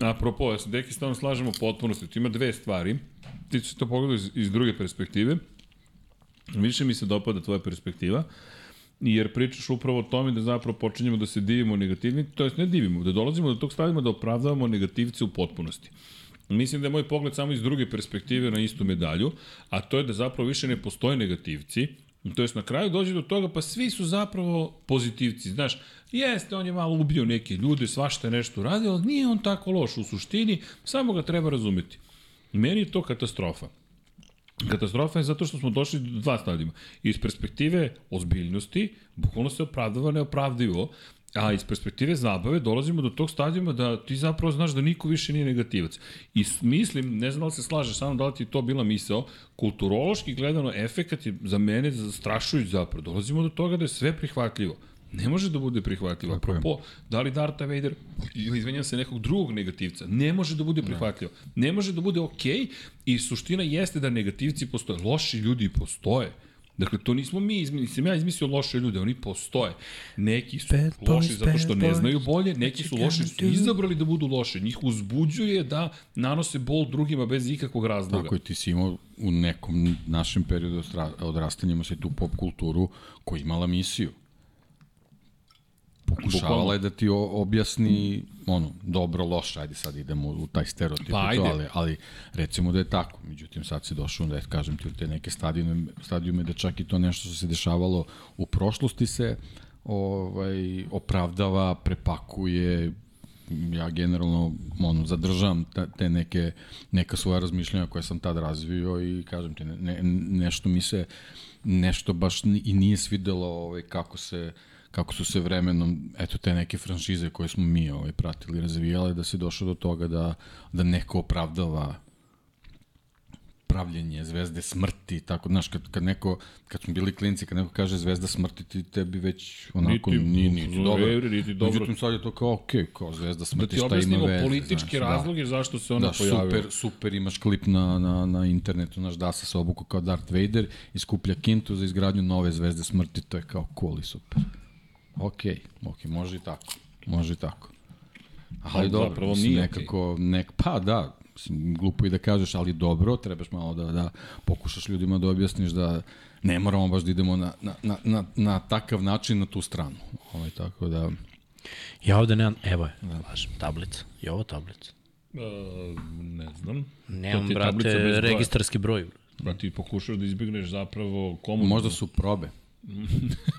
apropo, ja se deki stavno slažemo potpunosti. Tu ima dve stvari. Ti ću to pogledati iz, iz druge perspektive. Više mi se dopada tvoja perspektiva, jer pričaš upravo o tome da zapravo počinjemo da se divimo negativni, to jest ne divimo, da dolazimo do tog stavima da opravdavamo negativce u potpunosti. Mislim da je moj pogled samo iz druge perspektive na istu medalju, a to je da zapravo više ne postoje negativci, To jest na kraju dođe do toga, pa svi su zapravo pozitivci. Znaš, jeste, on je malo ubio neke ljude, svašta je nešto uradio, ali nije on tako loš u suštini, samo ga treba razumeti. Meni je to katastrofa. Katastrofa je zato što smo došli do dva stadijuma. Iz perspektive ozbiljnosti, bukvalno se opravdava neopravdivo, a iz perspektive zabave dolazimo do tog stadijuma da ti zapravo znaš da niko više nije negativac. I mislim, ne znam da li se slaže samo da li ti to bila misao, kulturološki gledano efekat je za mene zastrašujuć zapravo. Dolazimo do toga da je sve prihvatljivo. Ne može da bude prihvatljivo. Apropo, da li Darta Vader, ili izvenjam se nekog drugog negativca, ne može da bude prihvatljivo. Ne, ne može da bude okej okay, i suština jeste da negativci postoje. Loši ljudi postoje. Dakle, to nismo mi izmislili, nisam ja izmislio loše ljude, oni postoje. Neki su bad loši boys, zato što ne znaju bolje, neki su loši, su izabrali da budu loše. Njih uzbuđuje da nanose bol drugima bez ikakvog razloga. Tako je, ti si imao u nekom našem periodu odrastanja imao se tu pop kulturu koja imala misiju pokušavala je da ti objasni ono, dobro, loše, ajde sad idemo u taj stereotip pa, to, ali, ali recimo da je tako. Međutim, sad si došao da kažem ti u te neke stadijume, stadijume da čak i to nešto što se dešavalo u prošlosti se ovaj, opravdava, prepakuje, ja generalno ono, zadržam te neke, neka svoja razmišljanja koje sam tad razvio i kažem ti, ne, ne, nešto mi se nešto baš i nije svidelo ovaj, kako se kako su se vremenom, eto te neke franšize koje smo mi ovaj, pratili, razvijale, da se došlo do toga da, da neko opravdava pravljenje zvezde smrti, tako, znaš, kad, kad neko, kad smo bili klinci, kad neko kaže zvezda smrti, ti tebi već onako niti, nije, niti dobro. Niti dobro. Međutim, sad je to kao, ok, kao zvezda smrti, da šta ima veze. političke znaš, da. razloge da. zašto se ona da, pojavila. Super, super, imaš klip na, na, na internetu, znaš, da se obuku kao Darth Vader, iskuplja kintu za izgradnju nove zvezde smrti, to je kao cool i super. Ok, ok, može i tako. Može i tako. Ali, ali dobro, zapravo nije nekako, okay. nek, pa da, glupo i da kažeš, ali dobro, trebaš malo da, da pokušaš ljudima da objasniš da ne moramo baš da idemo na, na, na, na, na takav način na tu stranu. Ovaj, tako da... Ja ovde nemam, evo je, da. lažem, tablica. I ovo tablica. Uh, ne znam. Nemam, brate, registarski broj. Brate, ti pokušaš da izbjegneš zapravo komu... Možda su probe.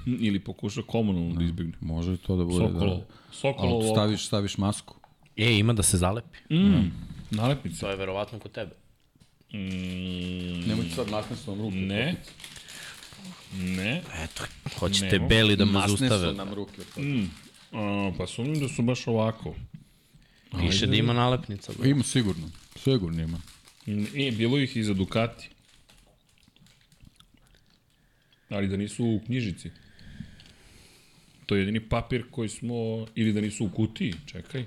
Ili pokuša komunalno da izbjegne. Može to da bude. Sokolo. Da, Sokolo Ali staviš, staviš masku. E, ima da se zalepi. Mm. Nalepnice. To je verovatno kod tebe. Mm. Nemoj sad masne nam ruke. Ne. Ne. Eto, hoćete Nemo. beli da me zustave. Masne su nam ruke. Mm. A, pa sumnjam da su baš ovako. Piše da ima nalepnica. Bro. Ima sigurno. Sigurno ima. E, bilo ih i za Ducati. Ali da nisu u knjižici. To je jedini papir koji smo, ili da nisu u kutiji, čekaj.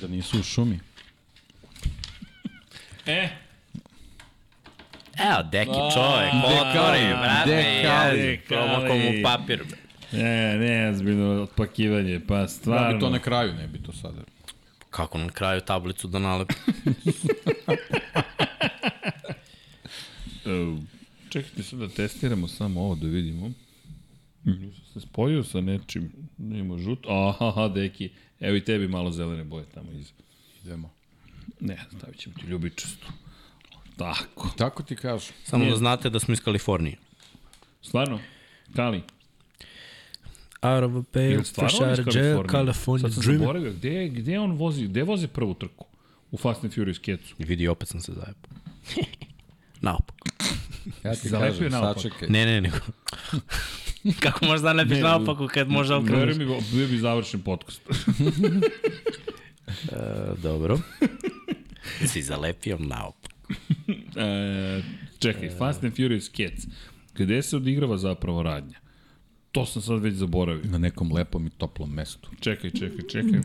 Da nisu u šumi. e, Evo, deki čovek, dekali, brate, dekali, komu, komu papir. Ne, ne, zbiljno otpakivanje, pa stvarno. Da bi to na kraju, ne bi to sada. Kako na kraju tablicu da nalepi? Čekajte sad da testiramo samo ovo da vidimo. Mm. Se spojio sa nečim, nema žut. Aha, deki, evo i tebi malo zelene boje tamo iza. Idemo. Ne, stavit ćemo ti ljubičastu. Tako. Tako ti kažu. Samo Nije. da znate da smo iz Kalifornije. Stvarno? Kali? Out of a pale, fresh out of jail, California Sad sam zaboravio, gde, gde on vozi, gde vozi prvu trku? U Fast and Furious kecu. I vidi, opet sam se zajepao. Naopako. Ja ti kažem, sačekaj. Ne, ne, nego. Kako možda ne biš naopako kad može okrenuš? Veruj mi, bio bi završen podcast. e, dobro. Si zalepio naopako. e, čekaj, Fast and Furious Cats. Gde se odigrava zapravo radnja? To sam sad već zaboravio. Na nekom lepom i toplom mestu. Čekaj, čekaj, čekaj.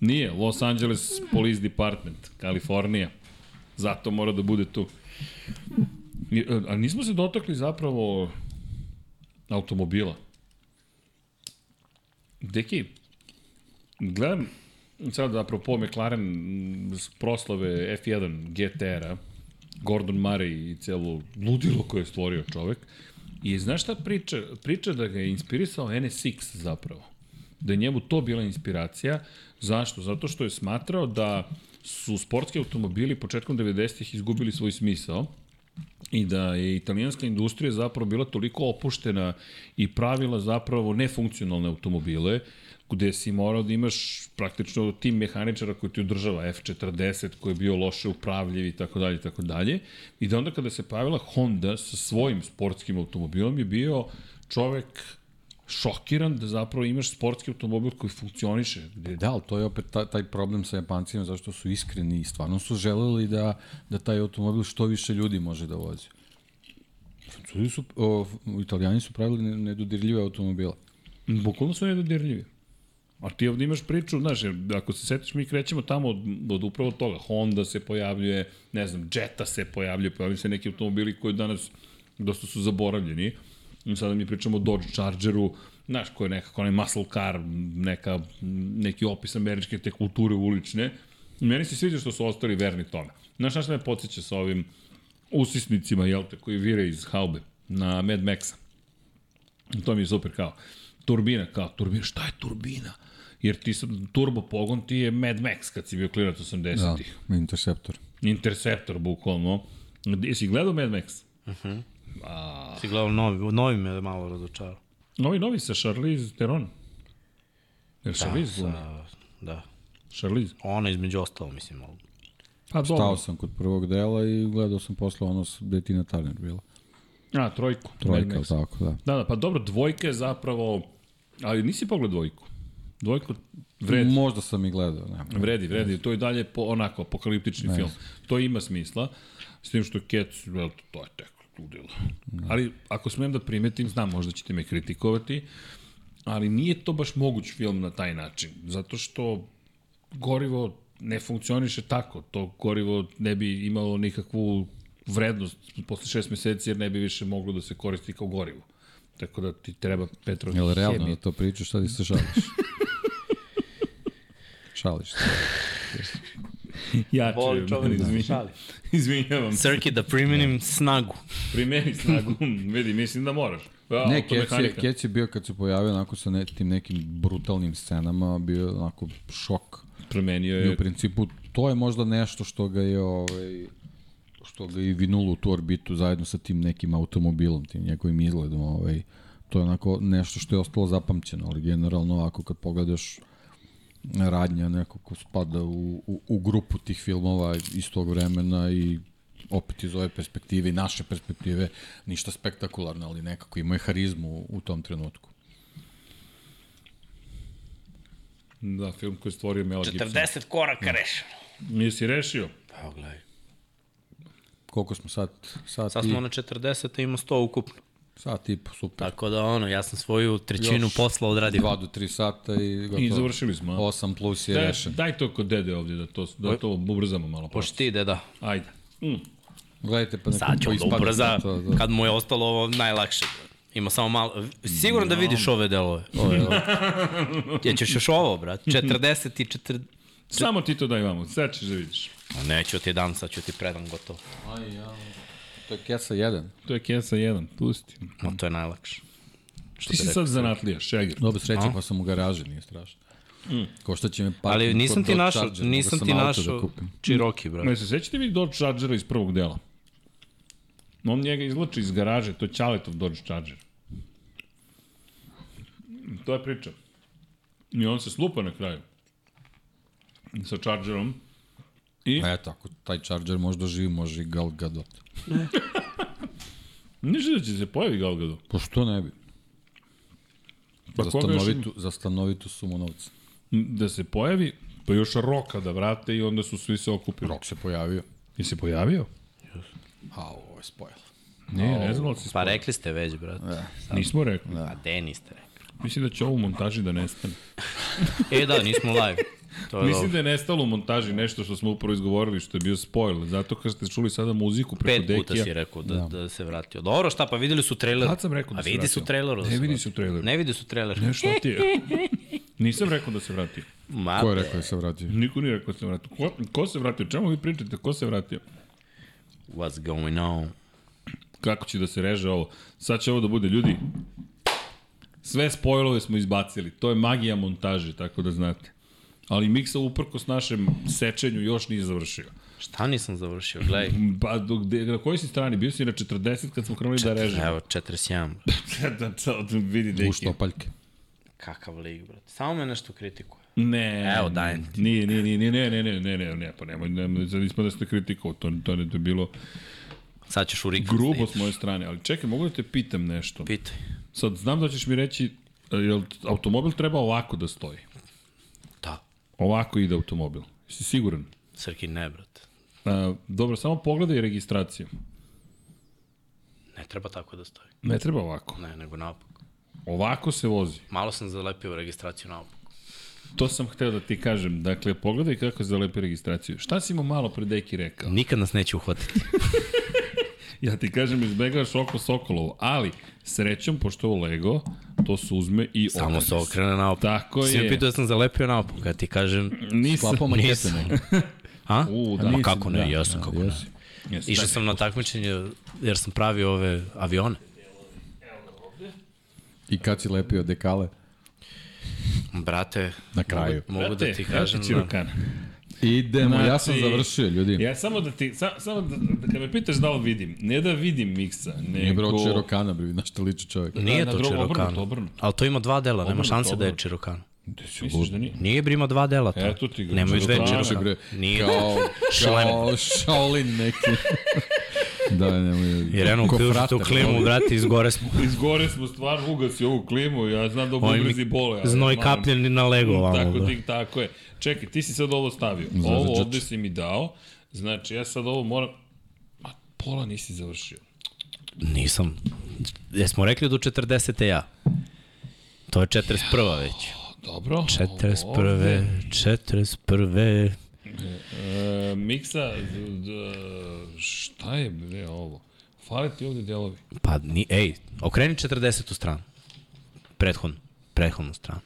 Nije, Los Angeles Police Department, Kalifornija. Zato mora da bude tu. A nismo se dotakli zapravo automobila. Deki, gledam sad apropo McLaren proslave F1 GTR-a, Gordon Murray i celo ludilo koje je stvorio čovek. I znaš šta priča? Priča da ga je inspirisao NSX zapravo. Da je njemu to bila inspiracija. Zašto? Zato što je smatrao da su sportski automobili početkom 90-ih izgubili svoj smisao i da je italijanska industrija zapravo bila toliko opuštena i pravila zapravo nefunkcionalne automobile, gde si morao da imaš praktično tim mehaničara koji ti održava F40 koji je bio loše upravljiv i tako dalje i tako dalje. I da onda kada se pojavila Honda sa svojim sportskim automobilom je bio čovek šokiran da zapravo imaš sportski automobil koji funkcioniše. Gde... Da, ali to je opet taj, taj problem sa Japancima, zašto su iskreni i stvarno su želeli da, da taj automobil što više ljudi može da vozi. Francuzi su, o, Italijani su pravili nedodirljive automobile. Bukvalno su nedodirljivi. A ti ovde imaš priču, znaš, jer ako se setiš, mi krećemo tamo od, od upravo toga. Honda se pojavljuje, ne znam, Jetta se pojavljuje, pojavljaju se neki automobili koji danas dosta su zaboravljeni. I sada mi pričamo o Dodge Chargeru, znaš, koji je nekako onaj muscle car, neka, neki opis američke te kulture ulične. Meni se sviđa što su ostali verni tome. Znaš, šta me podsjeća sa ovim usisnicima, jel te, koji vire iz haube na Mad Maxa. To mi je super kao. Turbina, kao turbina, šta je turbina? Jer ti sad, turbo pogon ti je Mad Max kad si bio klinac 80-ih. Da, Interceptor. Interceptor, bukvalno. Jesi gledao Mad Max? Uh -huh. A... Si gledao novi, novi me malo razočarao. Novi, novi sa Charlize Theron. Jer da, Charlize sa, da. Charlize. Ona između ostalo, mislim. Ali... Pa Stao sam kod prvog dela i gledao sam posle ono gde je Tina Turner bila. A, trojku. Trojka, tako, da. Da, da, pa dobro, dvojka je zapravo... Ali nisi pogledao dvojku? Dvojku vredi. Možda sam i gledao. Ne, vredi, vredi. To je dalje po, onako apokaliptični ne. film. To ima smisla. S tim što Cats, to je tek ludilo. Ne. Ali ako smem da primetim, znam, možda ćete me kritikovati, ali nije to baš moguć film na taj način. Zato što gorivo ne funkcioniše tako. To gorivo ne bi imalo nikakvu vrednost posle šest meseci jer ne bi više moglo da se koristi kao gorivo. Tako da ti treba petrohemija. Jel realno da to pričaš, šta ti se šališ? šališ se. ja Voli čovjek da se šali. Izvinjavam se. Srki, da primenim snagu. Primeni snagu, vidi, mislim da moraš. Ja, ne, Kec je, Kec je bio kad se pojavio onako sa ne, tim nekim brutalnim scenama, bio onako šok. Promenio je. I u principu to je možda nešto što ga je ovaj, što ga i vinulo u tu orbitu zajedno sa tim nekim automobilom, tim njegovim izgledom, ovaj, to je onako nešto što je ostalo zapamćeno, ali generalno ako kad pogledaš radnja neko ko spada u, u, u grupu tih filmova iz tog vremena i opet iz ove perspektive i naše perspektive ništa spektakularno, ali nekako ima je harizmu u tom trenutku. Da, film koji je stvorio Mel Gibson. 40 koraka da. rešeno. Nisi rešio? Pa, gledaj. Koliko smo sad? Sad, sad smo i... na 40, a ima 100 ukupno. Sat i po, super. Tako da ono, ja sam svoju trećinu Još posla odradio. 2 do 3 sata i gotovo. I završili smo. 8 plus je daj, rešen. Daj to kod dede ovdje da to, da to ubrzamo malo. Pošto ti deda. Ajde. Mm. Gledajte pa Sad ću da ubrza, to, da. kad mu je ostalo ovo najlakše. Ima samo malo... Sigurno no. da vidiš ove delove. Ove, ove. Ja ćeš još ovo, brat. 40 i 40... Samo ti to daj vamo, sad ćeš da vidiš. A neću ti dan, sad ću ti predam gotovo. Aj, ja. To je kesa 1. To je kesa 1, pusti. No, to je najlakše. Što Ti si sad zanatlija, šegir. Dobro, sreća, pa sam u garaži, nije strašno. Mm. Ko što će me pa... Ali nisam ti našao, nisam ti našao da Cherokee, bro. Ne se sećate vi Dodge Chargera iz prvog dela? On njega izlači iz garaže, to je Ćaletov Dodge Charger. To je priča. I on se slupa na kraju. Sa Chargerom. I... E, tako, taj Charger možda živi, može i Gal Gadot. Ne. Ništa da će se pojavi Gal Gadot. Pa što ne bi? Pa za, stanovitu, za stanovitu sumu novca. Da se pojavi, pa još Roka da vrate i onda su svi se okupili. Rok se pojavio. I se pojavio? A, ovo je spojilo. Ne, ne znam da se Pa rekli ste već, brate. Da. Nismo rekli. Da. A de niste rekli. Mislim da će ovo u montaži da nestane. e da, nismo live. To je Mislim dobro. da je nestalo u montaži nešto što smo upravo izgovorili, što je bio spoil. Zato kad ste čuli sada muziku preko Dekija... Pet puta si rekao da, da. da se vratio. Dobro, šta, pa videli su trailer. Kad sam rekao da se vratio? A vidi su trailer. Da ne vidi su trailer. Ne vidi su trailer. Ne, šta ti je? Nisam rekao da se vratio. Ma ko je rekao da se vratio? Niko nije rekao da se vratio. Ko, ko se vratio? Čemu vi pričate? Ko se vratio? What's going on? Kako će da se reže ovo? Sad će ovo da bude, ljudi, sve spojlove smo izbacili. To je magija montaže, tako da znate. Ali Miksa uprkos našem sečenju još nije završio. Šta nisam završio, gledaj. Pa, dok, de, na kojoj si strani? Bio si na 40 kad smo krenuli da režemo. Evo, 47. da, da, vidi, deki. Ušto opaljke. Kakav lig, brate. Samo me nešto kritikuje. Ne. Evo, dajem ti. Nije, nije, nije, ne, ne, ne, ne, ne, ne, pa nemoj, nemoj, sad ispada da ste kritikovao, to, to, ne, to je bilo Sad ćeš u Riku grubo s moje strane, ali čekaj, mogu da te pitam nešto? Pitaj. Sad, znam da ćeš mi reći, jel automobil treba ovako da stoji? Ovako ide automobil. Si siguran? Srki, ne, brate. A, dobro, samo pogledaj registraciju. Ne treba tako da stoji. Ne treba ovako. Ne, nego naopak. Ovako se vozi. Malo sam zalepio registraciju naopak. To sam hteo da ti kažem. Dakle, pogledaj kako zalepi registraciju. Šta si mu malo pre deki rekao? Nikad nas neće uhvatiti. ja ti kažem, izbegavaš oko Sokolovo, ali srećom, pošto je ovo Lego, to se uzme i Samo okrene se okrene naopak. Tako Svi je. pitao da sam zalepio naopak, ja ti kažem... Nisam. Sklapao makete Nisam. nego. A? U, da. da. Ma kako ne, da, jesam, da, kako ne. jesi. Jesi. Išao sam na takmičenje jer sam pravio ove avione. I kad si lepio dekale? Brate, Na kraju. mogu, mogu Brate, da ti kažem... Brate, Čirokana. Idemo, ja sam Znači, završio, ljudi. Ja samo da ti, sa, samo da, da kad me pitaš da li vidim, ne da vidim miksa, nego... Nije bro Čirokana, bre, na što liči čovjek. Nije na to obrnuto, obrnuto. Ali to ima dva dela, nema Obrnuto, šanse da je. Čirokano. Da si misliš da nije? Nije bre ima dva dela to. Eto ti ga, Nemaju dve. Čirokana, Nije. kao, kao Shaolin neki. da, nemoj. Jer jednom Ko uključu tu klimu, brate, izgore smo. Izgore smo stvarno, ugasi ovu klimu, ja znam da Ovaj mi bubrezi bole. ali Znoj znam. kapljen na lego vamo. Tako, da. ti, tako je. Čekaj, ti si sad ovo stavio. Za- za Ovo ovde si mi dao. Znači, ja sad ovo moram... Ma, pola nisi završio. Nisam. Jesmo rekli do 40. ja. To je 41. već. Dobro. ovo 41. ovde. 41. E, miksa, d, d, šta je bre ovo? Fale ti ovde delovi. Pa, ni, ej, okreni 40. stranu. Prethodnu. Prethodnu stranu.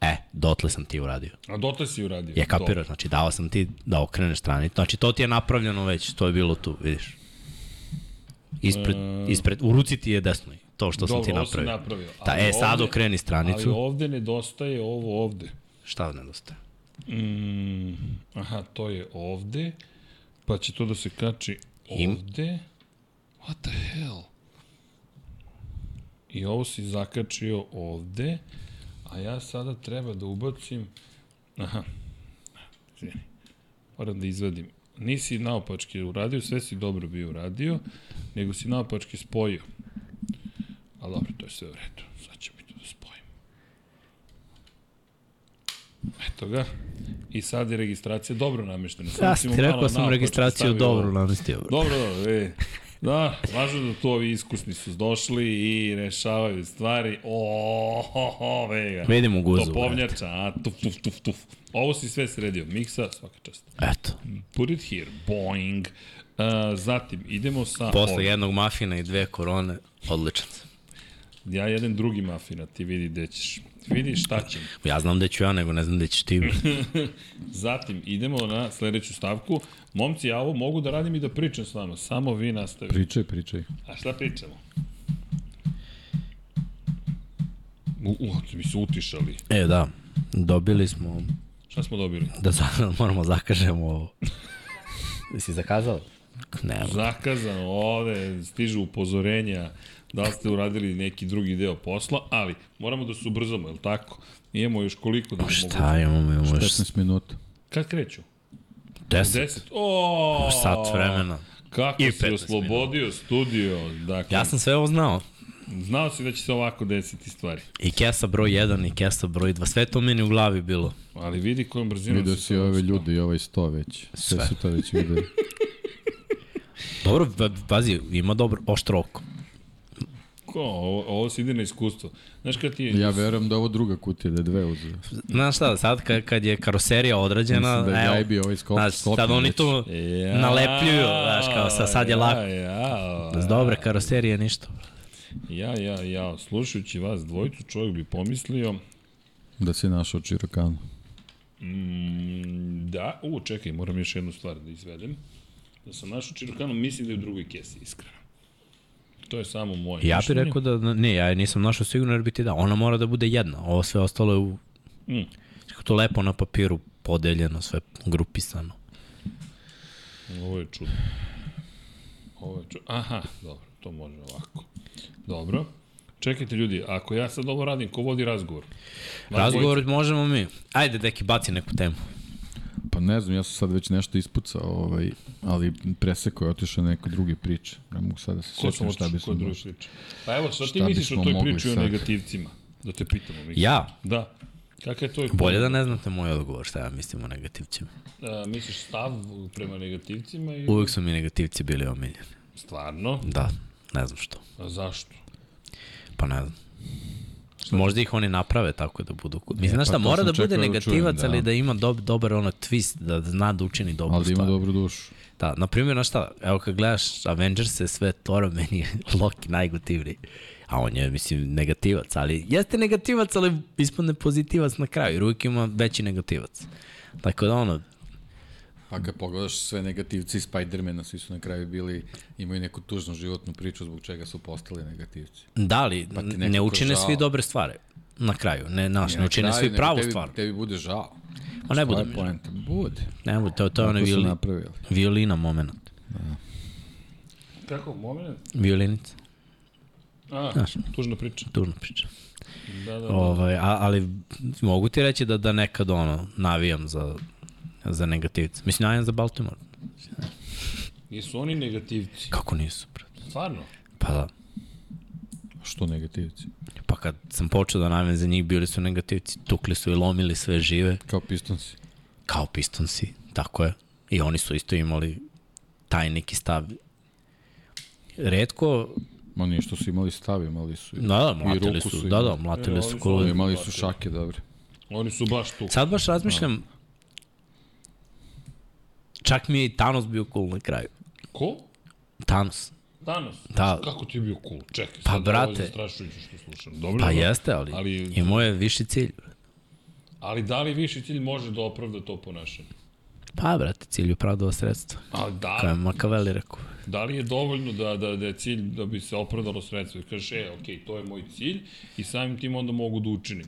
E, dotle sam ti uradio. A dotle si uradio. Je kapirao, Dobro. znači dao sam ti da okreneš stranicu. Znači to ti je napravljeno već, to je bilo tu, vidiš. Ispred, E. ispred, u ruci ti je desno, to što sam Dobro, ti ovo si napravio. napravio. Da, Ali e, sad ovde- okreni Ali stranicu. ovde nedostaje ovo ovde. Šta nedostaje? Mm, aha, to je ovde. Pa će to da se kači Im? ovde. What the hell? I ovo si zakačio ovde. A ja sada treba da ubacim... Aha. Izvini. Moram da izvadim. Nisi naopački uradio, sve si dobro bio uradio, nego si naopački spojio. Ali dobro, to je sve u redu. Sad ćemo mi to da spojimo. Eto ga. I sad je registracija dobro nameštena. Mu ti rekao sam registraciju stavio dobro namestio. bro. Dobro, dobro, e. Da, važno da tu ovi iskusni su došli i rešavaju stvari. O, ho, ho, vega. Vidimo guzu, Topovnjača, a, tuf, tuf, tuf, tuf. Ovo si sve sredio. Miksa, svaka čast. Eto. Put it here, boing. Uh, zatim, idemo sa... Posle ovim. jednog mafina i dve korone, odličan sam. Ja jedan drugi mafina, ti vidi gde ćeš. Vidi šta ćemo. Ja znam da ću ja, nego ne znam da ćeš ti. Zatim, idemo na sledeću stavku. Momci, ja ovo mogu da radim i da pričam s vama. Samo vi nastavite. Pričaj, pričaj. A šta pričamo? U, u, mi su utišali. E, da. Dobili smo Šta smo dobili? da za, moramo zakažemo ovo. Jesi zakazao? Ne, Zakazano ovde, stižu upozorenja da li ste uradili neki drugi deo posla, ali moramo da se ubrzamo, je li tako? Imamo još koliko da mogu... šta imamo? Imamo još 15 minuta. Kad kreću? 10. 10. O, Sat vremena. Kako I si 15 oslobodio studio. Dakle, Ja sam sve ovo znao. Znao si da će se ovako desiti stvari. I kesa broj 1 i kesa broj 2. Sve to meni u glavi bilo. Ali vidi kojom brzinom Vidio se si to ove ljude i ovaj sto već. Sve, Sve. su to već videli. Dobro, pa- pazi, ima dobro oštro oko. Ko, ovo, ovo se ide na iskustvo. Znaš kad ti je... Ja verujem da ovo druga kutija, da je dve uzeo. Znaš šta, sad kad, kad je karoserija odrađena, Mislim da je evo, Gajbi ovaj skop, znaš, sklopljen sad oni tu Ja, nalepljuju, znaš, kao sad, sad je lako. Ja, Bez dobre karoserije ništa. ja, ja, ja, slušajući vas dvojicu, čovjek bi pomislio, Da si našao Čirokanu. mm, da, u, čekaj, moram još jednu stvar da izvedem. Da sam našao Čirokanu, mislim da je u drugoj kesi, iskreno. To je samo moje Ja bih rekao da, ne, ja nisam našao sigurno jer bi ti da. Ona mora da bude jedna, ovo sve ostalo je u Mm. To lepo na papiru podeljeno, sve grupisano. Ovo je čudno. Ovo je čudno. Aha, dobro, to može ovako. Dobro. Čekajte ljudi, ako ja sad ovo radim, ko vodi razgovor? Razgovor možemo mi. Ajde, deki, baci neku temu. Pa ne znam, ja sam sad već nešto ispucao, ovaj, ali preseko je otišao na neke druge priče. Ne mogu sad da se sjećam šta bi ko smo... je drugi priče? Pa evo, šta ti šta misliš o toj priči o sad? negativcima? Da te pitamo. Misliš. Ja? Da. Kakav je tvoj Bolje da ne znate moj odgovor, šta ja mislim o negativcima. A, misliš stav prema negativcima? I... Uvijek su mi negativci bili omiljeni. Stvarno? Da, ne znam što. A zašto? Pa ne znam. Možda ih oni naprave tako da budu... Mislim, E, znaš pa šta, to mora da bude da negativac, čujem, da. ali da ima dob, dobar ono twist, da zna da učini dobru Ali da ima stvar. dobru dušu. Da, na primjer, znaš šta, evo kad gledaš Avengers-e, sve Tora, meni je Loki najgotivniji. A on je, mislim, negativac, ali jeste negativac, ali ispune pozitivac na kraju, jer uvijek ima veći negativac. Tako da ono, Pa kad pogledaš sve negativci Spidermana, svi su na kraju bili, imaju neku tužnu životnu priču zbog čega su postali negativci. da li, Pa ne učine žao. svi dobre stvari. Na kraju, ne, naš, ne na učine kraju, svi pravu tebi, stvar. Tebi bude žao. A ne bude mi žao. poenta? Bude. Ne bude, to, to je ono Tako su violi, napravili. violina moment. Kako, moment? Violinica. A, Znaš. tužna priča. Tužna priča. Da, da, da. Ovaj, a, ali mogu ti reći da, da nekad ono, navijam za, za negativce. Mislim, navijam za Baltimore. Nisu oni negativci. Kako nisu, brate? Stvarno? Pa da. Što negativci? Pa kad sam počeo da navijam za njih, bili su negativci. Tukli su i lomili sve žive. Kao pistonsi. Kao pistonsi, tako je. I oni su isto imali taj neki stav. Redko, Ma ništa su imali stav, imali su. i- da, da, i mlatili ruku su, da, imali. da, mlatili E, su su kolo. Imali su šake, dobre. Oni su baš tu. Sad baš razmišljam, čak mi je i Thanos bio cool na kraju. Ko? Thanos. Danas? Da. Kako ti je bio cool? Čekaj, Pa, sad brate. ovo je zastrašujuće što slušam. Dobro, Pa dobro. jeste, ali, ali, imao je viši cilj. ali da li viši cilj može da opravda to ponašanje? Pa, brate, cilj opravdava sredstva. A da, Kao je Makaveli rekao. da li je dovoljno da, da, da je cilj da bi se opravdalo sredstvo i kažeš, e, okej, to je moj cilj i samim tim onda mogu da učinim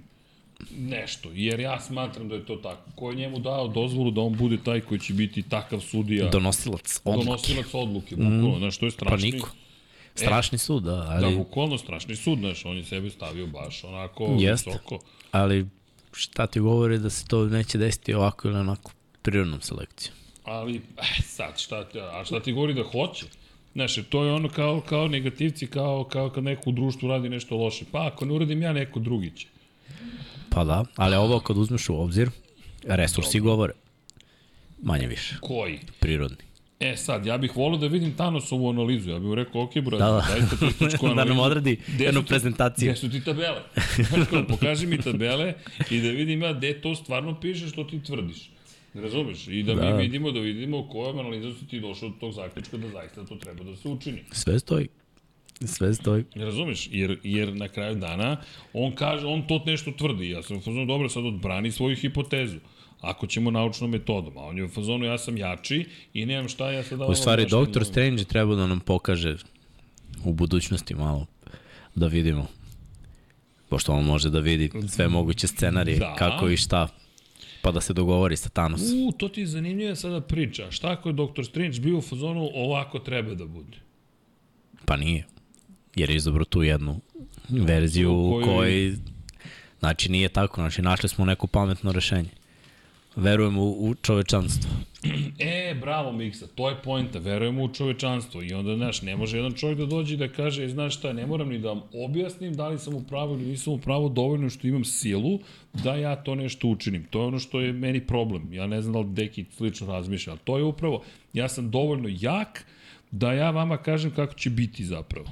nešto, jer ja smatram da je to tako. Ko je njemu dao dozvolu da on bude taj koji će biti takav sudija, Donosilac odluke. donosilac odluke, bukvalno, znaš, to je Pa strašni. niko. Strašni sud, da, Da, ali, bukvalno strašni sud, znaš, on je sebe stavio baš onako Jeste. visoko. ali šta ti govori da se to neće desiti ovako ili onako prirodnom selekcijom. Ali, eh, sad, šta, ti- a šta ti govori da hoće? Znaš, to je ono kao, kao negativci, kao, kao kad neko u društvu radi nešto loše. Pa ako ne uradim ja, neko drugi će. Pa da, ali ovo kad uzmeš u obzir, resursi govore. Manje više, Koji? prirodni. E sad, ja bih volio da vidim Thanosovu analizu. Ja bih rekao, ok, brate, Da, da, da. daj statističku Da analizu. nam odradi Gde jednu ti- prezentaciju. Gde su ti tabele? Pokaži mi tabele i da vidim ja gde to stvarno piše što ti tvrdiš. Razumeš? I da, Da. mi vidimo, da vidimo kojom analizom si ti došao do tog zaključka da zaista to treba da se učini. Sve stoji. Sve stoji. Razumeš? Jer, jer na kraju dana on kaže, on to nešto tvrdi. Ja sam u fazonu, dobro, sad odbrani svoju hipotezu. Ako ćemo naučnom metodom, a on je u fazonu, ja sam jači i nemam šta, ja sad... U stvari, Doktor Strange treba da nam pokaže u budućnosti malo da vidimo. Pošto on može da vidi sve moguće scenarije, Da. kako i šta, pa da se dogovori sa Thanosom. U, to ti je zanimljiva sada priča. Šta ako je Doktor Strange bio u fazonu, ovako treba da bude? Pa nije. Jer je izabro tu jednu verziju u kojoj... Znači nije tako, znači našli smo neko pametno rešenje. Verujem u, u čovečanstvo. E, bravo Miksa, to je poenta, verujemo u čovečanstvo i onda, znaš, ne može jedan čovjek da dođe i da kaže, "E, znaš šta, ne moram ni da vam objasnim da li sam u pravu ili nisam u pravu dovoljno što imam silu da ja to nešto učinim. To je ono što je meni problem. Ja ne znam da li Deki slično razmišlja, ali to je upravo, ja sam dovoljno jak da ja vama kažem kako će biti zapravo.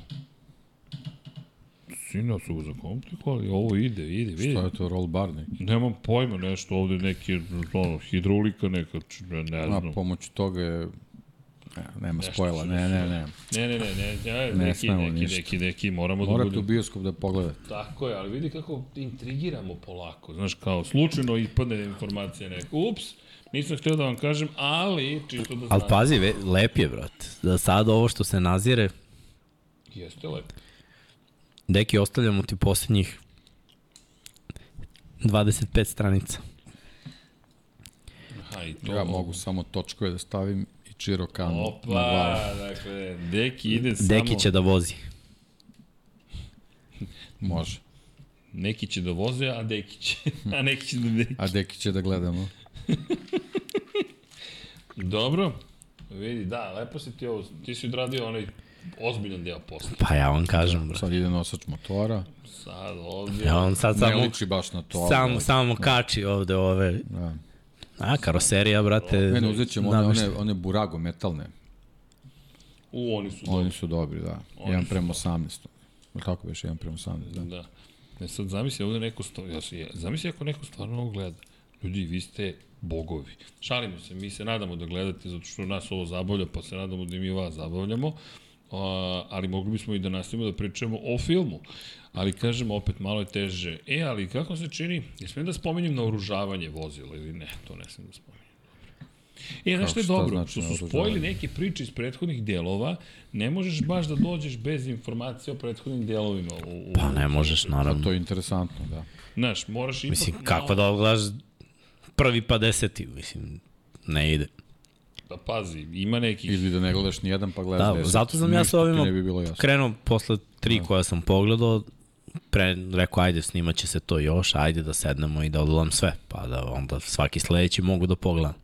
Sina su zakomplikovali, ovo ide, ide, vidi. Šta je to, roll bar neki? Nemam pojma, nešto ovde neki, ono, hidrolika neka, ne, znam. pomoću toga je... Ne, nema Nešto spojla, ne, ne, ne. Ne, ne, ne, ne, ne, Ne neki, neki, neki, neki, moramo da Morate u budemo... bioskop da pogledate. Tako je, ali vidi kako intrigiramo polako, znaš, kao slučajno ispadne informacija neka, ups, nisam htio da vam kažem, ali, čisto da Ali znate. pazi, ve, lep je, brate. Da sad ovo što se nazire, Jeste lepo. Deki, ostavljamo ti posljednjih 25 stranica. Aha, i to... Ja mogu samo točkove da stavim i Čirokan na Opa, glavu. dakle, Deki ide samo... Deki će da vozi. Može. Neki će da voze, a Deki će, a neki će da Deki. A Deki će da gledamo. Dobro, vidi, da, lepo si ti ovo, ti si odradio onaj ozbiljan deo posla. Pa ja vam kažem, bro. Sad ide nosač motora. Sad ovdje... Ja on sad Ne samo, liči baš na to. sam, ali- samo kači ovde ove. Da. A, karoserija, brate. Ne, ne, uzet ćemo one, one, one burago metalne. U, oni su Oni dobri. su dobri, da. Oni 1 su prema 18. Ili tako biš, 1 prema 18, da. Da. E sad zamisli ovde neko sto... Ja zamisli ako neko stvarno ovo gleda. Ljudi, vi ste bogovi. Šalimo se, mi se nadamo da gledate zato što nas ovo zabavlja, pa se nadamo da i mi vas zabavljamo. Ali mogli bismo i da nastavimo da pričamo o filmu. Ali kažem, opet malo je teže. E, ali kako se čini, ne smijem da spominjem naoružavanje vozila ili ne, to ne smijem da spominjem. E, znaš što je dobro? znači što su spojili neke priče iz prethodnih delova, ne možeš baš da dođeš bez informacije o prethodnim delovima. U, u, Pa ne možeš, naravno. to je interesantno, da. Znaš, moraš ipak... Mislim, kako da odgledaš prvi pa deseti, mislim, ne ide. Da pazi, ima nekih... Ili da ne gledaš ni jedan pa gledaš Da, deset. zato sam ja sa ovima bi bilo jasno. krenuo posle tri koja sam pogledao, pre, rekao ajde snimat će se to još, ajde da sednemo i da odgledam sve, pa da onda svaki sledeći mogu da pogledam.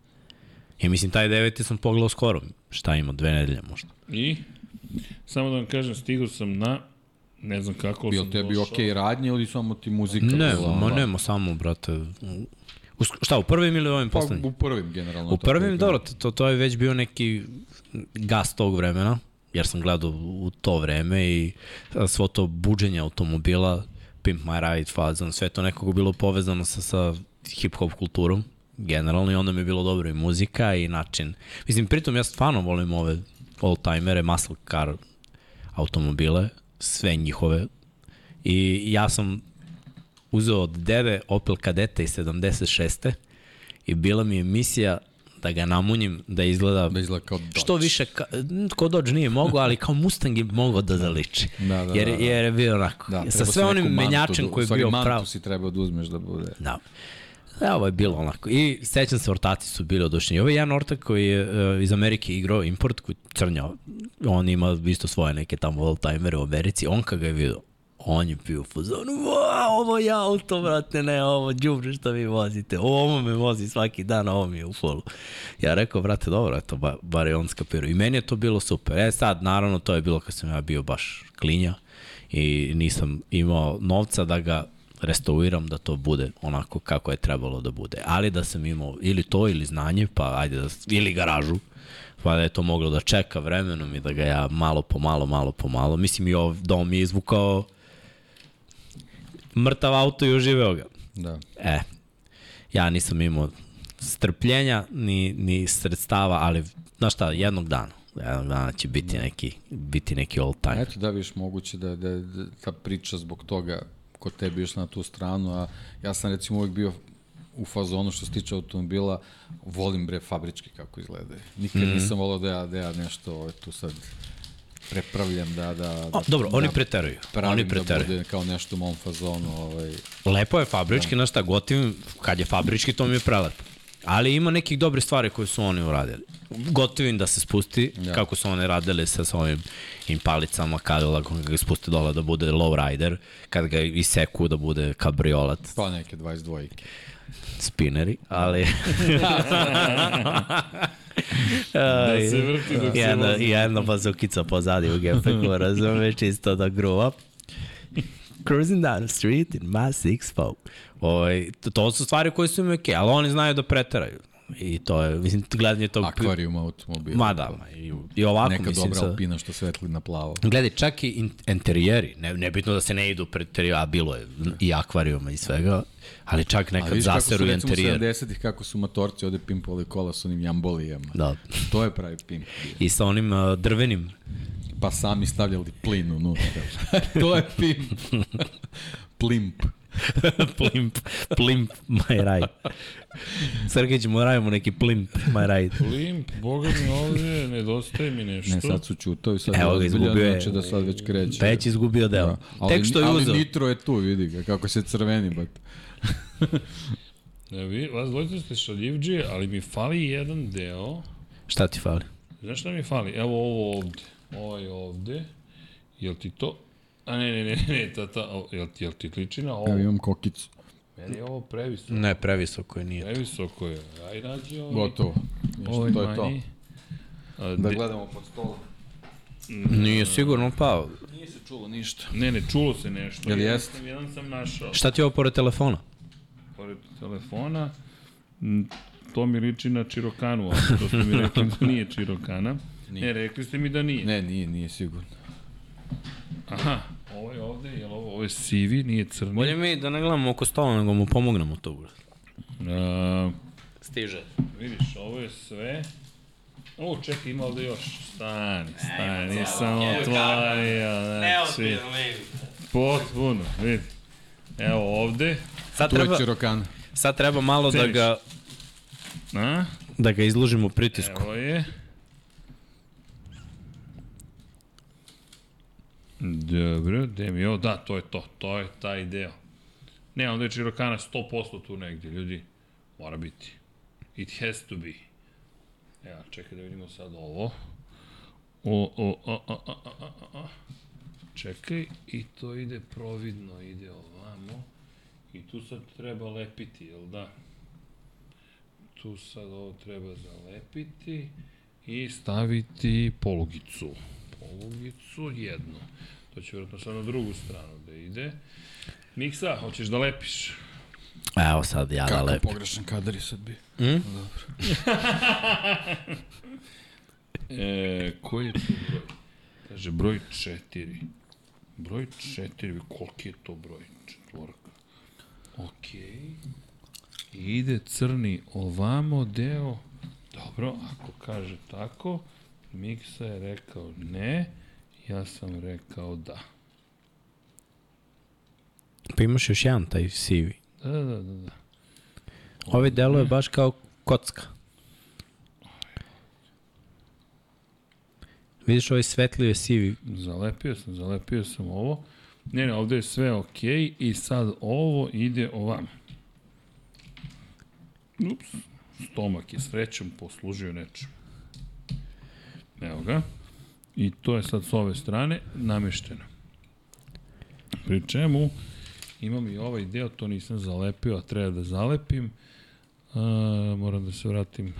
I mislim, taj deveti sam pogledao skoro, šta ima, dve nedelje možda. I, samo da vam kažem, stigao sam na, ne znam kako Bil sam tebi došao. okej radnje ili samo ti muzika? Ne, ma nema samo, brate. U, šta, u prvim ili u ovim Pa poslednjim? u prvim generalno. U prvim, dobro, to, to je već bio neki gas tog vremena, jer sam gledao u to vreme i svo to buđenje automobila, Pimp My Ride, fazon, sve to nekako bilo povezano sa, sa hip-hop kulturom, generalno, i onda mi je bilo dobro i muzika i način. Mislim, pritom ja stvarno volim ove old-timere, muscle car automobile, sve njihove, i ja sam uzeo od dede Opel Kadeta iz 76. i bila mi je misija da ga namunjim da izgleda, Da izgleda kao Dodge. što više ka, ko Dodge nije mogao, ali kao Mustang je mogao da zaliči. Da, da, jer, da, da. jer je bio onako. Da, sa sve onim menjačem da- koji je bio mantu si trebao da uzmeš da bude. Da. Da, ovo je bilo onako. I sećam se, ortaci su bili odušeni. Ovo je jedan ortak koji je uh, iz Amerike igrao import, koji crnjao. On ima isto svoje neke tamo old-timere u Americi. On kad ga je vidio, on je bio u fazonu, ovo je auto, brate, ne, ovo džubre što vi vozite. Ovo me vozi svaki dan, ovo mi je u folu. Ja rekao, brate, dobro, eto, ba, bar je on skapirao. I meni je to bilo super. E sad, naravno, to je bilo kad sam ja bio baš klinja i nisam imao novca da ga restauriram da to bude onako kako je trebalo da bude. Ali da sam imao ili to ili znanje, pa ajde da, ili garažu, pa da je to moglo da čeka vremenom i da ga ja malo po malo, malo po malo. Mislim i ov dom mi je izvukao mrtav auto i oživeo ga. Da. E, ja nisam imao strpljenja ni, ni sredstava, ali znaš šta, jednog dana, jednog dana će biti neki, biti neki old time. Eto da viš moguće da, da, da ta priča zbog toga kod tebe išla na tu stranu, a ja sam recimo uvijek bio u fazonu što se tiče automobila, volim bre fabrički kako izgledaju. Nikad mm. -hmm. nisam volao da ja, da ja nešto ovaj, tu sad prepravljam, da, da, da O, dobro, oni preteruju. pravim Oni da preteruju. bude kao nešto u mom fazonu. Ovaj, Lepo je fabrički, znaš šta, gotivim, kad je fabrički, to mi je prelepo. Ali ima nekih dobrih stvari koje su oni uradili. Gotivim da se spusti, Ja. kako su oni radili sa svojim impalicama, kad ga spusti dole da bude low rider, kad ga iseku da bude kabriolat, pa neke 22 spineri, ali... Da se vrti dok se jedna, vozi. jedna bazukica pozadi u gepeku, razumeš, čisto da gruva. Cruising down the street in my six four. Ovaj, to, to su stvari koje su im okej, ali oni znaju da preteraju. I to je, mislim, gledanje tog... akvarijum automobila. Ma da, ma, i, i ovako, Neka mislim, dobra sa, alpina što svetli na plavo. Gledaj, čak i in, interijeri, ne, nebitno da se ne idu pred interijeri, a bilo je i akvarijuma i svega, ali čak A nekad vidiš kako su zaseru recimo interijer. 70-ih kako su motorci ovde pimpovali kola sa onim jambolijama. Da. To je pravi pimp. I sa onim uh, drvenim Pa sami stavljali plin unutra. to je pimp. Plimp. plimp, plimp, my ride. Srgej ćemo radimo neki plimp, my ride. Limp, boga mi ovdje, nedostaje mi nešto. Ne, sad su čutovi, sad Evo ga, izgubio je. znači da sad već kreće. Već izgubio deo. Da. Ali, Tek što je ali uzeo. nitro je tu, vidi ga, kako se crveni, bat. Ne, vi, vas dvojica ste šaljivđije, ali mi fali jedan deo. Šta ti fali? Znaš šta mi fali? Evo ovo ovde. Ovaj ovde. Jel ti to? A ne, ne, ne, ne, ta, ta, o, jel, ti- jel ti liči na ovo? Evo imam kokicu. Meni je ovo previsoko. Ne, previsoko je nije. Previsoko je. Aj, nađi ovaj. Gotovo. Ništa, Ovaj to je to. A, Da de- gledamo pod stolom. Nije sigurno pao. Nije se čulo ništa. Ne, ne, čulo se nešto. Jel Jedan sam- Jedan sam našao. Šta ti je ovo pored telefona? Pored telefona. To mi liči na Čirokanu, ali to ste mi rekli da nije Čirokana. Nije. Ne, rekli ste mi da nije. Ne, nije, nije sigurno. Aha, ovo je ovde, jel ovo, ovo je sivi, nije crni. Bolje mi da ne gledamo oko stola, nego mu pomognemo to. Bro. A, Stiže. vidiš, ovo je sve. O, čekaj, ima ovde još. Stani, stani, nisam otvorio, znači. Potpuno, vidi. Evo ovde. Sad Tu je treba, Čirokan. sad treba malo da Ceniš? ga, A? da ga izložimo pritisku. Evo je. Dobro, gde mi ovo? Da, to je to. To je taj deo. Ne, onda je Čirokana 100% tu negdje, ljudi. Mora biti. It has to be. Evo, čekaj da vidimo sad ovo. O, o, o, o, o, o, o, o. Čekaj, i to ide providno, ide ovamo. I tu sad treba lepiti, jel da? Tu sad ovo treba zalepiti i staviti polugicu. Polugicu jednu. To će vjerojatno sad na drugu stranu da ide. Miksa, hoćeš da lepiš? Evo sad ja da Kako lepim. pogrešan kadar je sad bio. Mm? E, koji je to broj? Kaže, broj četiri. Broj četiri, koliki je to broj? Četvorka. Okej. I ide crni ovamo deo. Dobro, ako kaže tako, Miksa je rekao ne, ja sam rekao da. Pa imaš još jedan taj sivi. Da, da, da, da. Ovaj delo je baš kao kocka. Vidiš ovaj svetliji je sivi. Zalepio sam, zalepio sam ovo. Ne, ne, ovde je sve okej i sad ovo ide ovamo. Ups, stomak je srećom poslužio nečem. Evo ga. I to je sad s ove strane namešteno. Pri čemu imam i ovaj deo, to nisam zalepio, a treba da zalepim. A, moram da se vratim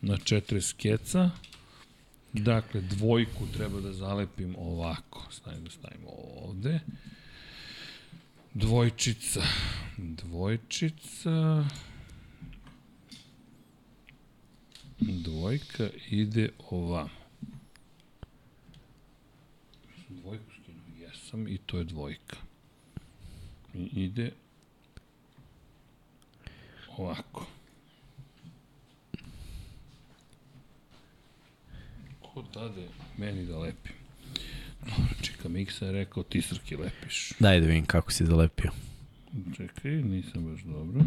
na 40 keca. Dakle, dvojku treba da zalepim ovako. Stavim da stavimo ovde. Dvojčica. Dvojčica. Dvojka ide ovamo. Dvojku skinuo, jesam i to je dvojka. I ide ovako. Ko dade meni da lepim? Dobro, čeka Miksa je rekao ti Srki lepiš. Daj da vidim kako si zalepio. Čekaj, nisam baš dobro.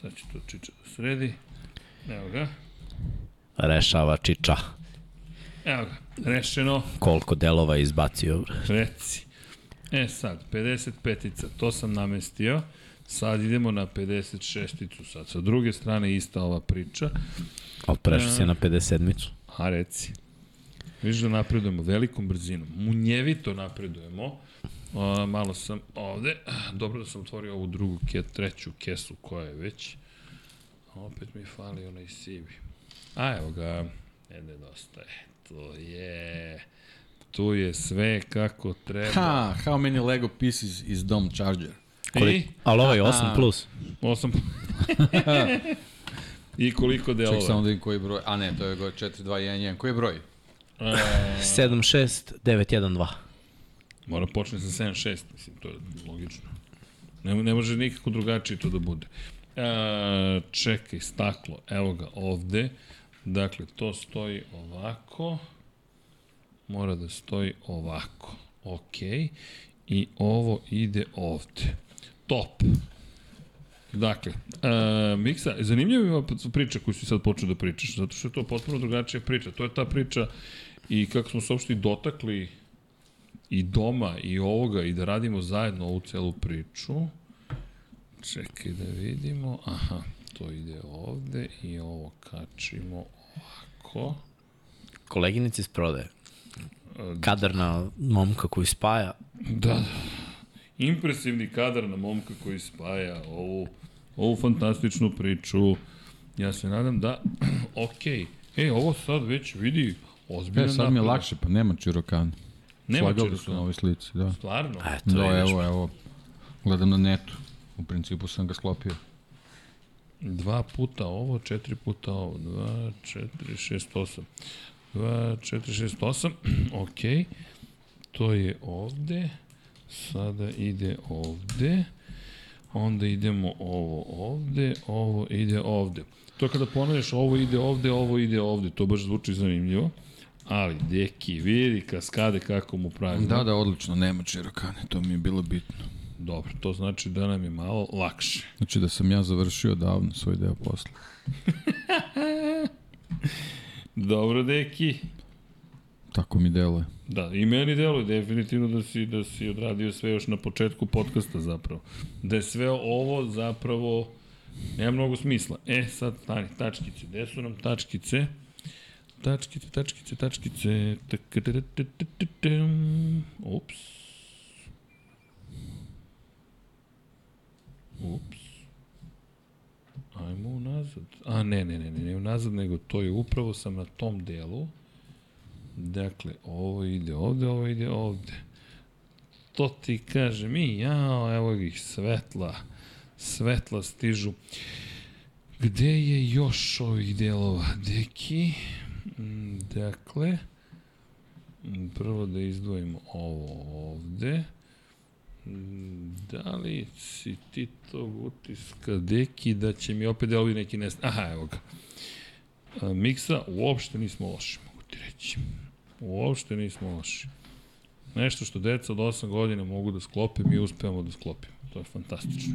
Sad će to Čiča da sredi. Evo ga. Rešava čiča. Evo ga. Rešeno. Koliko delova je izbacio. Reci. E sad, 55-ica, to sam namestio. Sad idemo na 56-icu. Sad sa druge strane ista ova priča. Ali prešao si E. na 57-icu. A reci. Viš da napredujemo velikom brzinom. Munjevito napredujemo. A, malo sam ovde. Dobro da sam otvorio ovu drugu, ke, treću kesu koja je već. Opet mi fali onaj sivi. A evo ga. Ne nedostaje. To je... Tu je sve kako treba. Ha, how many Lego pieces is Dom Charger? I? Ali ovaj 8 Aha. plus. 8 I koliko delova? Ček samo da vidim koji je broj. A ne, to je go 4211. Koji je broj? E, 76912. Mora počne sa 7.6, mislim, to je logično. Ne, ne može nikako drugačije to da bude. E, čekaj, staklo, evo ga ovde. Dakle, to stoji ovako. Mora da stoji ovako. Ok. I ovo ide ovde. Top. Dakle, e, Miksa, zanimljiva je priča koju si sad počeo da pričaš, zato što je to potpuno drugačija priča. To je ta priča i kako smo se uopšte dotakli i doma i ovoga i da radimo zajedno ovu celu priču. Čekaj da vidimo. Aha, to ide ovde i ovo kačimo ovako. Koleginici iz prodaje. Kadar na momka koji spaja. Da, da. Impresivni kadar na momka koji spaja ovu, ovu fantastičnu priču. Ja se nadam da, ok. E, ovo sad već vidi ozbiljno E, sad mi je lakše, pa nema Čirokana. Nema Slagali su na ovoj slici, da. Stvarno? Eto, Da, evo, evo. Gledam na netu. U principu sam ga sklopio. Dva puta ovo, četiri puta ovo. Dva, četiri, šest, osam. Dva, četiri, šest, osam. ok. To je ovde. Sada ide ovde. Onda idemo ovo ovde, ovo ide ovde. To je kada ponoviš ovo ide ovde, ovo ide ovde. To baš zvuči zanimljivo. Ali, deki, vidi kaskade kako mu pravi. Da, da, odlično, nema Čirokane, to mi je bilo bitno. Dobro, to znači da nam je malo lakše. Znači da sam ja završio davno svoj deo posla. Dobro, deki. Tako mi deluje. Da, i meni deluje definitivno da si, da si odradio sve još na početku podcasta zapravo. Da je sve ovo zapravo nema mnogo smisla. E, sad stani, tačkice. Gde su nam tačkice? Tačkice, tačkice, tačkice. Ups. Ups. Ajmo unazad. A, ne, ne, ne, ne, ne unazad, nego to je upravo sam na tom delu. Dakle, ovo ide ovde, ovo ide ovde. To ti kaže mi, jao, evo ih, svetla, svetla stižu. Gde je još ovih delova, deki? Dakle, prvo da izdvojimo ovo ovde. Mm, Da li si ti tog utiska, deki, da će mi opet delovi neki nest... Aha, evo ga. A, Miksa, uopšte nismo loši, mogu ti reći. Uopšte nismo loši. Nešto što deca od 8 godina mogu da sklope, mi uspevamo da sklopimo. To je fantastično.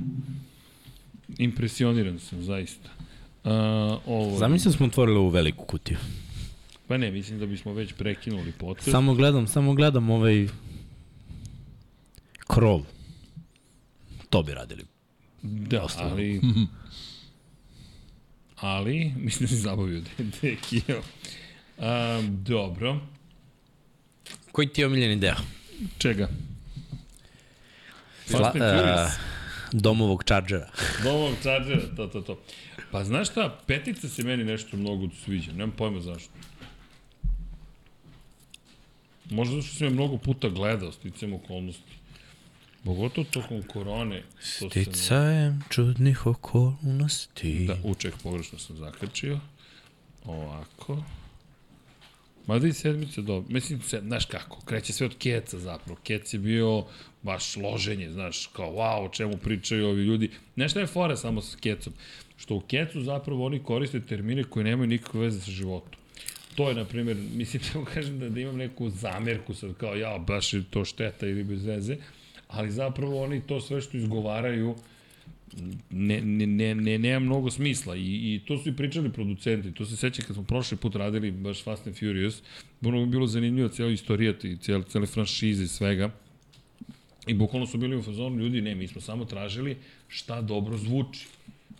Impresioniran sam, zaista. A, ovo... Zamislim smo otvorili ovu veliku kutiju. Pa ne, mislim da bismo već prekinuli podcast. Samo gledam, samo gledam ovaj krov. To bi radili. Da, Ostalo. ali... ali, mislim da si zabavio Dekio. A, dobro. Koji ti je omiljeni deo? Čega? Fast and Furious. uh, domovog čarđera. Novog Chargera, to, to, to. Pa znaš šta, petica se meni nešto mnogo sviđa, nemam pojma zašto. Možda zato što sam je mnogo puta gledao, sticam okolnosti. Pogotovo tokom korone. To Sticajem čudnih okolnosti. Da, uček pogrešno sam zakačio. Ovako. Mada i sedmica dobro. Mislim, se, znaš kako, kreće sve od keca zapravo. Kec je bio baš loženje, znaš, kao wow, o čemu pričaju ovi ljudi. Nešto je fora samo sa kecom. Što u kecu zapravo oni koriste termine koji nemaju nikakve veze sa životom. To je, na primjer, mislim da kažem da, da imam neku zamerku sad kao ja, baš je to šteta ili bez veze, ali zapravo oni to sve što izgovaraju ne, ne, ne, ne, nema mnogo smisla I, i to su i pričali producenti, to se seća kad smo prošli put radili baš Fast and Furious, ono bi bilo zanimljivo cijela istorija i cijele, cijele franšize i svega. I bukvalno su bili u fazonu ljudi, ne, mi smo samo tražili šta dobro zvuči.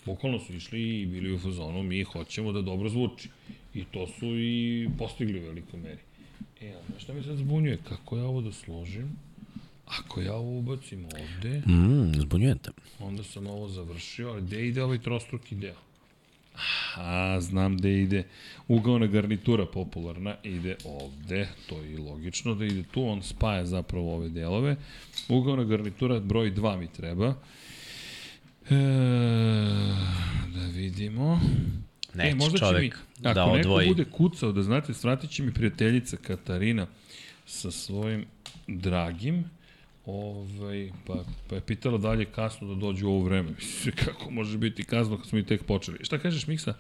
Bukvalno su išli i bili u fazonu, mi hoćemo da dobro zvuči. I to su i postigli u velikoj meri. E, a znaš šta mi sad zbunjuje? Kako ja ovo da složim? Ako ja ovo ubacim ovde, Mm, zbunjujem te. onda sam ovo završio, ali gde ide ovaj trostruki deo? A, znam gde ide. Ugaona garnitura popularna ide ovde, to je i logično da ide tu, on spaja zapravo ove delove. Ugaona garnitura broj 2 mi treba. E, da vidimo. Neće e, možda će mi, ako da neko odvoji. bude kucao, da znate, svratit će mi prijateljica Katarina sa svojim dragim, Ovaj, pa, pa je pitala da li je kasno da dođe u ovo vreme. Kako može biti kasno kad smo i tek počeli. Šta kažeš, Miksa?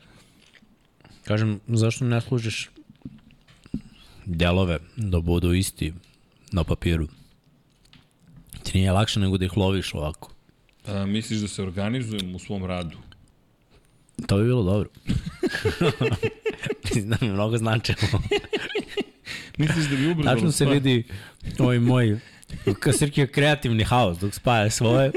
Kažem, zašto ne služiš delove da budu isti na papiru? Ti nije lakše nego da ih loviš ovako. A, misliš da se organizujem u svom radu? To bi bilo dobro. Mislim da mi mnogo značilo. Misliš da bi ubrzalo Tačno se vidi ovaj moj Kasirki je kreativni haos dok spaja svoje.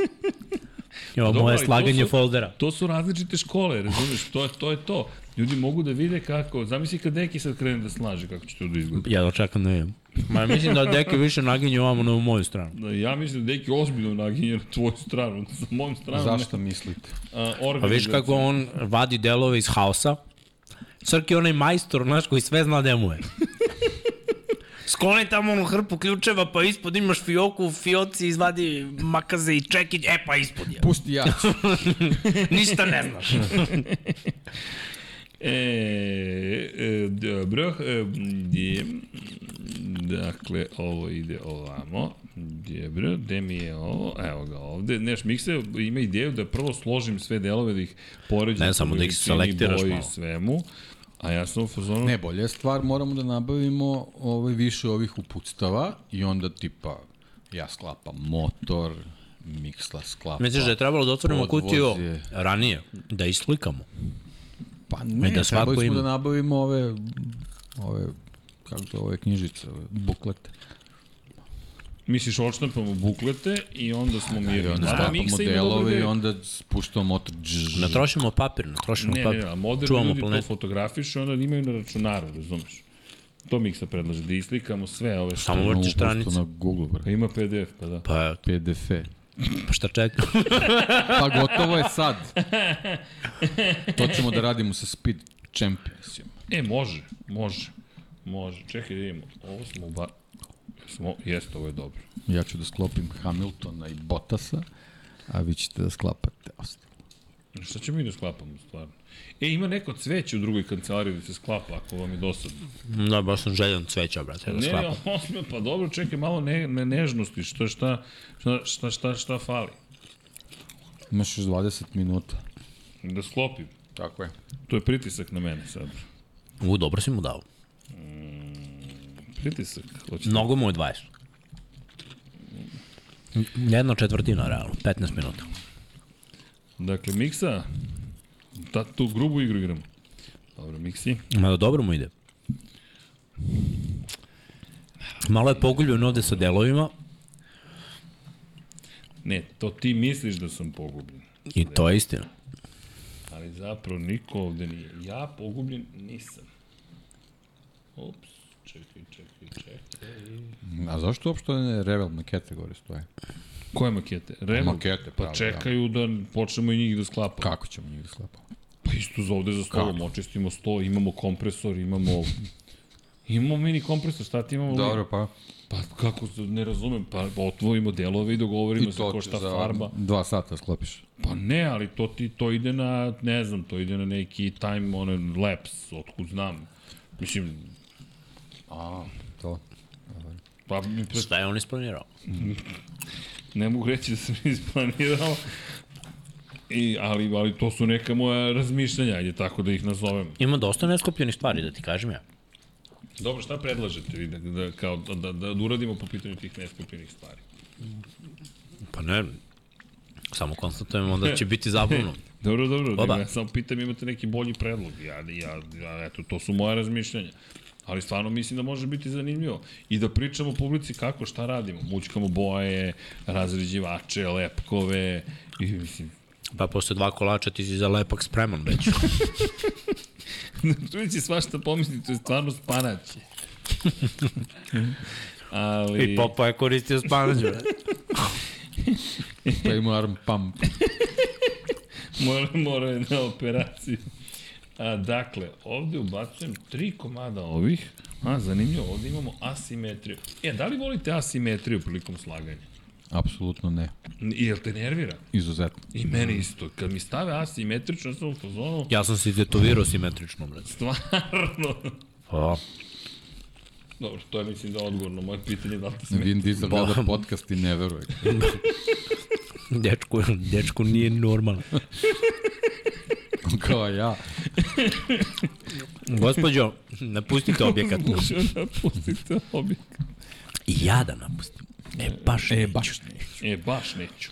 Evo moje ali to slaganje su- foldera. To su različite škole, razumiješ? To je, to je to. Ljudi mogu da vide kako, zamisli kad neki sad krene da slaže, kako će to da izgleda. Ja da čekam da vidim. Ma mislim da deke više naginju ovamo na moju stranu. Da, Ja mislim da neki ozbiljno naginje na tvoju stranu, sa mojom stranom. Zašto mislite? A, Pa viš kako on vadi delove iz haosa. Srki je onaj majstor, znaš, koji sve zna gde mu je. Skloni tamo onu hrpu ključeva, pa ispod imaš fioku, fioci izvadi makaze i čekić, e pa ispod je. Pusti ja. Ništa ne znaš. E, e, dobro, e, je, dakle, ovo ide ovamo, dobro, gde mi je ovo, evo ga ovde, neš, Mikse ima ideju da prvo složim sve delove, da ih poređam Ne, samo da ih selektiraš boji malo. svemu, a ja sam u fazonu, Ne, bolja je stvar, moramo da nabavimo ovaj, više ovih uputstava i onda tipa ja sklapam motor, Miksla sklapa Misliš da je trebalo da otvorimo kutiju ranije, da islikamo? Pa I ne, da da trebali smo ima. da nabavimo ove, ove, kako to, ove knjižice, ove buklete. Misliš odštampamo buklete i onda smo mi... I onda sklapamo delove i onda spuštamo motor. Džž. Ne trošimo papir, ne trošimo Ne, ne, papir. ne, a moderni Čuvamo ljudi to planetu. fotografišu, onda imaju na računaru, razumeš? To Miksa predlaže, da islikamo sve ove što... Samo vrti stranicu. Na Google, Pa bre. ima PDF, pa da. Pa, PDF. pa šta čekam? Pa gotovo je sad. To ćemo da radimo sa Speed Championsima. E, može, može, može. Čekaj da vidimo. Ovo smo ba... Smo, jeste, ovo je dobro. Ja ću da sklopim Hamiltona i Bottasa, a vi ćete da sklapate ostalo. Šta ćemo mi da sklapamo, stvarno? E, ima neko cveće u drugoj kancelariji da se sklapa, ako vam je dosadno. da, baš sam željan cveća, brate, da Ne, sklapam. ne, osme, pa dobro, čekaj, malo ne, ne nežnosti, što, šta, šta, šta, šta, šta fali? Imaš još 20 minuta. Da sklopim. Tako je. To je pritisak na mene sad. U, dobro si mu dao. Pritisak. Hoćete? Mnogo mu je 20. Jedna četvrtina, realno, 15 minuta. Dakle, Miksa, ta, tu grubu igru igramo. Dobro, Miksi. Mada dobro mu ide. Malo je poguljen ovde sa delovima Ne, to ti misliš da sam pogubljen. i to je istina. Ali zapravo niko ovde nije. Ja pogubljen nisam. Ups, čekaj. A zašto uopšte ne Revel makete gore stoje? Koje makete? Revo? Makete, Pa pravo, čekaju da počnemo i njih da sklapamo. Kako ćemo njih da sklapamo? Pa isto za ovde za stolom, očistimo sto, imamo kompresor, imamo... Imamo mini kompresor, šta ti imamo? Dobro, pa. Pa kako, se- ne razumem, pa otvojimo delove i dogovorimo I se ko šta za farba. dva sata sklopiš. Pa ne, ali to ti to ide na, ne znam, to ide na neki time on lapse, otkud znam. Mislim, A. pa pre- Šta je on isplanirao? ne mogu reći da sam isplanirao, I, ali, ali to su neka moja razmišljanja, ajde tako da ih nazovem. Ima dosta nesklopljenih stvari, da ti kažem ja. Dobro, šta predlažete vi da, da, kao, da, da, da uradimo po pitanju tih neskupljenih stvari? Pa ne, samo konstatujemo da će biti zabavno. Dobro, dobro, Oba. Oba. ja samo pitam imate neki bolji predlog. Ja, ja, ja, eto, to su moje razmišljanja. Ali stvarno mislim da može biti zanimljivo. I da pričamo publici kako, šta radimo. Mućkamo boje, razređivače, lepkove. I, mislim, Pa posle dva kolača ti si za lepak spreman već. čovjek će svašta pomisliti, to je stvarno spanaće. Ali... I Popa je koristio spanđu. Pa ima arm pump. Mora, mora je na operaciju. A, dakle, ovde ubacujem tri komada ovih. A, zanimljivo, ovde imamo asimetriju. E, da li volite asimetriju prilikom slaganja? Apsolutno ne. Jel te nervira? Izuzetno. I mene isto. Kad mi stave asimetrično, sam u fazonu, Ja sam si tetovirao simetrično, brate. stvarno. Pa, Dobro, to je mislim da je odgovor na moje pitanje da li te. Vin Diesel gleda podcast i ne veruje. dečku, dečku nije normalno. Kao ja. Gospođo, napustite objekat. Napustite objekat. I ja da napustim. E, baš E, baš ne. E, baš neću.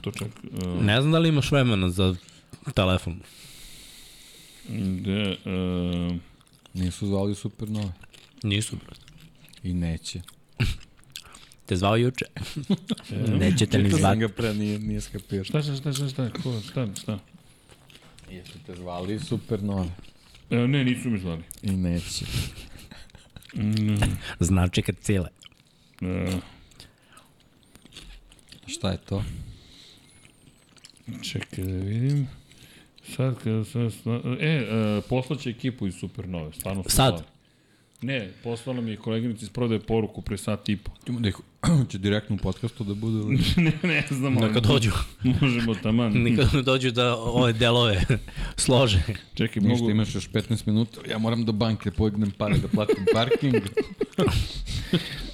To čak... Uh, Ne znam da li imaš vremena za telefon. de, uh, Nisu zvali Supernove. Nisu, brate. I neće. Te zvao juče. Nećete ni sam zvati. ga pre, nije, nije skapio. Šta, šta, šta, šta, šta, ko, šta, šta? Jesu te zvali Supernove. E, ne, nisu me zvali. I neće. Mm, Znači kad cijele. e, Šta je to? čekaj da vidim. Sad kada sam... sna- E, e poslaće ekipu iz Supernove, stvarno su Sad? zvali. Ne, poslala mi je koleginica iz prodaje poruku pre sat i po. Ćemo da ih, će direktno u podcastu da bude ne, ne znam. ali Neka dođu. Možemo taman. Nikad ne dođu da ove delove slože. Čekaj, Ništa, mogu... imaš još 15 minuta. Ja moram do banke podignem pare da platim parking.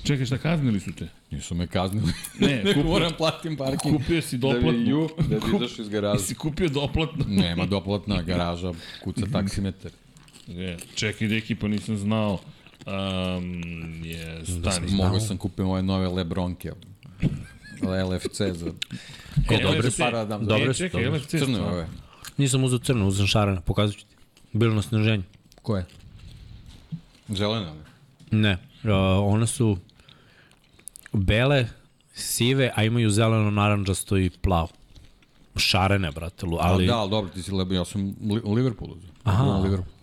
Čekaj, šta kaznili su te? Nisu me kaznili. Ne, kupio- moram platim parking. Kupio si Da bi doplatnu. ju, da bi Kup- izašao iz garaža. Si kupio doplatno. Nema doplatna garaža, kuca taksimetar. Ne, čekaj, deki, pa nisam znao. Um, je, stani. Mogao sam kupiti ove nove Lebronke. LFC za... E, dobre LFC. su. para da dam za... Dobre E, čekaj, dobre LFC Crne stvarno. ove. Nisam uzeo crno, uzem šarene, pokazat ću ti. Bilo na sniženju. Koje? Zelene one. Ne, uh, one su bele, sive, a imaju zeleno, naranđasto i plavo. Šarene, brate, ali... Ali... Da, ali dobro, ti si Lebo, ja sam li, Liverpool uzeo. Aha. Liverpool.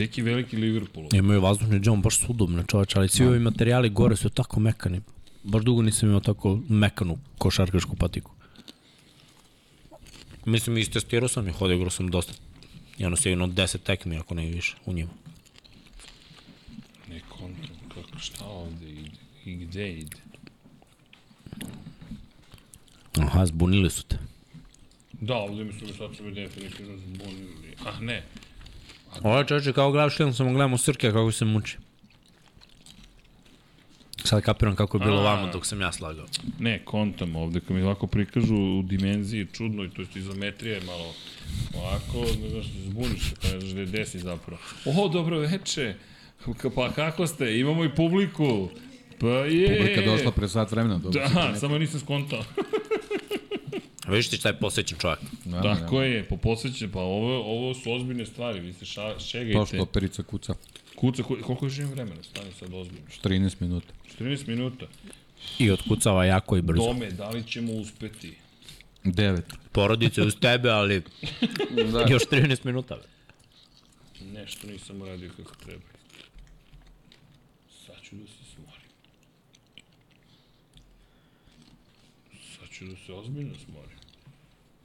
Teki veliki Liverpool. Imaju vazdušni džon, baš su udobne čoveče, ali svi ovi materijali gore su tako mekani. Baš dugo nisam imao tako mekanu košarkašku patiku. Mislim, istestirao sam ih, odigrao sam dosta. Jedno sigurno 10 tekmi, ako ne više, u njima. Ne kontam kako, šta ovde ide i gde ide. Aha, zbunili su te. Da, ovde mi su me sad su me definitivno zbunili. Ah, ne. Ovo je čoveče kao gledaš film, samo gledamo Srke kako se muči. Sad kapiram kako je bilo A. vamo dok sam ja slagao. Ne, kontam ovde, kad mi ovako prikažu u dimenziji čudno i to je izometrija je malo ovako, ne znaš, zbuniš se, pa ne znaš da je desi zapravo. O, dobro veče, pa kako ste, imamo i publiku. Pa je. Publika došla pre sat vremena. Dobro, Da, samo nisam skontao. Vidiš ti šta je posvećen čovjek. Da, Tako je, po posvećenju, pa ovo, ovo su ozbiljne stvari, vi se ša, šegajte. To što perica kuca. Kuca, ko- koliko još imam vremena, stani sad ozbiljno. 13 minuta. 14 minuta. I otkucava jako i brzo. Tome, da li ćemo uspeti? 9. Porodice uz tebe, ali Da. još 13 minuta. be. Nešto nisam uradio kako treba. Sad ću da se smorim. Sad ću da se ozbiljno smorim.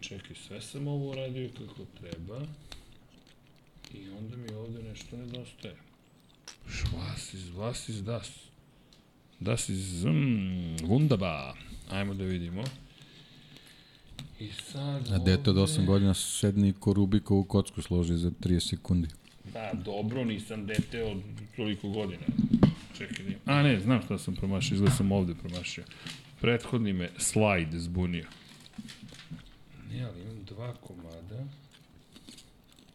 Čekaj, sve sam ovo uradio kako treba. I onda mi ovde nešto nedostaje. Was is, was is das? Das is, mm, wunderbar. Ajmo da vidimo. I sad A dete od 8 ovde- godina sedni ko Rubikovu kocku složi za 30 sekundi. Da, dobro, nisam dete od toliko godina. Čekaj, imam- A ne, znam šta sam promašio, izgleda sam ovde promašio. Prethodni me slajd zbunio. Ne, ali imam dva komada.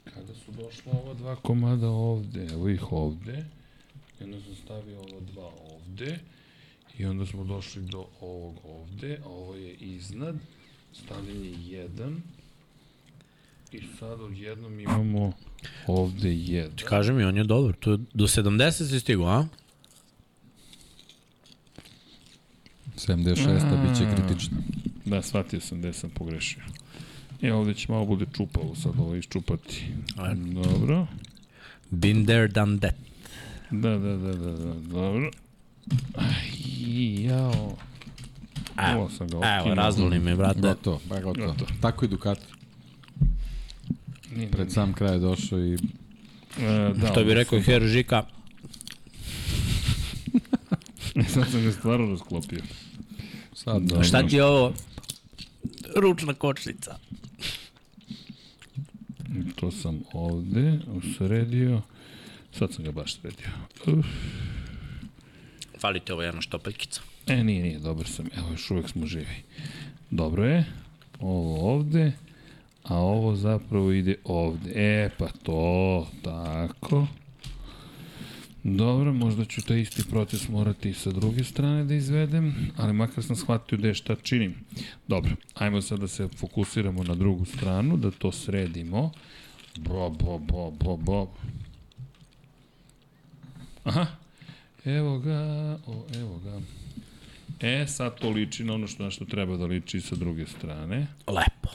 Kada su došla ova dva komada ovde, evo ih ovde. I onda sam stavio ova dva ovde. I onda smo došli do ovog ovde, a ovo je iznad. Stavljen je jedan. I sad odjednom imamo ovde jedan. Kaži mi, on je dobar. To je do 70 si stigo, a? 76. bit će kritično. Da, shvatio sam gde sam pogrešio. E, ovde će malo bude čupavo sad ovo iščupati. Dobro. Been there, done that. Da, da, da, da, da, dobro. Aj, jao. Evo, Ovo sam ga evo, razvoli me, brate. Gotovo, ba gotovo. Gotovo. Tako i Ducati. Nije, Pred sam kraj je došao i E, da, Što bi rekao Her Žika, Sad sam ga stvarno rasklopio. sad da... Šta ti je ovo? Ručna kočnica. To sam ovde usredio. Sad sam ga baš sredio. Uf. Fali ti ovo jedna štopeljkica. E, nije, nije, dobar sam. Evo, još uvek smo živi. Dobro je. Ovo ovde. A ovo zapravo ide ovde. E, pa to, tako. Dobro, možda ću taj isti proces morati i sa druge strane da izvedem, ali makar sam shvatio da je šta činim. Dobro, ajmo sad da se fokusiramo na drugu stranu, da to sredimo. Bo, bo, bo, bo, bo. Aha, Evo ga, o, evo ga. E, sad to liči na ono što, na što treba da liči sa druge strane. Lepo.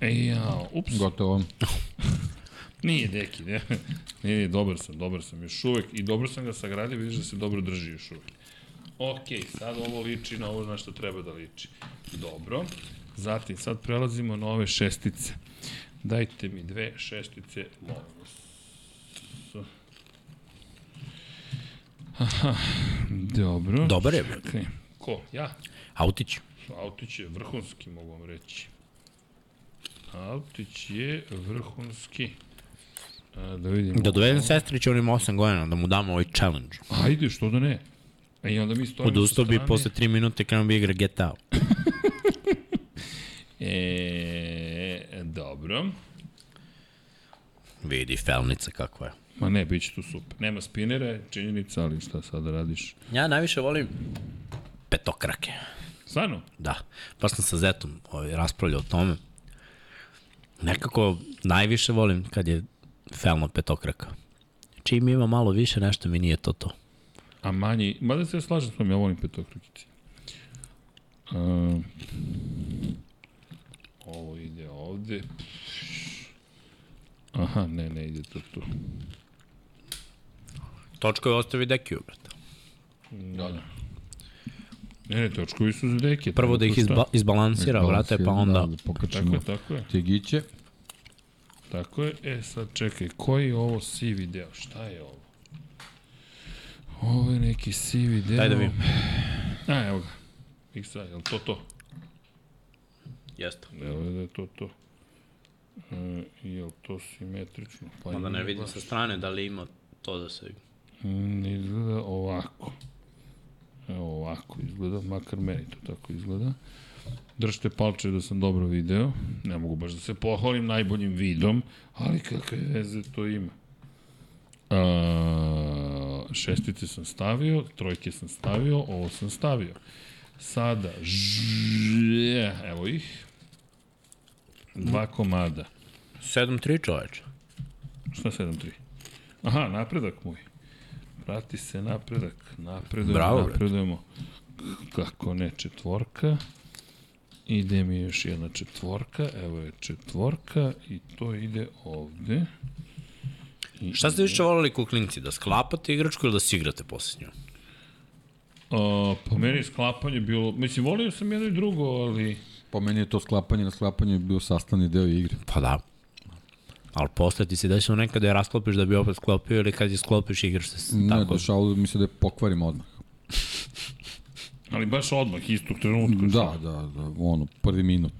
E, jao, ups. Gotovo. Nije deki, ne. Nije, nije, dobar sam, dobar sam još uvek. I dobro sam ga sagradio, vidiš da se dobro drži još uvek. Ok, sad ovo liči na ovo na što treba da liči. Dobro. Zatim, sad prelazimo na ove šestice. Dajte mi dve šestice, molim vas. Aha, dobro. Dobar je. Čekaj. Ko? Ja? Autić. Autić je vrhunski, mogu vam reći. Autić je vrhunski. A, da vidimo. Da dovedem sestrić, on ima 8 godina, da mu damo ovaj challenge. Ajde, što da ne? E, i onda mi stojimo Odustao bi posle 3 minute krenuo bi igra GTA. e, dobro. Vidi, felnica kakva je. Ma ne, bit će tu super. Nema spinere, činjenica, ali šta sad radiš? Ja najviše volim petokrake. Stvarno? Da. Baš sam sa Zetom ovaj, raspravljao o tome. Nekako najviše volim kad je felno petokraka. Čim ima malo više, nešto mi nije to to. A manji, mada se ja slažem s vam, ja volim petokrakice. Uh, ovo ide ovde. Aha, ne, ne ide to tu. Točko je ostavi dekiju, brate. Da, da. Ne, ne, točkovi su za deke. Prvo da ih izba, izbalansira, brate, pa onda... Da, pokačemo tako je, tako je. Tegiće. Tako je. E, sad čekaj, koji je ovo sivi deo? Šta je ovo? Ovo je neki sivi deo. Daj da vidim. A, evo ga. XA, je li to to? Jeste. Evo je da je to to. E, je li to simetrično? Pa Onda ne vidim sa strane da li ima to da se... Mm, izgleda ovako. Evo ovako izgleda, makar meni to tako izgleda. Držite palče da sam dobro video. Ne mogu baš da se pohvalim najboljim vidom, ali kakve veze to ima. A, šestice sam stavio, trojke sam stavio, ovo sam stavio. Sada, žje, evo ih. Dva komada. 7-3 čoveče. Šta 7-3? Aha, napredak moj. Prati se napredak. Napredujemo, Bravo, napredujemo. Kako ne, četvorka. Ide mi još jedna četvorka. Evo je četvorka i to ide ovde. I Šta ste više volili kuklinci? Da sklapate igračku ili da si igrate posle njom? A, po meni je sklapanje bilo... Mislim, volio sam jedno i drugo, ali... Po meni je to sklapanje na sklapanje bio sastavni deo igre. Pa da. Ali posle ti se desilo nekada da je rasklopiš da bi opet sklopio ili kad je sklopiš igraš se Ne, tako. dešavalo mi se da je pokvarim odmah. Ali baš odmah, istog trenutka. Da, da, da, ono, prvi minut.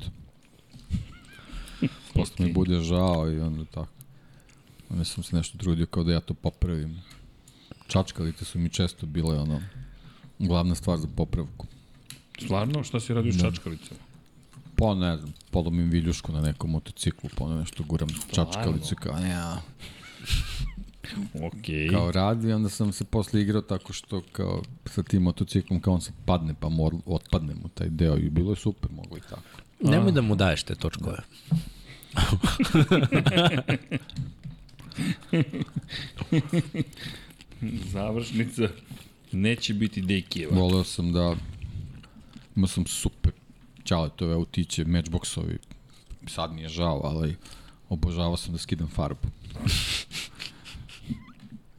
Posle mi bude žao i onda tako. Onda sam se nešto trudio kao da ja to popravim. Čačkalice su mi često bile ono, glavna stvar za popravku. Stvarno? Šta si radio s Da. čačkalicama? Pa ne znam, polomim viljušku na nekom motociklu, pa onda nešto guram Stvarno? čačkalicu kao, ja, Okej. kao radi, onda sam se posle igrao tako što kao sa tim motociklom kao on se padne pa mor, otpadne mu taj deo i bilo je super, moglo i tako. Nemoj da mu daješ te točkove. Završnica neće biti Dekijeva. Voleo sam da imao sam super čaletove autiće, matchboxovi, sad mi je žao, ali obožavao sam da skidam farbu.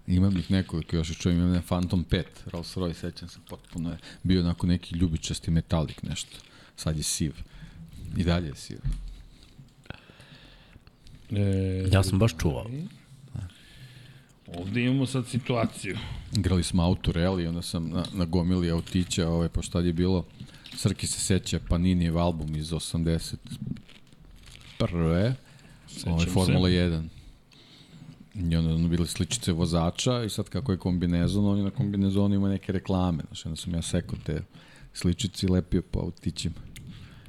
Imam ih nekoliko još čujem, imam Phantom 5, Rolls Royce, sećam se potpuno je, bio onako neki ljubičasti metalik nešto, sad je siv. I dalje je siv. E, Ja sam baš čuvao. Ovde imamo sad situaciju. Igrali smo auto rally i onda sam na, na gomili autića, ovaj, pošto tad je bilo, Srki se seća Paninijev album iz 81. Ovaj, se. Formula 1. I onda ono bile sličice vozača i sad kako je kombinezon, on je na kombinezonu ima neke reklame. Znaš, onda sam ja sekao te sličice i lepio po autićima.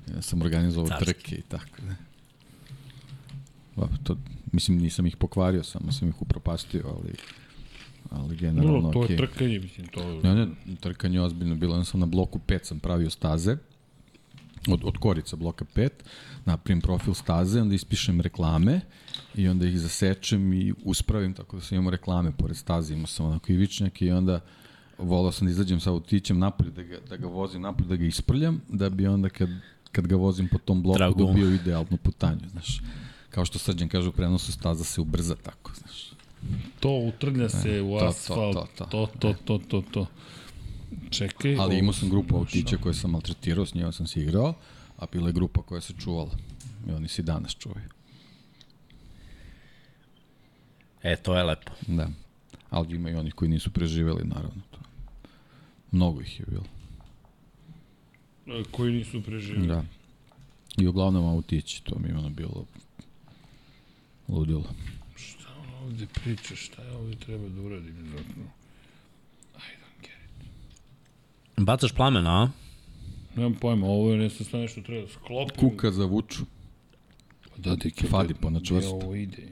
Onda sam organizovao Carski. trke i tako. Ne. Ba, to, mislim, nisam ih pokvario, samo sam ih upropastio, ali, ali generalno No, to okej. je trkanje, mislim, to... Ne, ne, trkanje je ozbiljno bilo. Onda sam na bloku 5 sam pravio staze, od, od korica bloka 5, napravim profil staze, onda ispišem reklame i onda ih zasečem i uspravim tako da sam imao reklame pored staze, imao sam onako ivičnjake i onda volao sam da izađem sa autićem napolje, da ga, da ga vozim napolje, da ga isprljam, da bi onda kad, kad ga vozim po tom bloku Dragom. dobio idealnu putanju, znaš. Kao što srđan kaže u prenosu, staza se ubrza tako, znaš. To utrlja se E, u asfalt, to, to. to, to, to, to, to. Čekaj. Ali imao sam grupu autića koje sam maltretirao, s njima sam se igrao, a bila je grupa koja se čuvala. I oni se i danas čuvaju. E, to je lepo. Da. Ali ima i onih koji nisu preživeli, naravno. To. Mnogo ih je bilo. E, Koji nisu preživjeli. Da. I uglavnom autići, to mi je ono bilo ludilo. Šta on ovde priča, šta je ovde treba da uradim zapravo? Bacaš plamena, a? Nemam pojma, ovo je nešto stane što treba da sklopim. Kuka za vuču. Da, deke, Fadi gde- po na gde ovo ide.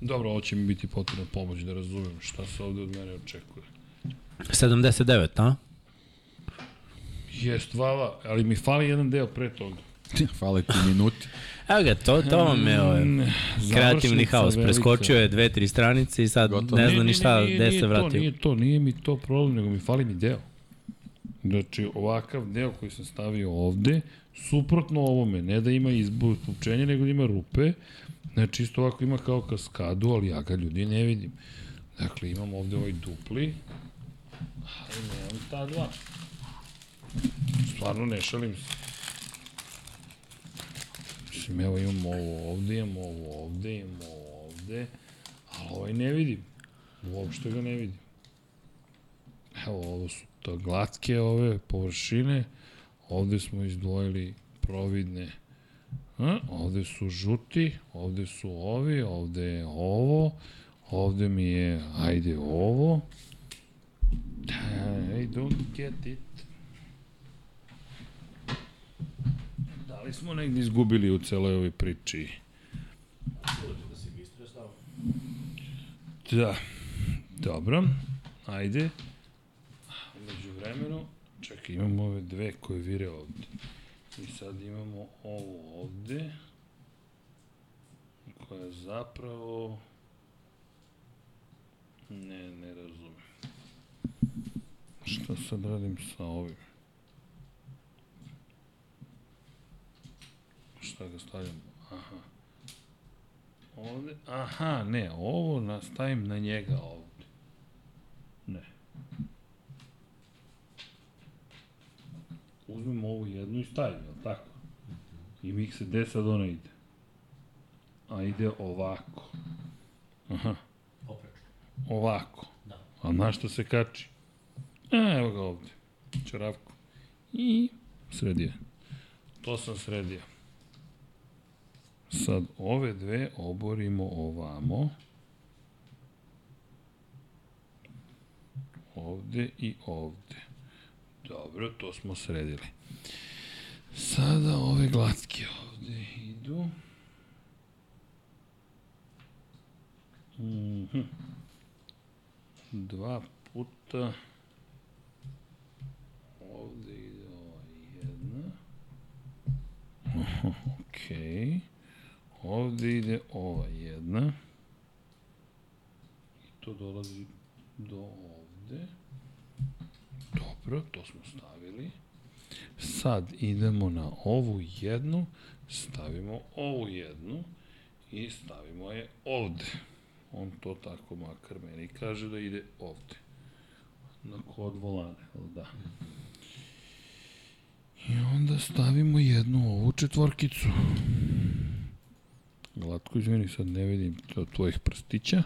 Dobro, ovo će mi biti potrebna pomoć da razumem šta se ovde od mene očekuje. 79, a? Jest, vala, ali mi fali jedan deo pre toga. Fale ti minuti. Evo ga, to, to vam je ovaj, Mm, kreativni haos. Preskočio je dve, tri stranice i sad Gotovo. ne zna ni šta, gde se to, vratio. Nije to, nije mi to problem, nego mi fali mi deo. Znači, ovakav deo koji sam stavio ovde, suprotno ovome, ne da ima izbučenje, nego da ima rupe, znači isto ovako ima kao kaskadu, ali ja ga ljudi ne vidim. Dakle, imam ovde ovaj dupli, ali nemam ta dva. Stvarno ne šalim se. Mislim, evo imam ovo ovde, imam ovo ovde, imam ovo ovde, ali ovaj ne vidim. Uopšte ga ne vidim. Evo, ovo su to glatke ove površine. Ovde smo izdvojili providne. A, ovde su žuti, ovde su ovi, ovde je ovo, ovde mi je, ajde, ovo. I don't get it. Da li smo negdje izgubili u celoj ovoj priči? Da. Dobro. Ajde. Vremenu, čekaj, imamo ove dve koje vire ovde. I sad imamo ovo ovde, koja zapravo... Ne, ne razumem. Šta sad radim sa ovim? Šta ga stavljam? Aha. Ovde, aha, ne, ovo nastavim na njega ovde. Ne. Uzmem ovu jednu i stavim, jel tako? I mi se, gde sad ona ide? A ide ovako. Aha. Ovako. Da. A na što se kači? A, evo ga ovde. Čaravku. I sredio. To sam sredio. Sad ove dve oborimo ovamo. Ovde i ovde. Dobro, to smo sredili. Sada ove glatke ovde idu. Mhm. Dva puta ovde ide ova jedna. Okej. Ovde ide ova jedna. I to dolazi do ovde. Dobro, to smo stavili. Sad idemo na ovu jednu, stavimo ovu jednu i stavimo je ovde. On to tako makar meni kaže da ide ovde. Na kod volane, da? I onda stavimo jednu ovu četvorkicu. Glatko, izvini, sad ne vidim tvojih prstića.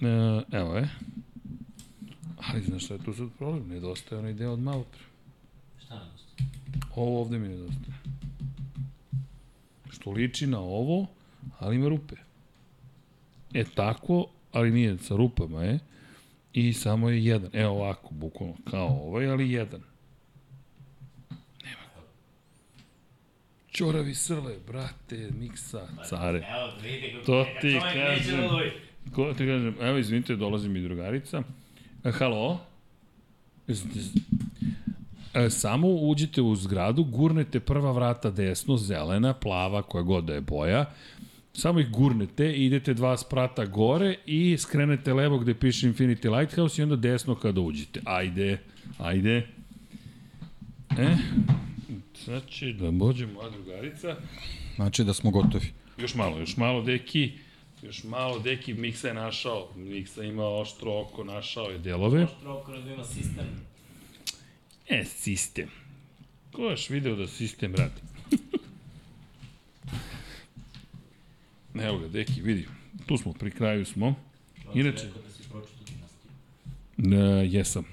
E, evo je. Ali znaš šta je tu sad problem? Nedostaje onaj deo od malo pre. Šta je Ovo ovde mi nedostaje. Što liči na ovo, ali ima rupe. E tako, ali nije sa rupama, je. I samo je jedan. Evo ovako, bukvalno, kao ovaj, ali jedan. Nema ga. Čoravi srle, brate, miksa, care. To ti kažem. da lovi. Ko ti kažem, evo izvinite, dolazi mi drugarica. Halo? E, samo uđite u zgradu, gurnete prva vrata desno, zelena, plava, koja god da je boja, samo ih gurnete i idete dva sprata gore i skrenete levo gde piše Infinity Lighthouse i onda desno kada uđete. Ajde, ajde. E, će da dođe moja drugarica. Znači da smo gotovi. Još malo, još malo, deki. Još malo, deki, Miksa je našao. Miksa ima oštro oko, našao je delove. Oštro oko razvima sistem. E, sistem. Ko još video da sistem radi? Evo ga, deki, vidi. Tu smo, pri kraju smo. Inače... Da. Ne, jesam.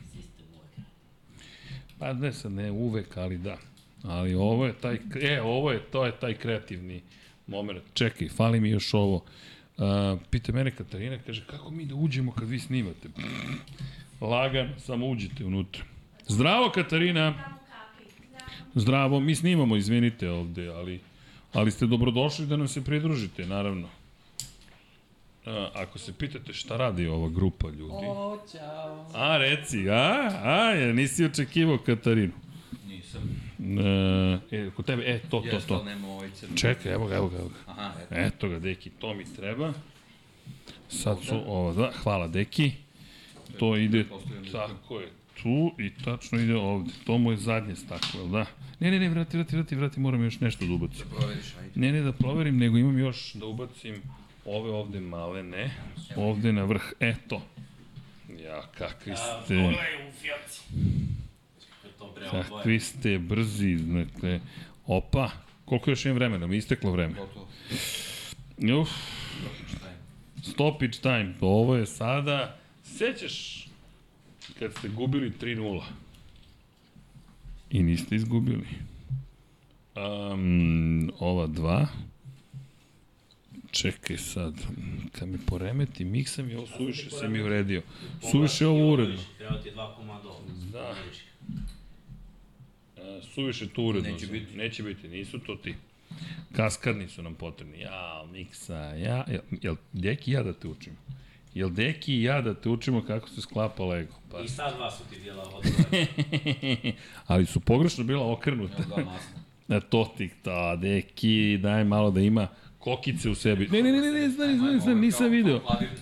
Pa ne sad, ne uvek, ali da. Ali ovo je taj, e, ovo je, to je taj kreativni moment. Čekaj, fali mi još ovo. Uh, pita mene Katarina, kaže, kako mi da uđemo kad vi snimate? Lagan, samo uđite unutra. Zdravo, Katarina! Zdravo, mi snimamo, izvinite ovde, ali, ali ste dobrodošli da nam se pridružite, naravno. A, ako se pitate šta radi ova grupa ljudi. O, čao. A, reci, a? A, ja nisi očekivao Katarinu. Nisam. E, e, kod tebe, e, to, to, to. ovaj. Čekaj, evo ga, evo ga, evo ga. Aha, eto. Eto ga, deki, to mi treba. Sad su ovo, da, hvala deki. To ide, tako je, tu i tačno ide ovde. To mu je zadnje staklo, jel da? Ne, ne, ne, vrati, vrati, vrati, vrati, moram još nešto da ubacim. Da proveriš, ajde. Ne, ne, da proverim, nego imam još da ubacim ove ovde male, ne, ovde na vrh, eto. Ja, kakvi ste... Pogledaj u fioci. To bre, ovo dvoje. Kakvi ste brzi, dakle, opa, koliko još imam vremena, mi isteklo vreme. Gotovo. Uf, stoppage time, ovo je sada, sećaš kad ste gubili 3-0 i niste izgubili. Um, ova dva, čekaj sad, kad me poremeti, miksa mi ovo suviše se mi uredio. Suviše ovo uredno. Treba ti dva komada ovde. Da. Suviše tu uredno. Neće biti. Neće biti, nisu to ti. Kaskadni su nam potrebni. Ja, miksa, ja. Jel, jel Deki ja da te učim? Jel Deki i ja da te učimo kako se sklapa Lego? Pa. I sad dva su ti dijela od dvoje. Ali su pogrešno bila okrenuta. Evo dva masna. Na to ti, ta, Deki, daj malo da ima kokice u sebi. Ne, ne, ne, ne, ne, znam, znam, znam, nisam video.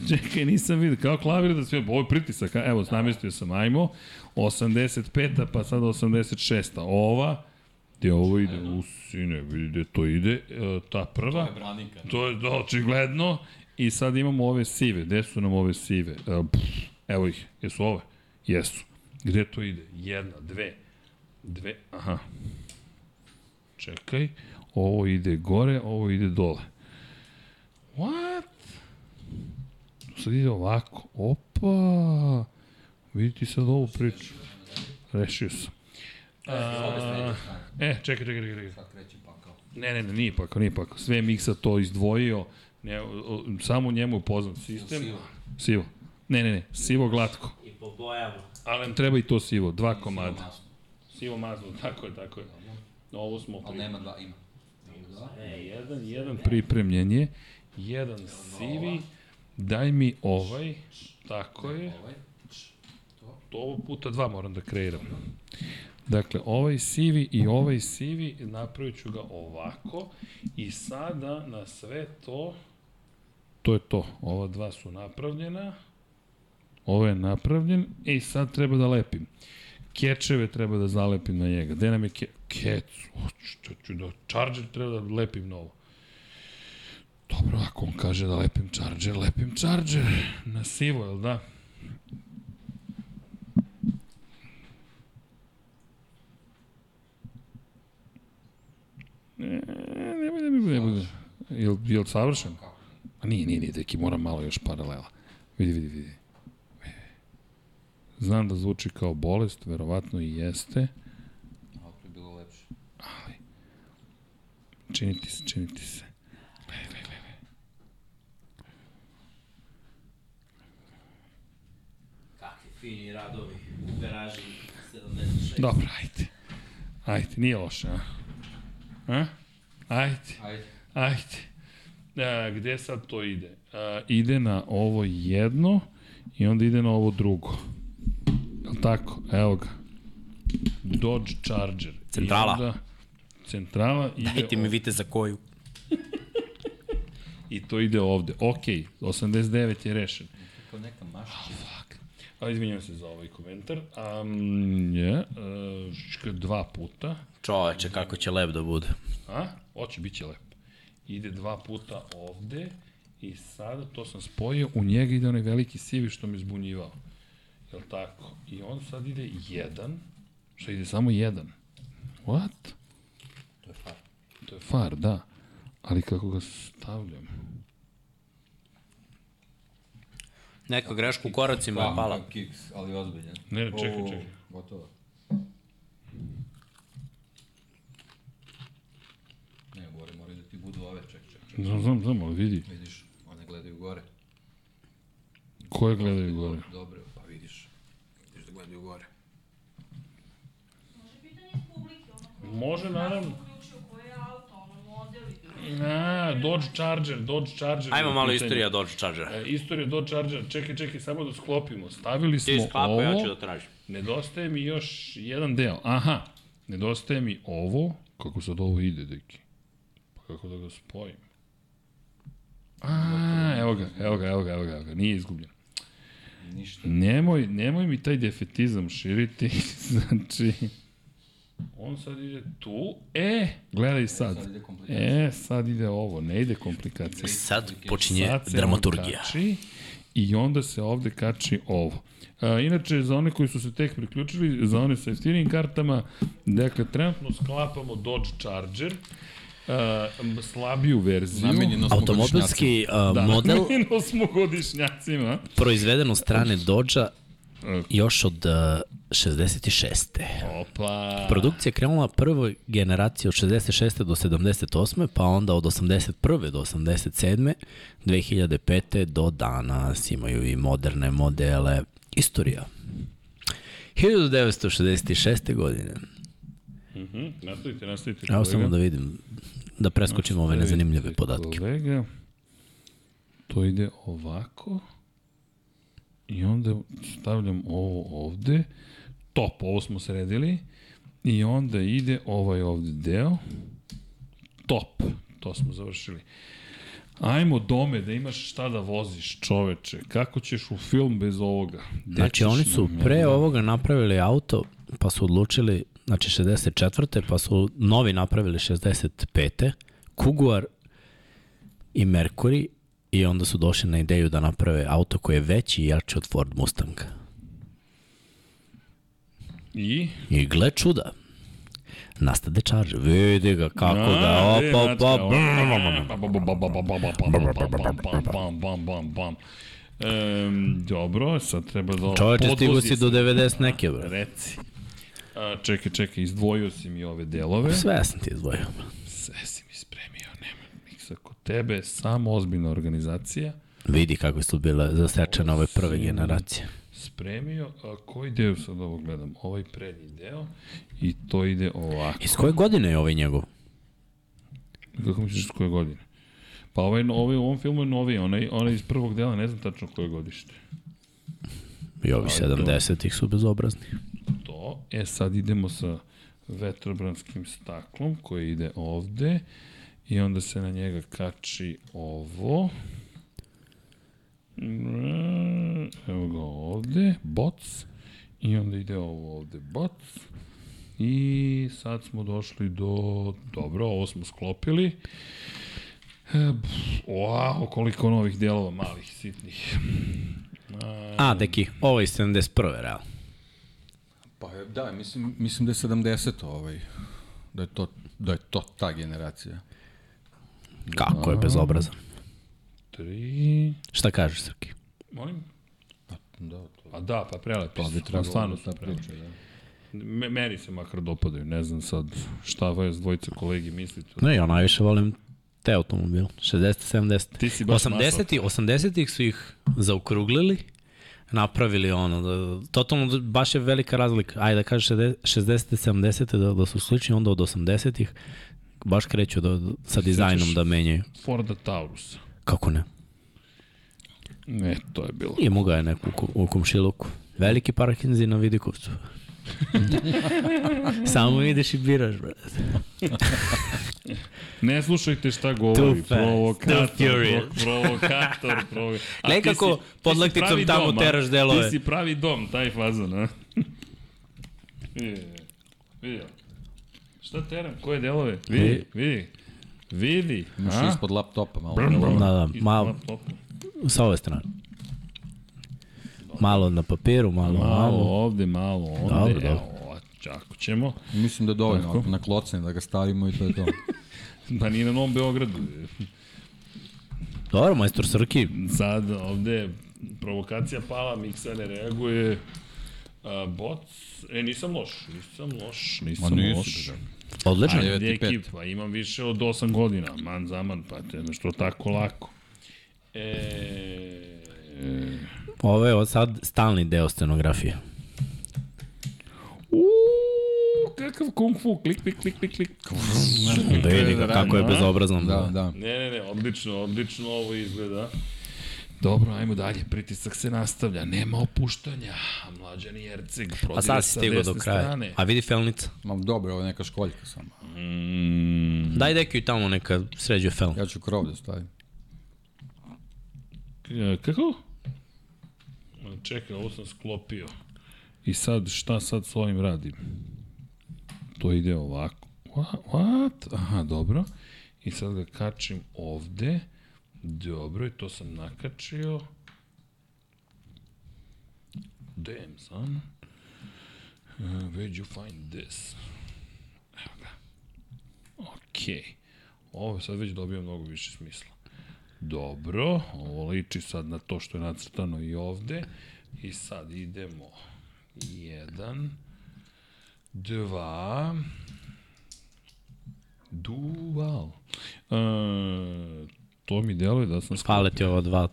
Čekaj, nisam video. Kao klavir da sve, ovo je pritisak. Evo, namestio sam, ajmo. 85-a, pa sad 86-a. Ova, gde ovo ide? U sine, vidi gde to ide. E, ta prva. To je branika. To je da, očigledno. I sad imamo ove sive. Gde su nam ove sive? E, pff, evo ih. Jesu ove? Jesu. Gde to ide? Jedna, dve. Dve, aha. Čekaj. Ovo ide gore, ovo ide dole. What? Sad ide ovako. Opa! Vidite sad ovu priču. Rešio sam. A, e, čekaj, čekaj, čekaj. čekaj. Sad kreće pakao. Ne, ne, ne, nije pakao, nije pakao. Sve je Miksa to izdvojio. Ne, o, o, samo njemu je poznat sistem. Sivo. Sivo. Ne, ne, ne, sivo glatko. I po bojama. Ali nam treba i to sivo, dva komada. masno. Sivo mazno, tako je, tako je. Ovo smo Ali nema dva, ima. E, jedan, jedan pripremljen je, jedan sivi, daj mi ovaj, tako je, Ovaj. to ovo puta dva moram da kreiram. Dakle, ovaj sivi i ovaj sivi, napravit ću ga ovako i sada na sve to, to je to, ova dva su napravljena, ovo je napravljen i sad treba da lepim. Kečeve treba da zalepim na njega. Gde nam je ke... Kec? Što ću da... Charger treba da lepim novo. Dobro, ako on kaže da lepim Charger, lepim Charger. Na sivo, jel da? Ne, nemoj da mi bude, ne bude. Jel, jel savršen? A nije, nije, nije, deki, moram malo još paralela. Vidi, vidi, vidi. Znam da zvuči kao bolest, verovatno i jeste, Ovo je bilo lepše. ali činiti se, činiti se. Fini radovi u garaži 76. Dobro, ajde. Ajde, nije loše, a? A? Ajde, Ajde. ajde. A, gde sad to ide? A, ide na ovo jedno i onda ide na ovo drugo. Jel tako? Evo ga. Dodge Charger. Centrala. I onda, centrala ide Dajte mi vidite za koju. I to ide ovde. Ok, 89 je rešen. Kao neka mašića. A izvinjam se za ovaj komentar. Um, je, uh, dva puta. Čoveče, kako će lep da bude. A? Oće, bit će lep. Ide dva puta ovde i sada to sam spojio, u njega ide onaj veliki sivi što me zbunjivao. Jel tako? I on sad ide jedan, što ide samo jedan. What? To je far. To je far, da. Ali kako ga stavljam? Neka greška u koracima je pala. Kiks, ali ozbiljan. Ne, čekaj, čekaj. Gotovo. Ne, gore moraju da ti budu ove, ček, ček, ček. Znam, znam, znam, ali vidi. Vidiš, one gledaju gore. Koje gledaju gore? Dobro, pa vidiš. Vidiš da gledaju gore. Može, naravno. A, Dodge Charger, Dodge Charger. Ajmo malo istorija Dodge Chargera. E, istorija Dodge Charger, čekaj, čekaj, samo da sklopimo. Stavili smo Ti sklapaj, ovo. ja ću da tražim. Nedostaje mi još jedan deo. Aha, nedostaje mi ovo. Kako sad ovo ide, deki? Pa kako da ga spojim? A, evo ga, evo ga, evo ga, evo ga, evo ga. nije izgubljen. Ništa. Nemoj, nemoj mi taj defetizam širiti, znači... On sad ide tu, e, gledaj sad. sad ide. E, sad ide ovo, ne ide komplikacija. Sad počinje Sad dramaturgija. Kači, I onda se ovde kači ovo. A, inače, za one koji su se tek priključili, za one sa jeftinim kartama, dakle, trenutno sklapamo Dodge Charger, uh, slabiju verziju. Automobilski uh, Da, model namenjeno smo godišnjacima. proizveden od strane Dodge-a još od uh, 66. Opa. Produkcija je krenula prvoj generaciji od 66. do 78. pa onda od 81. do 87. 2005. do danas imaju i moderne modele. Istorija. 1966. godine. Mhm, nastavite, nastavite. Evo samo da vidim, da preskočimo ove nezanimljive podatke. Kolega, to ide ovako. I onda stavljam ovo ovde. Top, ovo smo sredili. I onda ide ovaj ovde deo. Top, to smo završili. Ajmo dome da imaš šta da voziš, čoveče. Kako ćeš u film bez ovoga? Gde Znači oni su pre ja? ovoga napravili auto, pa su odlučili, znači 64. pa su novi napravili 65. Kuguar i Mercury i onda su došli na ideju da naprave auto koji je veći i jači od Ford Mustanga. I? I gle čuda. Nastade Charger. Vidi ga kako da... e, Opa, opa, bam. Ehm, dobro, sad treba da... Čoveče, stigu si do 90 neke, bre. Reci. A, čekaj, čekaj, izdvojio si mi ove delove. Sve sam ti izdvojio. Sve si mi spremio, nema miksa kod tebe, samo ozbiljna organizacija. Vidi kako su bile zasečene ove prve generacije. Spremio, a koji deo sad ovo gledam? Ovaj prednji deo i to ide ovako. Iz koje godine je ovaj njegov? Kako misliš s koje godine? Pa ovaj, ovaj u ovom filmu je novi, onaj, onaj iz prvog dela, ne znam tačno koje godište. I ovi Ali to- 70-ih su bezobrazni. To, e sad idemo sa vetrobranskim staklom koji ide ovde i onda se na njega kači ovo. Evo ga ovde, boc. I onda ide ovo ovde, boc. I sad smo došli do... Dobro, ovo smo sklopili. E, Wow, koliko novih delova, malih, sitnih. A, deki, ovo je iz 71. realno. Pa da, mislim, mislim da je 70 ovaj. Da je to, da je to ta generacija. Kako je bezobrazan. Tri... Šta kažeš, Srki? Molim? Da, to, Pa da, pa prelepi to su. bi Pa trebalo stvarno da su ta prelepi. priča, da. Me, meni se makar dopadaju, ne znam sad šta vas dvojica kolegi mislite. Ne, ja najviše volim te automobile. 60, 70. Ti si baš 80 80-ih su ih zaokruglili, napravili ono, da, totalno baš je velika razlika. Ajde da kažeš 60, 70 da, da su slični, onda od 80-ih baš kreću da, sa dizajnom da menjaju. Forda Taurus. Kako ne? Ne, to je bilo. Imao ga je neku u, komšiluku. Veliki parkinzi na Vidikovcu. Samo ideš i biraš, brate. Ne slušajte šta Too govori, fast, provokator, too furious. pro- provokator, provokator. A Gledaj ti kako si- pod lekticom pravi tamo dom, teraš delove. Ti si pravi dom, taj fazon, a? Vidi, vidi. Šta teram, koje delove? Vidi, vidi. Vidi, Imaš a? ispod laptopa malo. Brum, brum. Da, da, malo, sa ove strane. Malo na papiru, malo, Malo malo. ovde, malo ovde. Dobro, dobro. Evo, ako ćemo. Mislim da je dovoljno, Tako. ako na klocne da ga stavimo i to je to. Pa nije na Novom Beogradu. Dobro, majstor Srki. Sad ovde provokacija pala, Miksa ne reaguje. A, boc, e, nisam loš, nisam loš, nisam Ma nisi, loš. bre. Odlično. Ajde, Devet i pet. ekip, pa imam više od 8 godina, man za man, pa te što tako lako. E, Ovo je od sad stalni deo scenografije. Uuu, kakav kung fu, klik, klik, klik, klik, klik. Da vidi kako je a? bezobrazan. Da, da. Ne, ne, ne, odlično, odlično ovo izgleda. Dobro, ajmo dalje, pritisak se nastavlja, nema opuštanja. Mlađani Jerceg prodire A sad si sa desne do kraja. strane. A vidi felnica. Ma dobro, ovo je neka školjka samo. Mm, Daj deki tamo neka sređuje fel. Ja ću krov da stavim. k- kako? Čekaj, ovo sam sklopio. I sad, šta sad s ovim radim? To ide ovako. What? What? Aha, dobro. I sad ga kačim ovde. Dobro, i to sam nakačio. Damn, son. Uh, where'd you find this? Evo ga. Okej. Ovo sad već dobio mnogo više smisla. Dobro, ovo liči sad na to što je nacrtano i ovde. I sad idemo. Jedan, dva, dual. E, to mi deluje da sam Fale ti ova dva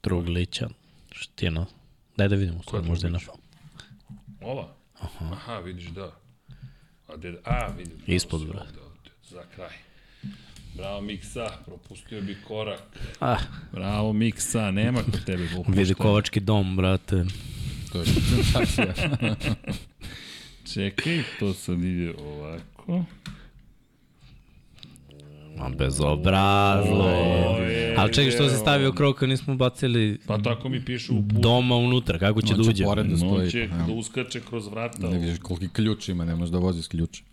truglića. Ština. Daj da vidimo, sad možda je na? Ova? Aha. Aha, vidiš da. A, de, a vidim. Ispod, brate. ovde, ovde, za kraj. Bravo Miksa, propustio bi korak. Ah, Bravo Miksa, nema kod tebe vidi kovački dom, brate. To je senzacija. Čekaj, to sad ide ovako. Ma bezobrazlo je. Ali čekaj, što se stavio krov kad nismo bacili Pa tako mi piše u put. doma unutra, kako će da Hoće uđe? pored da stoji. Pa, evo. da uskače kroz vrata. Ne vidiš koliki ključ ima, ne možeš da vozi s ključem.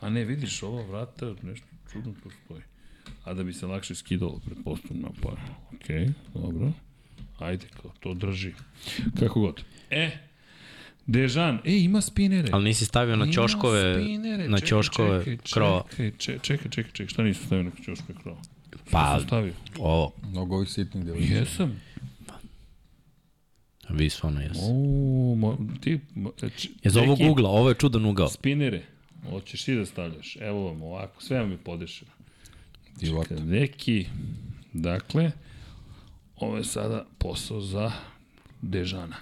A ne, vidiš, ova vrata nešto čudno tu stoji. A da bi se lakše skidalo, pretpostavljam, pa okej, okay, dobro. Ajde, kao to drži. Kako god. E, Dežan, e, ima spinere. Ali nisi stavio na ćoškove, spinere. na Čekaj, ćoškove čekaj, krova. Čekaj, čekaj, čekaj, čekaj, čekaj, šta nisam stavio na ćoškove krova? Pa, stavio? ovo, Mnogo ovih sitnih dela. Jesam. vi stvarno jesu. O, mo, ti, mo, č, Je za ovog neki ugla, ovo je čudan ugao. Spinere. Hoćeš ti da stavljaš. Evo vam ovako, sve vam je podešeno. Divota. Čekaj, neki, dakle, ovo je sada posao za Dežana.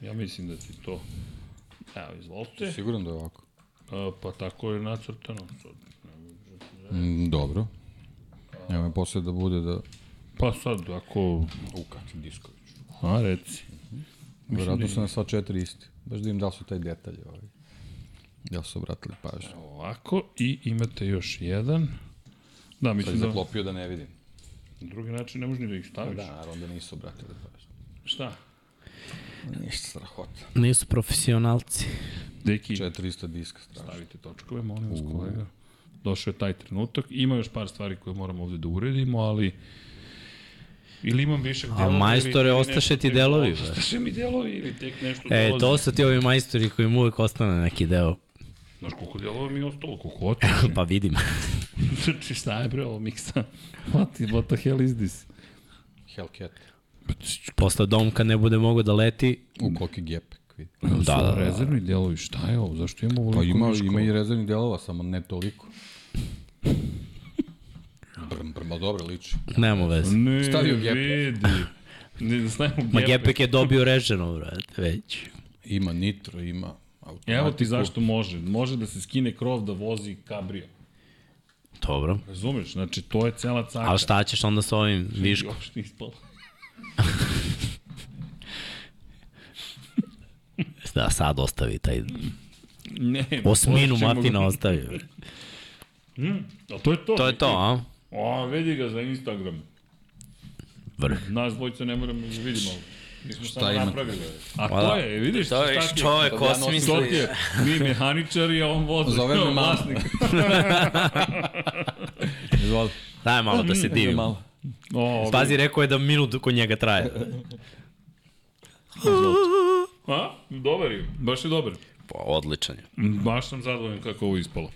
Ja mislim da ti to... Evo, izvolite. Siguran da je ovako. A, pa tako je nacrtano. Sad, Mm, dobro. Evo me posle da bude da... Pa sad, ako... U, kakvi diskovi. A, reci. Vjerojatno su na sva četiri isti. Baš da im da su taj detalj. Ovaj. Da li su obratili pažnju. Ovako, i imate još jedan. Da, Sad mislim da... zaklopio da ne vidim. Na drugi način ne možeš ni da ih staviš. Da, naravno da nisu obratili pažnju. Šta? Ništa strahota. Nisu profesionalci. Deki, Četiri ista diska strašno. stavite točkove, molim vas, kolega. Došao je taj trenutak. Ima još par stvari koje moramo ovde da uredimo, ali... Ili imam višak A delova, majstore, ili- ili ostaše ti delovi. Ostaše mi delovi ili tek nešto E, dolazi. to su ti ovi majstori koji mu uvek ostane neki deo. Znaš koliko delova mi je ostalo, koliko hoćeš. pa vidim. Znači, šta je bre ovo miksa? What, what the hell is this? Hellcat. Posle dom kad ne bude mogo da leti, U koliki gepek. Da, da, da, da. rezervni delovi, šta je ovo? Zašto imamo ovoliko Pa ima, ima i rezervnih delova, samo ne toliko. Brm, brm, dobro liči. nema veze. Ne, Stavio gepek. vidi. Ne znamo Ma gepek. Gepek je dobio reženo, brate, već. Ima nitro, ima automatiku. Evo ti zašto može. Može da se skine krov da vozi kabrio. Dobro. Razumeš? Znači, to je cela caka. Ali šta ćeš onda sa ovim viškom? Još nije ispalo. Da, sad ostavi taj Ne, osminu Martina ostavi. Mm, a to je to. To je to, a? A, vidi ga za Instagram. Vrh. Nas dvojica ne moramo da vidimo. Mi smo samo ima? napravili. A Ma to je, vidiš? To je šta ti čovek To je. Mi mehaničari, a on vozi. Zove me vlasnik. Izvoli. Daj malo da se divim. O, Pazi, rekao je da minut kod njega traje. A? Dobar je, baš je dobar. Pa, odličan je. Baš sam zadovoljan kako ovo ispalo.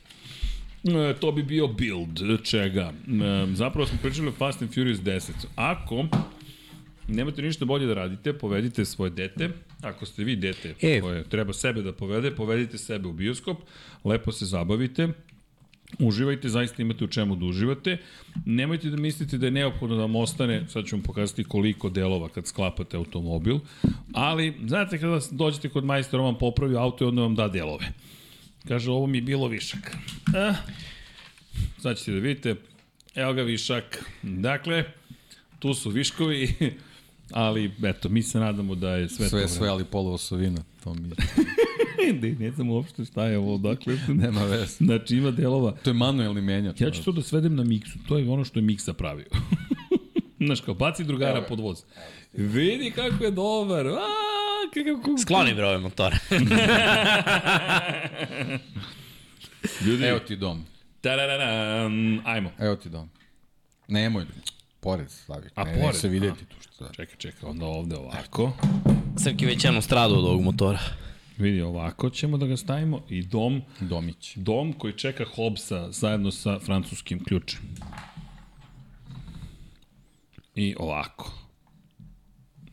E, to bi bio build čega. E, zapravo smo pričali o Fast and Furious 10. Ako nemate ništa bolje da radite, povedite svoje dete. Ako ste vi dete E. koje treba sebe da povede, povedite sebe u bioskop, lepo se zabavite, uživajte, zaista imate u čemu da uživate. Nemojte da mislite da je neophodno da vam ostane, sad ću vam pokazati koliko delova kad sklapate automobil, ali znate kada dođete kod majstora, on vam popravi auto i onda vam da delove. Kaže, ovo mi je bilo višak. Eh, sad ćete da vidite, evo ga višak. Dakle, tu su viškovi, ali eto, mi se nadamo da je sve, Sve, to sve, ali poluvosovina. To mi ne, ne znam uopšte šta je ovo, dakle. nema veze. Znači ima delova. To je manuelni menjač. Ja ću to da svedem na miksu, to je ono što je miksa pravio. Znaš, kao baci drugara pod voz. Vidi kako je dobar. A, kuk. Skloni bre ove motore. Ljudi, Evo ti dom. tarararam, ajmo. Evo ti dom. Nemoj, pored stavi. A, ne, pored, Ne se videti tu što. Čekaj, čekaj, onda ovde ovako. Srki već jednu stradu od ovog motora. Vidi, ovako ćemo da ga stavimo i dom, Domić. dom koji čeka Hobbsa zajedno sa francuskim ključem. I ovako.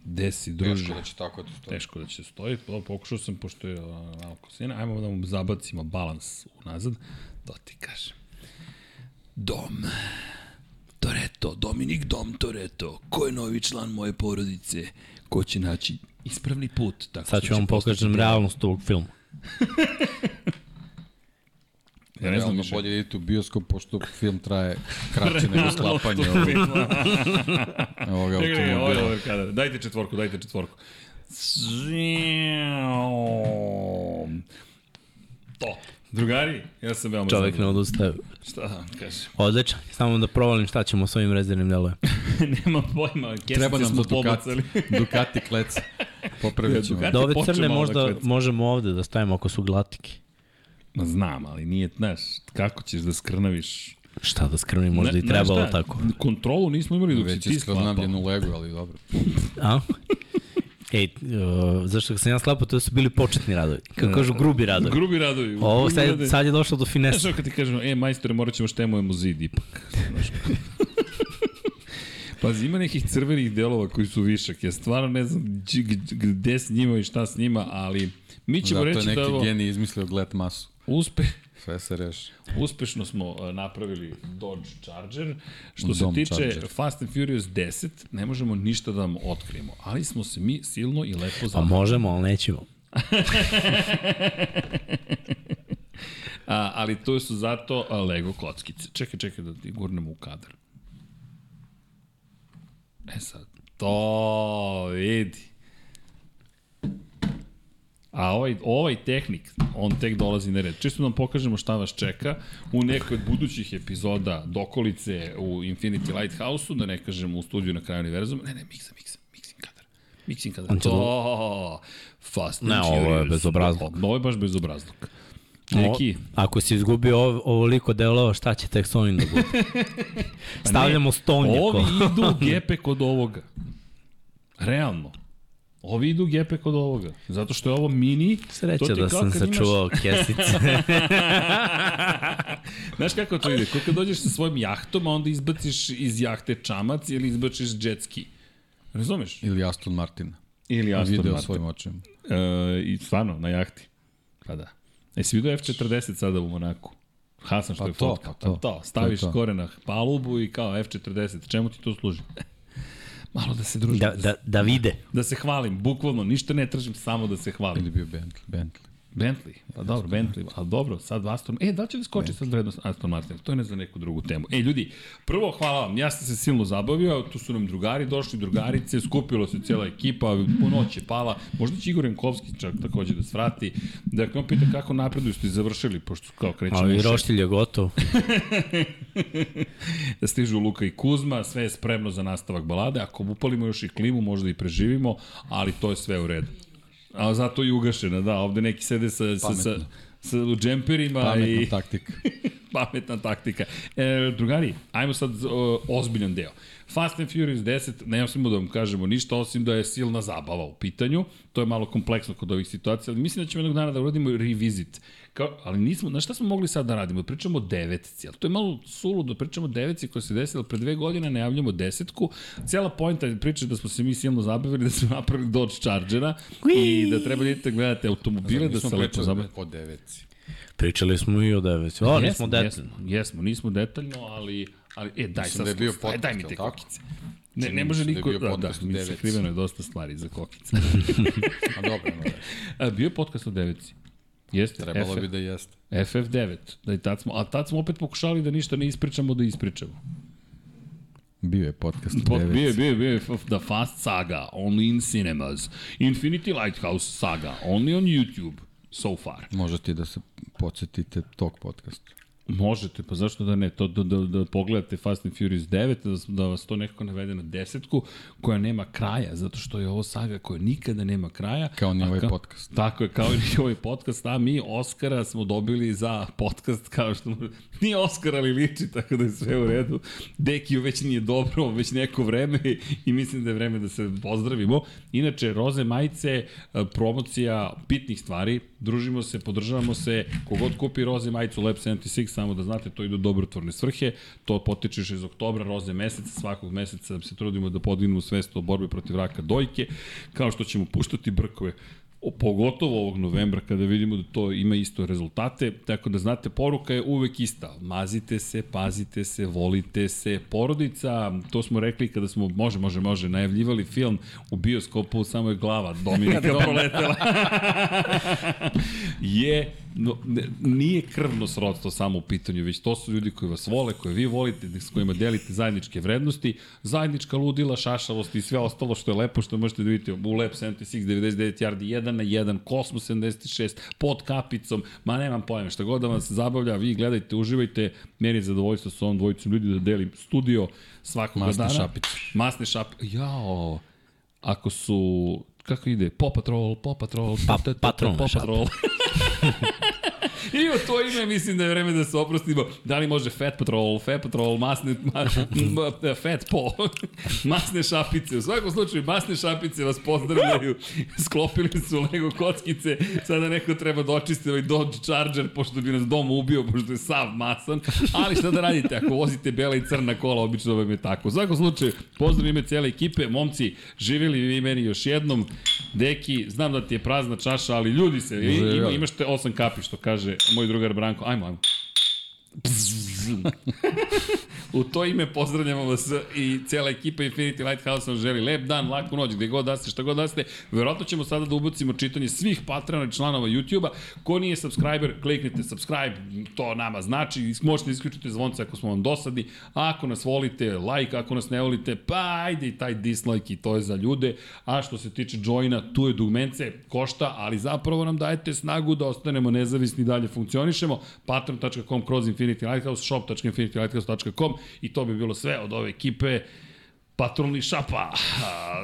Gde si, druže? Teško da će tako da stoji. Teško da će stoji. To pokušao sam, pošto je malo kosina. Ajmo da mu zabacimo balans unazad. To ti kažem. Dom. Toreto, Dominik Dom Toreto. Ko je novi član moje porodice? Ko će naći ispravni put? Tako Sad ću će vam pokažem realnost ovog filma. Ja ne znam više. bolje idete u bioskop, pošto film traje kraće nego sklapanje ovog ovog, čekaj, ovo je automobila. kadar. Dajte četvorku, dajte četvorku. To. Drugari, ja sam veoma Čovek ne zadovoljan. odustaje. Šta da vam kažem? Odličan. Samo da provalim šta ćemo s ovim rezervnim delovima. Nema pojma, kesice Treba nam smo Ducati, pobacali. Ducati klec. Popravit ćemo. Da ove crne možda da možemo ovde da stavimo ako su glatike. Ma znam, ali nije, znaš, kako ćeš da skrnaviš? Šta da skrvim, možda Ne- i trebalo šta, tako. Kontrolu nismo imali dok si Već ti je sklapao. skrnavljen u legu, ali dobro. A? Ej, uh, zašto sam ja sklapao, to su bili početni radovi. Kako kažu, grubi radovi. Grubi radovi. Ovo grubi sad, radovi. sad je došlo do Znaš finesa. što kad ti kažemo, e, majstore, morat ćemo štemujemo zid ipak. Znaš. Pazi, ima nekih crvenih delova koji su višak. Ja stvarno ne znam gde s njima i šta s njima, ali mi ćemo Zato je reći neki da ovo genij izmislio glet masu. uspe, Sve se reši. uspešno smo uh, napravili Dodge Charger. Što se Dom tiče Charger. Fast and Furious 10, ne možemo ništa da vam otkrijemo, ali smo se mi silno i lepo Pa zabavili. možemo, ali nećemo. A, ali to su zato Lego kockice. Čekaj, čekaj da ti gurnemo u kadar. E sad, to vidi. A ovaj, ovaj tehnik, on tek dolazi na red. Čisto da vam pokažemo šta vas čeka u nekoj od budućih epizoda Dokolice u Infinity Lighthouse-u, da ne kažem u studiju na kraju univerzuma. Ne, ne, miksa, miksa, mixing kadar. Mixing kadar. On To, fast and Ne, ovo je bezobrazluk. Ovo je baš bezobrazluk. Neki, O, ako si izgubio ov, ovoliko delova, šta će tek s ovim da bude? Stavljamo stonje. Ovi idu gepe kod ovoga. Realno. Ovi idu gepe kod ovoga. Zato što je ovo mini. to Sreća ti da kao sam kad imaš- sačuvao kesice. Znaš kako to ide? Kako dođeš sa svojim jahtom, a onda izbaciš iz jahte čamac ili izbaciš jet ski. Razumeš? Ili Aston Martin. Ili Aston Video Martin. svojim očima. E, I stvarno, na jahti. Pa da. E, si vidio F40 sada u Monaku? Hasan što Pa je to, fotka. pa to. to. Staviš To to. gore na palubu i kao F40. Čemu ti to služi? Malo da se družim. da, da, da vide. Da se hvalim, bukvalno, ništa ne tražim, samo da se hvalim. Ili bio Bentley. Bentley. Bentley, pa dobro, Bentley, ali dobro, sad Aston, e, da li će da skoči sad vrednost Aston Martin, to je ne za neku drugu temu. E, ljudi, prvo, hvala vam, ja sam se silno zabavio, tu su nam drugari došli, drugarice, skupilo se cijela ekipa, po noć je pala, možda će Igor Jankovski čak takođe da svrati, da on pita kako napreduju ste završili, pošto kao krećemo Ali roštilj je gotov. da stižu Luka i Kuzma, sve je spremno za nastavak balade, ako upalimo još i klimu, možda i preživimo, ali to je sve u redu. A zato i ugašena, da, ovde neki sede sa, sa, sa, sa džemperima Pametna i... taktika. Pametna taktika. E, drugari, ajmo sad o, ozbiljan deo. Fast and Furious 10, ne smemo da vam kažemo ništa, osim da je silna zabava u pitanju. To je malo kompleksno kod ovih situacija, ali mislim da ćemo jednog dana da uradimo revisit. Kao, ali nismo, na šta smo mogli sad da radimo? Pričamo o devetci, ali to je malo suludo, pričamo o devetci koja se desila pre dve godine, najavljamo desetku. Cijela pojenta je priča da smo se mi silno zabavili, da smo napravili Dodge Chargera i da treba idete gledate automobile, da se lepo zabavite. O deveci. Pričali smo i o deveci. O, nismo detaljno. Jesmo, jesmo, nismo detaljno, ali, ali e, daj sad, da bio aj, daj mi podcast, te kokice. Ne, ne može da niko, da, da, podcast mi deveci. sakriveno je dosta stvari za kokice. A dobro, no, A, bio je podcast o deveci. Jeste, trebalo FF bi da jeste. FF9, da i tad smo, a tad smo opet pokušali da ništa ne ispričamo da ispričamo. Bio je podcast Pod, deveci. bio je, bio je, bio je The Fast Saga, only in cinemas. Infinity Lighthouse Saga, only on YouTube, so far. Možete da se podsjetite tog podcasta. Možete, pa zašto da ne? To, da, da, da pogledate Fast and Furious 9, da, da vas to nekako navede na desetku, koja nema kraja, zato što je ovo saga koja nikada nema kraja. Kao ni ovaj ka- podcast. Tako je, kao i ovaj podcast, a mi Oscara smo dobili za podcast, kao što nije Oscar, ali liči, tako da je sve u redu. Dekiju već nije dobro, već neko vreme i mislim da je vreme da se pozdravimo. Inače, roze majice, e, promocija bitnih stvari, družimo se, podržavamo se, kogod kupi roze majicu Lab 76, samo da znate, to ide u dobrotvorne svrhe, to potiče još iz oktobra, roze meseca, svakog meseca se trudimo da podignemo svest o borbi protiv raka dojke, kao što ćemo puštati brkove o, pogotovo ovog novembra kada vidimo da to ima isto rezultate, tako da znate, poruka je uvek ista. Mazite se, pazite se, volite se. Porodica, to smo rekli kada smo, može, može, može, najavljivali film u bioskopu, samo je glava Dominika proletela. je, no, ne, nije krvno srodstvo samo u pitanju, već to su ljudi koji vas vole, koje vi volite, s kojima delite zajedničke vrednosti, zajednička ludila, šašavost i sve ostalo što je lepo, što možete da vidite u Lab 76, 99 yardi, 1 na 1, Cosmos 76, pod kapicom, ma nemam pojma, šta god da vas zabavlja, vi gledajte, uživajte, meni je zadovoljstvo sa ovom dvojicom ljudi da delim studio svakog Masne dana. šapice. Masne šapice. Jao, ako su kako ide? Patrol, Paw Patrol, Pa- ta- ta- ta- patron Paw šape. Patrol. I u to ime mislim da je vreme da se oprostimo. Da li može Fat Patrol, Fat Patrol, masne, ma, ma, Fat Po, masne šapice. U svakom slučaju, masne šapice vas pozdravljaju. Sklopili su Lego kockice. Sada neko treba da očisti ovaj Dodge Charger, pošto bi nas dom ubio, pošto je sav masan. Ali šta da radite, ako vozite bela i crna kola, obično vam je tako. U svakom slučaju, pozdrav ime cijele ekipe. Momci, živjeli vi meni još jednom. Deki, znam da ti je prazna čaša, ali ljudi se, ima, imaš te osam kapi, što kaže moj drugar Branko. Ajmo, ajmo. U to ime pozdravljamo vas i cijela ekipa Infinity Lighthouse vam želi lep dan, laku noć, gde god da ste, šta god da ste. Verovatno ćemo sada da ubacimo čitanje svih patrona i članova YouTube-a. Ko nije subscriber, kliknite subscribe, to nama znači. Možete da isključiti zvonce ako smo vam dosadni. A ako nas volite, like, ako nas ne volite, pa ajde i taj dislike i to je za ljude. A što se tiče joina, tu je dugmence, košta, ali zapravo nam dajete snagu da ostanemo nezavisni i dalje funkcionišemo. patron.com kroz Infinity Lighthouse, shop.infinitylighthouse.com i to bi bilo sve od ove ekipe. Patrolni šapa.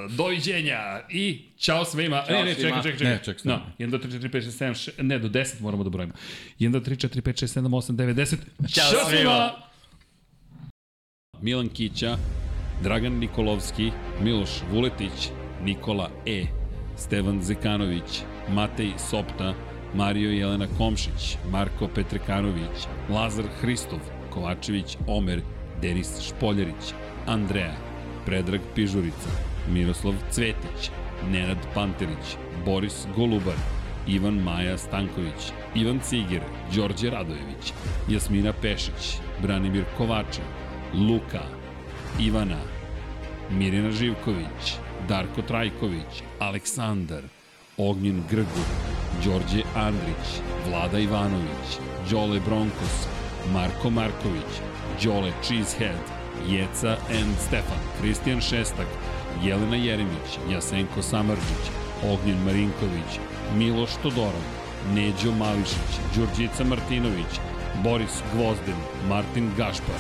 Doviđenja i čao svima. Ćao ne, ne, čekaj, čekaj, čekaj. Ne, čekaj. No, 1, 2, 3, 4, 5, 6, 7, 6, ne, do 10 moramo da brojimo. 1, 2, 3, 4, 5, 6, 7, 8, 9, 10. Ćao svima. Milan Kića, Dragan Nikolovski, Miloš Vuletić, Nikola E, Stevan Zekanović, Matej Sopta, Mario Jelena Komšić, Marko Petrekanović, Lazar Hristov, Kovačević Omer, Denis Špoljarić, Andreja, Predrag Pižurica, Miroslav Cvetić, Nenad Pantelić, Boris Golubar, Ivan Maja Stanković, Ivan Ciger, Đorđe Radojević, Jasmina Pešić, Branimir Kovačev, Luka, Ivana, Mirjana Živković, Darko Trajković, Aleksandar, Ognjen Grgur, Đorđe Andrić, Vlada Ivanović, Đole Bronkos, Marko Marković, Đole Cheesehead, Jeca and Stefan, Kristijan Šestak, Jelena Jeremić, Jasenko Samarđić, Ognjen Marinković, Miloš Todorov, Neđo Mališić, Đurđica Martinović, Boris Gvozden, Martin Gašpar,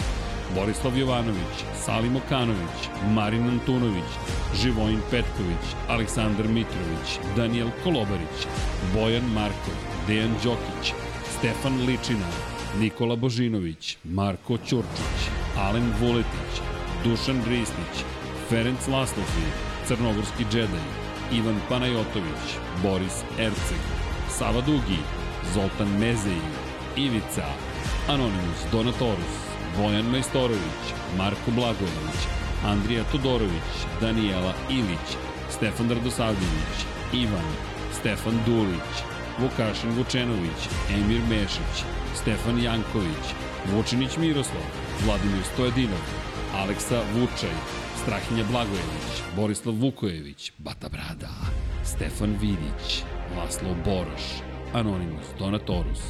Borislav Jovanović, Salim Okanović, Marin Antunović, Živojin Petković, Aleksandar Mitrović, Daniel Kolobarić, Bojan Markov, Dejan Đokić, Stefan Ličina, Nikola Božinović, Marko Ćurčić, Alen Vuletić, Dušan Risnić, Ferenc Laslofi, Crnogorski džedaj, Ivan Panajotović, Boris Erceg, Sava Dugi, Zoltan Mezeji, Ivica, Anonimus Donatorus, Bojan Majstorović, Marko Blagojević, Andrija Todorović, Danijela Ilić, Stefan Radosavljević, Ivan, Stefan Dulić, Vukašin Vučenović, Emir Mešić, Stefan Janković, Vučinić Miroslav, Vladimir Stojedinov, Aleksa Vučaj, Strahinja Blagojević, Borislav Vukojević, Bata Brada, Stefan Vidić, Laslo Boroš, Anonimus Donatorus,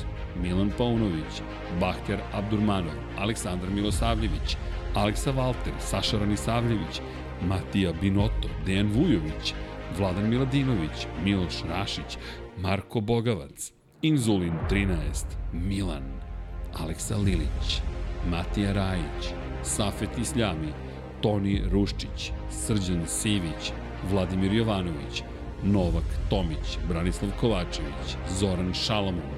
Milan Paunović, Bahter Abdurmanov, Aleksandar Milosavljević, Aleksa Valter, Saša Ranisavljević, Matija Binoto, Dejan Vujović, Vladan Miladinović, Miloš Rašić, Marko Bogavac, Inzulin 13, Milan, Aleksa Lilić, Matija Rajić, Safet Isljami, Toni Ruščić, Srđan Sivić, Vladimir Jovanović, Novak Tomić, Branislav Kovačević, Zoran Šalamon,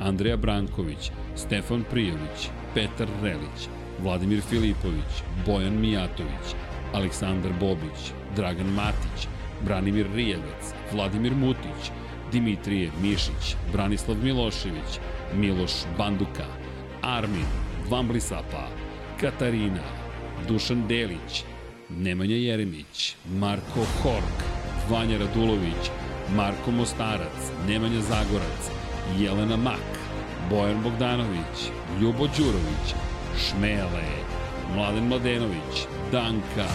Andreja Branković, Stefan Prijović, Petar Relić, Vladimir Filipović, Bojan Mijatović, Aleksandar Bobić, Dragan Matić, Branimir Rijevac, Vladimir Mutić, Dimitrije Mišić, Branislav Milošević, Miloš Banduka, Armin, Vamblisapa, Katarina, Dušan Delić, Nemanja Jeremić, Marko Hork, Vanja Radulović, Marko Mostarac, Nemanja Zagorac, Jelena Mak, Bojan Bogdanović, Ljubo Đurović, Šmele, Mladen Mladenović, Danka,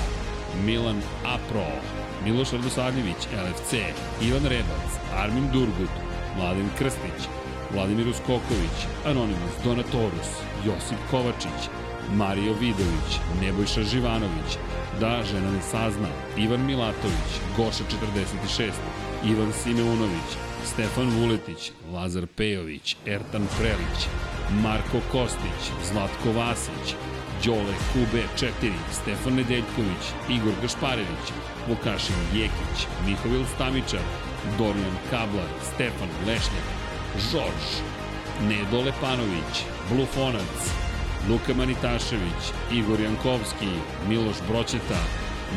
Milan Apro, Miloš Radosavljević, LFC, Ivan Rebac, Armin Durgut, Mladen Krstić, Vladimir Uskoković, Anonimus Donatorus, Josip Kovačić, Mario Vidović, Nebojša Živanović, Da žena ne sazna, Ivan Milatović, Goša 46, Ivan Simeunović, Stefan Vuletić, Lazar Pejović, Ertan Prelić, Marko Kostić, Zlatko Vasić, Đole QB4, Stefan Nedeljković, Igor Gašparević, Vukašin Jekić, Mihovil Stamičar, Dorijan Kablar, Stefan Lešnjak, Žorž, Nedo Lepanović, Blufonac, Luka Manitašević, Igor Jankovski, Miloš Broćeta,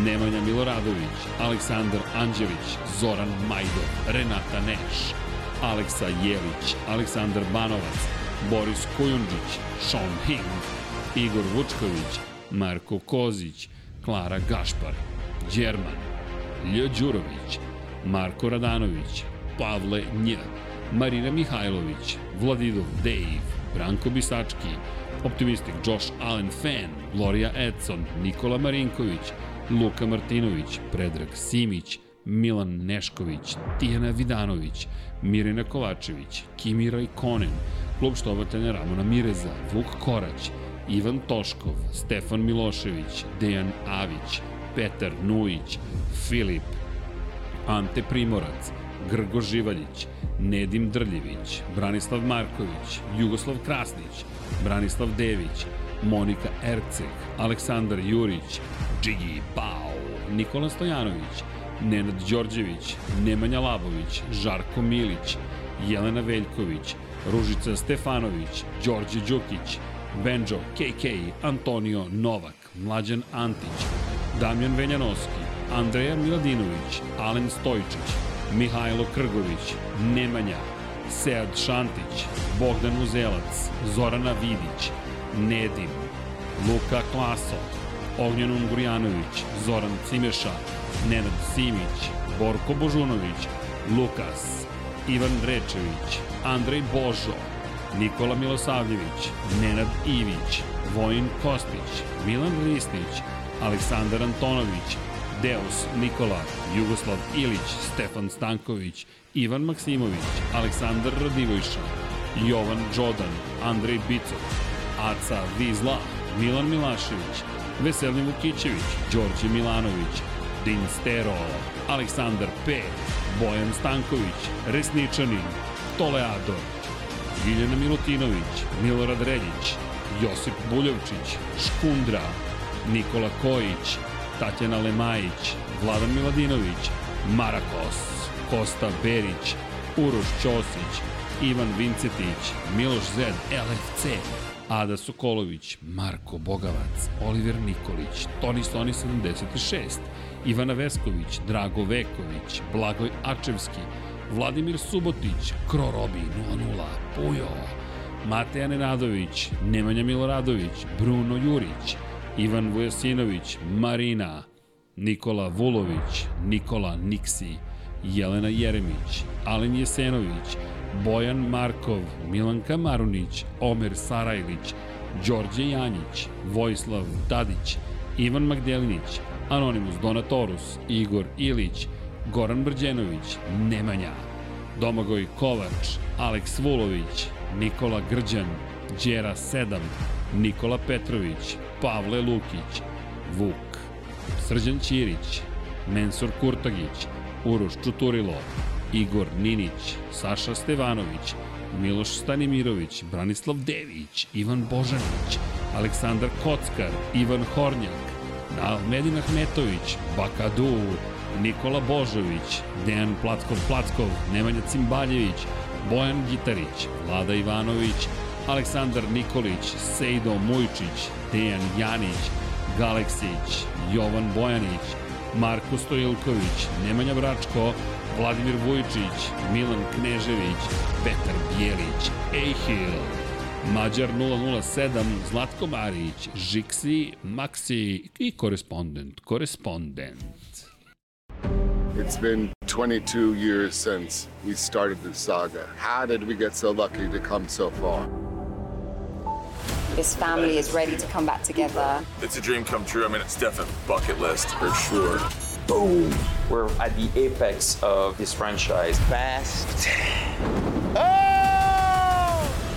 Nemanja Miloradović, Aleksandar Anđelić, Zoran Majdov, Renata Neš, Aleksa Jelić, Aleksandar Banovac, Boris Kujundžić, Sean Hing, Igor Vučković, Marko Kozić, Klara Gašpar, Đerman, Lj. Đurović, Marko Radanović, Pavle Nj, Marina Mihajlović, Vladidov Dave, Branko Bisački, Optimistik Josh Allen Fan, Gloria Edson, Nikola Marinković, Luka Martinović, Predrag Simić, Milan Nešković, Tijana Vidanović, Mirina Kovačević, Kimi Rajkonen, klub štovatelja Ramona Mireza, Vuk Korać, Ivan Toškov, Stefan Milošević, Dejan Avić, Petar Nujić, Filip, Ante Primorac, Grgo Živaljić, Nedim Drljević, Branislav Marković, Jugoslav Krasnić, Branislav Dević, Monika Erceg, Aleksandar Jurić, Džigi Pau, Nikola Stojanović, Nenad Đorđević, Nemanja Labović, Žarko Milić, Jelena Veljković, Ružica Stefanović, Đorđe Đukić, Benjo KK, Antonio Novak, Mlađan Antić, Damjan Venjanoski, Andreja Miladinović, Alen Stojčić, Mihajlo Krgović, Nemanja, Sead Šantić, Bogdan Uzelac, Zorana Vidić, Nedim, Luka Klaso, Ognjan Ungurjanović, Zoran Cimeša, Nenad Simić, Borko Božunović, Lukas, Ivan Rečević, Andrej Božo, Nikola Milosavljević, Nenad Ivić, Vojin Kostić, Milan Risnić, Aleksandar Antonović, Deus Nikola, Jugoslav Ilić, Stefan Stanković, Ivan Maksimović, Aleksandar Radivojša, Jovan Đodan, Andrej Bicov, Aca Vizla, Milan Milašević, Veselin Vukićević, Đorđe Milanović, Din Stero, Aleksandar P, Bojan Stanković, Resničanin, Toleado, Ljiljana Milutinović, Milorad Reljić, Josip Buljovčić, Škundra, Nikola Kojić, Tatjana Lemajić, Vladan Miladinović, Marakos, Kosta Berić, Uroš Ćosić, Ivan Vincetić, Miloš Zed, LFC, Ada Sokolović, Marko Bogavac, Oliver Nikolić, Toni Stoni 76, Ivana Vesković, Drago Veković, Blagoj Ačevski, Vladimir Subotić, Krorobi 00, Pujo, Mateja Nenadović, Nemanja Miloradović, Bruno Jurić, Ivan Vujasinović, Marina, Nikola Vulović, Nikola Niksi, Jelena Jeremić, Alen Jesenović, Bojan Markov, Milanka Marunić, Omer Sarajlić, Đorđe Janjić, Vojislav Tadić, Ivan Magdelinić, Anonimus Donatorus, Igor Ilić, Goran Brđenović, Nemanja, Domagoj Kovač, Aleks Vulović, Nikola Grđan, Đera 7, Nikola Petrović, Pavle Lukić, Vuk, Srđan Ćirić, Mensur Kurtagić, Uroš Čuturilo, Igor Ninić, Saša Stevanović, Miloš Stanimirović, Branislav Dević, Ivan Božanić, Aleksandar Kockar, Ivan Hornjak, Medin Ahmetović, Bakadu, Nikola Božović, Dejan Plackov Plackov, Nemanja Cimbaljević, Bojan Gitarić, Vlada Ivanović, Aleksandar Nikolić, Sejdo Mujčić, Dejan Janić, Galeksić, Jovan Bojanić, Marko Stojilković, Nemanja Bračko, Vladimir Vujčić, Milan Knežević, Petar Bjelić, Ejhil, Mađar 007, Zlatko Marić, Žiksi, Maksi i korespondent, korespondent. It's been 22 years since we started the saga. How did we get so lucky to come so far? This family is ready to come back together. It's a dream come true. I mean, it's definitely bucket list for sure. Boom! We're at the apex of this franchise. Fast.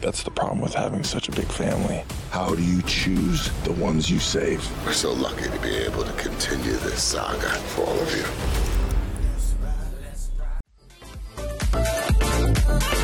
That's the problem with having such a big family. How do you choose the ones you save? We're so lucky to be able to continue this saga for all of you.